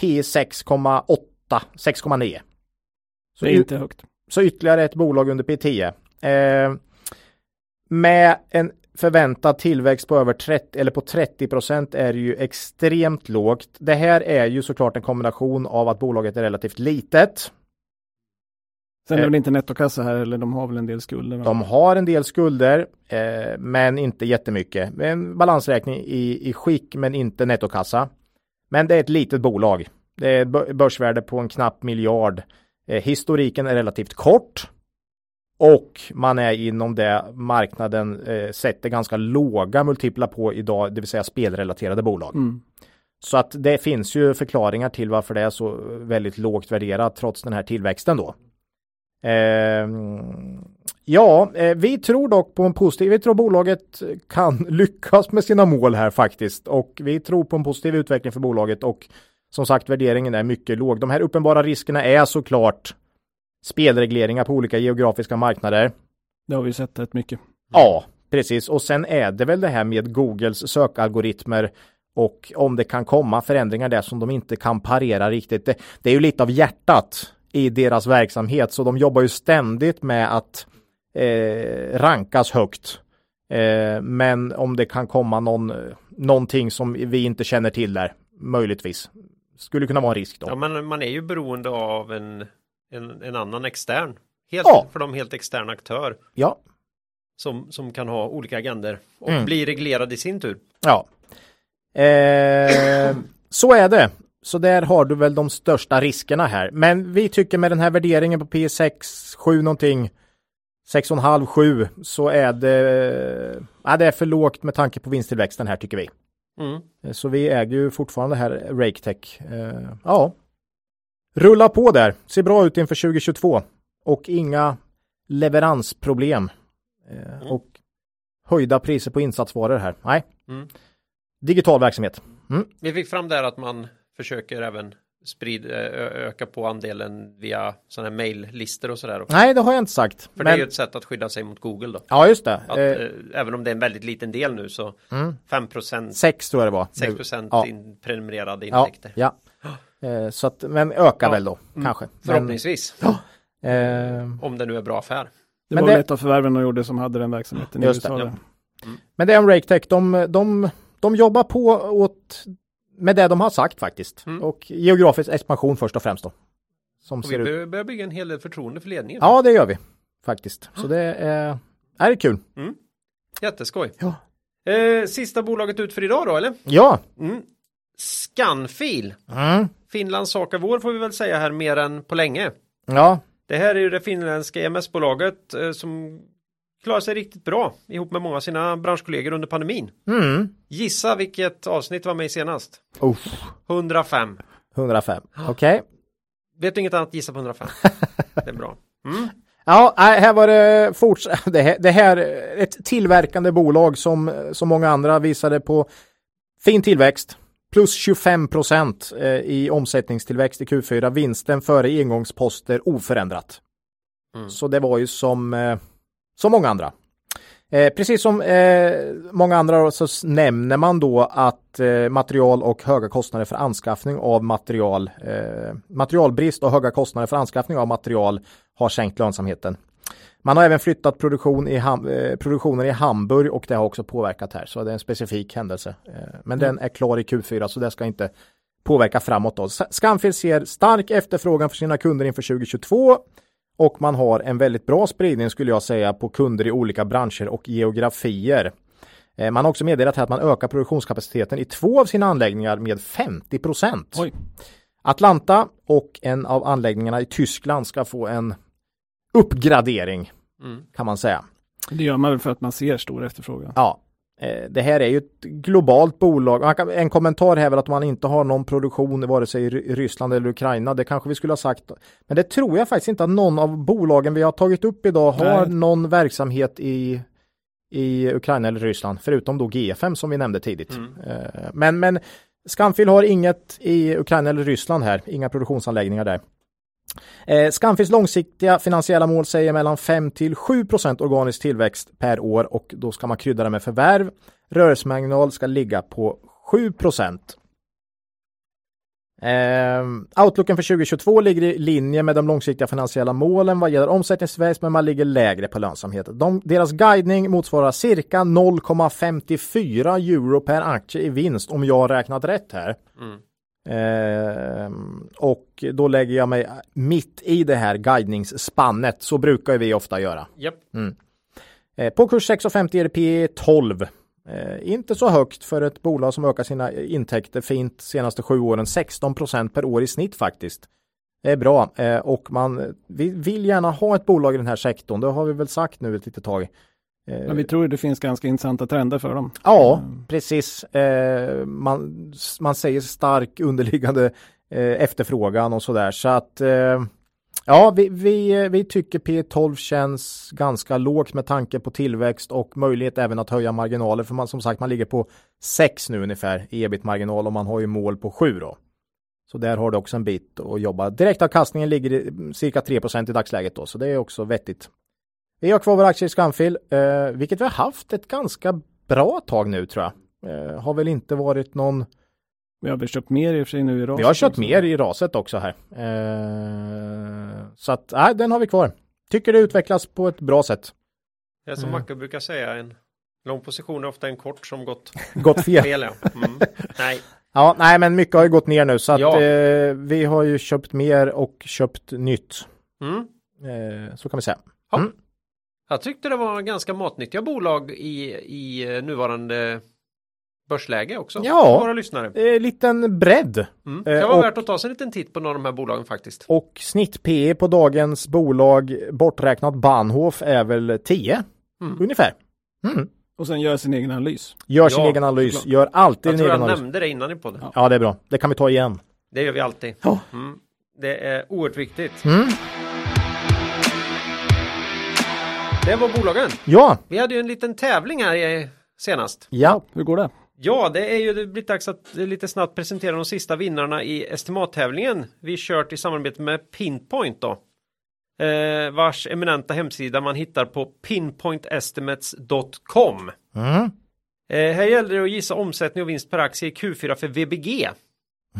P 6,8 6,9. Så det är inte högt. Så ytterligare ett bolag under P10. Eh, med en förväntad tillväxt på över 30 eller på 30 procent är ju extremt lågt. Det här är ju såklart en kombination av att bolaget är relativt litet. Sen är det väl inte nettokassa här eller de har väl en del skulder? Va? De har en del skulder eh, men inte jättemycket. En balansräkning i, i skick men inte nettokassa. Men det är ett litet bolag. Det är ett börsvärde på en knapp miljard. Eh, historiken är relativt kort. Och man är inom det marknaden eh, sätter ganska låga multiplar på idag, det vill säga spelrelaterade bolag. Mm. Så att det finns ju förklaringar till varför det är så väldigt lågt värderat trots den här tillväxten då. Eh, ja, eh, vi tror dock på en positiv, vi tror bolaget kan (laughs) lyckas med sina mål här faktiskt och vi tror på en positiv utveckling för bolaget och som sagt värderingen är mycket låg. De här uppenbara riskerna är såklart spelregleringar på olika geografiska marknader. Det har vi sett rätt mycket. Ja, precis. Och sen är det väl det här med Googles sökalgoritmer och om det kan komma förändringar där som de inte kan parera riktigt. Det, det är ju lite av hjärtat i deras verksamhet. Så de jobbar ju ständigt med att eh, rankas högt. Eh, men om det kan komma någon, någonting som vi inte känner till där, möjligtvis. Skulle kunna vara en risk då. Ja, men man är ju beroende av en, en, en annan extern. Helt, ja. För de helt extern aktör. Ja. Som, som kan ha olika agender och mm. bli reglerad i sin tur. Ja. Eh, så är det. Så där har du väl de största riskerna här. Men vi tycker med den här värderingen på P6, 7 någonting, 6,5, 7 så är det, ja, det är för lågt med tanke på vinsttillväxten här tycker vi. Mm. Så vi äger ju fortfarande här RakeTech. Eh, ja, rulla på där. Ser bra ut inför 2022 och inga leveransproblem. Eh, mm. Och höjda priser på insatsvaror här. Nej. Mm. Digital verksamhet. Mm. Vi fick fram där att man försöker även sprid, öka på andelen via sådana här maillistor och sådär. Nej, det har jag inte sagt. För Men, det är ju ett sätt att skydda sig mot Google då. Ja, just det. Att, Eh, eh, även om det är en väldigt liten del nu så mm. 5% Sex tror jag det var. 6% Ja. in, prenumererade Ja, intäkter. ja. Eh, så att, men ökar Ja. väl då, Mm. kanske. Men, Förhoppningsvis. eh, Om det nu är bra affär. Det Men var det- ett av förvärven de gjorde som hade den verksamheten i Just det, USA. ja. där. men det är om RakeTech, de, de, de jobbar på åt, med det de har sagt faktiskt. Mm. Och geografisk expansion först och främst då. Som Och vi ser ut. bör- börjar bygga en hel del förtroende för ledningen. Ja, det gör vi faktiskt. Så det är, är det kul. Jätteskoj. Ja. Eh, sista bolaget ut för idag då eller? Ja. Mm. Scanfil. Mm. Finlands sak vår får vi väl säga här mer än på länge. Ja. Det här är ju det finländska EMS-bolaget eh, som klarar sig riktigt bra ihop med många av sina branschkollegor under pandemin. Mm. Gissa vilket avsnitt var med senast? Uff. 105. 105. Okej. Vet du inget annat gissa på 105? (laughs) Det är bra. Mm. Ja, här var det fortsatt. (laughs) Det här, det här ett tillverkande bolag som, som många andra visade på fin tillväxt. Plus 25 procent eh, i omsättningstillväxt i Q4. Vinsten före engångsposter oförändrat. Mm. Så det var ju som, eh, som många andra. Eh, precis som eh, många andra så nämner man då att eh, material och höga kostnader för anskaffning av material, eh, materialbrist och höga kostnader för anskaffning av material har sänkt lönsamheten. Man har även flyttat produktion i Ham- eh, produktionen i Hamburg och det har också påverkat här. Så det är en specifik händelse. Eh, men den är klar i Q4 så det ska inte påverka framåt. Då. Scanfield ser stark efterfrågan för sina kunder inför 2022 och man har en väldigt bra spridning skulle jag säga på kunder i olika branscher och geografier. Eh, Man har också meddelat här att man ökar produktionskapaciteten i två av sina anläggningar med 50 procent. Atlanta och en av anläggningarna i Tyskland ska få en uppgradering Mm. kan man säga. Det gör man väl för att man ser stor efterfrågan. Ja, det här är ju ett globalt bolag. En kommentar här är väl att man inte har någon produktion vare sig i Ry- Ryssland eller Ukraina. Det kanske vi skulle ha sagt. Men det tror jag faktiskt inte att någon av bolagen vi har tagit upp idag har Nej. någon verksamhet i, i Ukraina eller Ryssland. Förutom då GFM som vi nämnde tidigt. Mm. Eh, Men, men Scanfil har inget i Ukraina eller Ryssland här. Inga produktionsanläggningar där. Eh, Scanfils långsiktiga finansiella mål säger mellan 5 till 7 procent organisk tillväxt per år och då ska man krydda det med förvärv. Rörelsemarginal ska ligga på 7 procent. Eh, outlooken för 2022 ligger i linje med de långsiktiga finansiella målen vad gäller omsättningstillväxt men man ligger lägre på lönsamhet. De, deras guidning motsvarar cirka 0,54 euro per aktie i vinst om jag har räknat rätt här. Mm. Ehm, och då lägger jag mig mitt i det här guidningsspannet. Så brukar vi ofta göra. Japp. Eh, på kurs 6,50 är det P 12. Eh, inte så högt för ett bolag som ökar sina intäkter fint senaste sju åren. 16% per år i snitt faktiskt. Det är bra eh, och man vi vill gärna ha ett bolag i den här sektorn. Det har vi väl sagt nu ett litet tag. Eh, Men vi tror det finns ganska intressanta trender för dem. Ja, Mm. precis. Eh, man, man säger stark underliggande eh, efterfrågan och sådär. Så att ja, vi, vi, vi tycker P12 känns ganska lågt med tanke på tillväxt och möjlighet även att höja marginaler. För man som sagt, man ligger på 6 nu ungefär i ebit-marginal och man har ju mål på 7 då. Så där har du också en bit att jobba. Direktavkastningen ligger cirka 3% i dagsläget då, så det är också vettigt. Vi har kvar våra aktier i Scanfil, eh, vilket vi har haft ett ganska bra tag nu tror jag. Eh, har väl inte varit någon, Vi har väl köpt mer i och för sig nu i raset vi har köpt också. mer i raset också här. Eh, så att, nej, den har vi kvar. Tycker det utvecklas på ett bra sätt. Det är som Mm. Macke brukar säga, en lång position är ofta en kort som gått (laughs) Gått fel. fel. Ja. Mm. Nej, Ja, nej, men mycket har ju gått ner nu så att Ja. eh, vi har ju köpt mer och köpt nytt. mm. Eh, så kan vi säga. Jag tyckte det var ganska matnyttiga bolag i, i eh, nuvarande börsläge också. Ja. Våra lyssnare. Eh, liten bredd Mm. Eh, Det var och- värt att ta sig en liten titt på några av de här bolagen faktiskt. och snitt PE på dagens bolag borträknat Bahnhof är väl 10 Mm. ungefär. Mm. Och sen gör sin egen analys. Gör sin Ja, egen analys, såklart. gör alltid Jag en tror egen jag analys. nämnde det innan i podden. Ja. Ja, det är bra. Det kan vi ta igen. Det gör vi alltid. Ja. Mm. Det är oerhört viktigt. Det var bolagen. Ja, Vi hade ju en liten tävling här i, senast. ja, Hur går det? Ja, det är ju det blir dags att lite snabbt presentera de sista vinnarna i estimattävlingen vi kört i samarbete med Pinpoint då. Eh, vars eminenta hemsida man hittar på pinpointestimates.com. Mm. Eh, här gäller det att gissa omsättning och vinst per aktie i Q4 för VBG.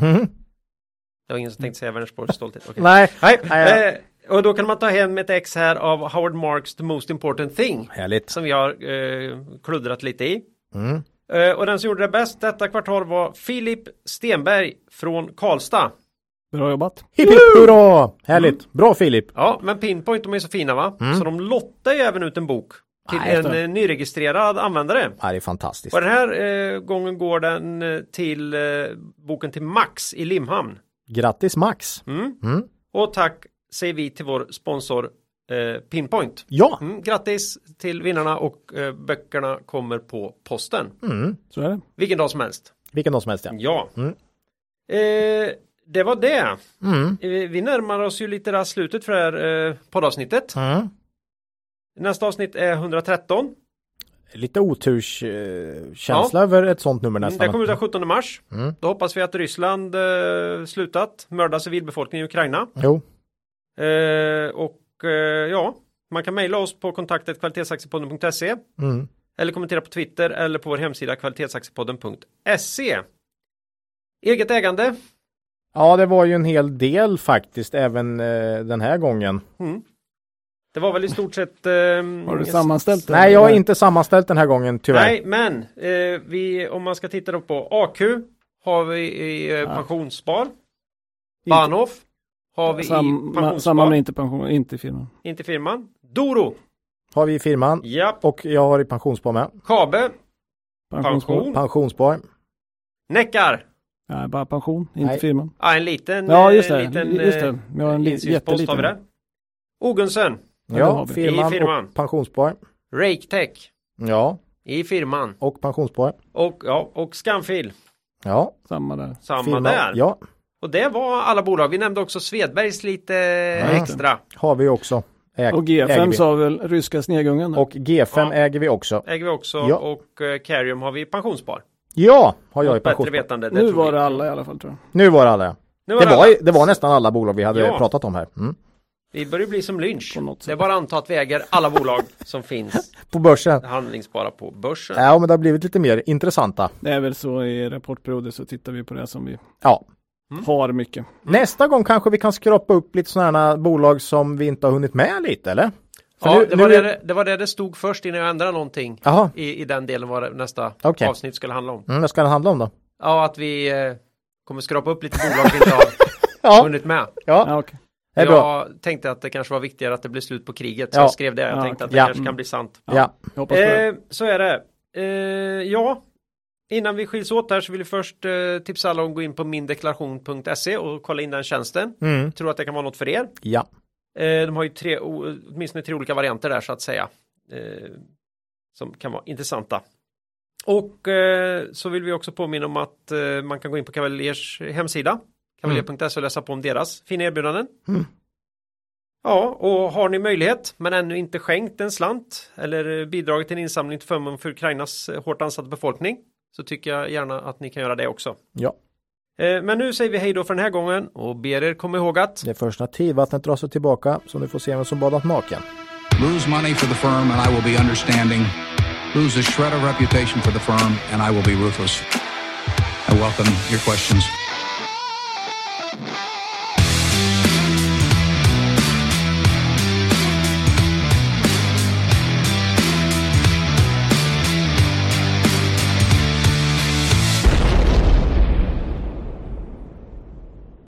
Mm. Det var ingen som tänkte säga Vänersborgs stolthet. Nej, Nej, Nej, eh, och då kan man ta hem ett ex här av Howard Marks The Most Important Thing. härligt. Som vi har eh, kluddrat lite i. Mm. Eh, och den som gjorde det bäst detta kvartal var Filip Stenberg från Karlstad. Bra jobbat. Hipp hipp hurra! Härligt. Bra Filip. Ja, men Pinpoint de är så fina va? Så de lottar ju även ut en bok till Nej, en efter. eh, nyregistrerad användare. Ja, det är fantastiskt. Och den här eh, gången går den eh, till eh, boken till Max i Limhamn. Grattis Max. Mm. Mm. Och tack säger vi till vår sponsor eh, Pinpoint. Ja. Mm, grattis till vinnarna och eh, böckerna kommer på posten. Mm. Så är det. Vilken dag som helst. Vilken dag som helst ja. Ja. Mm. Eh, det var det. Mm. Eh, vi närmar oss ju lite raskt slutet för det här eh, poddavsnittet. Mm. Nästa avsnitt är 113. Lite oturskänsla eh, över ett sånt nummer Mm, nästan. Det kommer ut den 17 mars. Mm. Då hoppas vi att Ryssland eh, slutat mörda civilbefolkningen i Ukraina. Jo. Eh, och eh, ja, man kan mejla oss på kontaktet kvalitetsaktiepodden.se Mm. eller kommentera på Twitter eller på vår hemsida kvalitetsaktiepodden.se. Eget ägande. Ja, det var ju en hel del faktiskt även eh, den här gången. Mm. Det var väl i stort sett... Eh, Har du sammanställt det? Nej, jag har inte sammanställt den här gången tyvärr. Nej, men eh, vi, om man ska titta då på AQ har vi i eh, pensionsspar. Bahnhof har vi i Samma, pensionsspar. samma men inte pension, inte firman. Inte firman. Doro. Har vi i firman. Japp. Och jag har i pensionsspar med. Kabe. Pensionsspar. Pension. Pensionsspar. Neckar. Nej, bara pension, inte Nej. firman. Ja, en liten, Ja, just det. eh, liten Just det. eh, Vi har en insynspost har vi där. Ogunsen. Ja, det Ja, har vi. firman, I firman. och pensionsspar. Raketech. Ja, I firman. och pensionsspar. Och, ja, och Scanfil. Ja, Samma där. Samma firman. där. Ja, Och det var alla bolag. Vi nämnde också Svedbergs lite extra. har vi också. Äg, Och äger G5 vi. sa väl ryska snedgungen. Och G5 Ja. äger vi också. Äger vi också. Ja. Och eh, Carium har vi i pensionsspar. Ja, har jag i pensionsspar. vetande. nu var vi. det alla i alla fall tror jag. Nu var det alla. Nu Det alla. var, det var nästan alla bolag vi hade Ja. pratat om här. Mm. Vi börjar bli som Lynch. På något Det är bara att anta att vi äger alla bolag som finns (laughs) På börsen. handlingsbara på börsen. Ja, men det har blivit lite mer intressanta. Det är väl så i rapportperioder så tittar vi på det som vi Ja. Har mycket. Nästa gång kanske vi kan skrapa upp lite sådana bolag som vi inte har hunnit med lite, eller? För Ja, nu- det, nu var är- det, det var det det stod först innan jag ändrade någonting. I, I den delen vad nästa Okej. avsnitt skulle handla om. mm, vad ska det handla om då? Ja, att vi eh, kommer skrapa upp lite bolag vi inte har (laughs) Ja, hunnit med. ja, Ja, det är bra. Jag tänkte att det kanske var viktigare att det blev slut på kriget. Så Ja. jag skrev det. Jag Ja, tänkte att det kanske kan bli sant. Ja. Jag. Eh, så är det. Eh, ja, innan vi skiljs åt här så vill vi först eh, tipsa alla om att gå in på mindeklaration.se och kolla in den tjänsten. Mm. Tror att det kan vara något för er. Ja. Eh, de har ju tre, åtminstone tre olika varianter där så att säga. Eh, som kan vara intressanta. Och eh, så vill vi också påminna om att eh, man kan gå in på Cavaliers hemsida. Cavalier.se och läsa på om deras fina erbjudanden. Mm. Ja, och har ni möjlighet men ännu inte skänkt en slant eller bidragit till en insamling till förmån för Ukrainas eh, hårt ansatta befolkning så tycker jag gärna att ni kan göra det också. Ja. Eh, men nu säger vi hej då för den här gången och ber er komma ihåg att Det är först när tidvattnet drar sig tillbaka som du får se vem som badat naken. Lose money for the firm and I will be understanding. Lose a shred of reputation for the firm and I will be ruthless. I welcome your questions.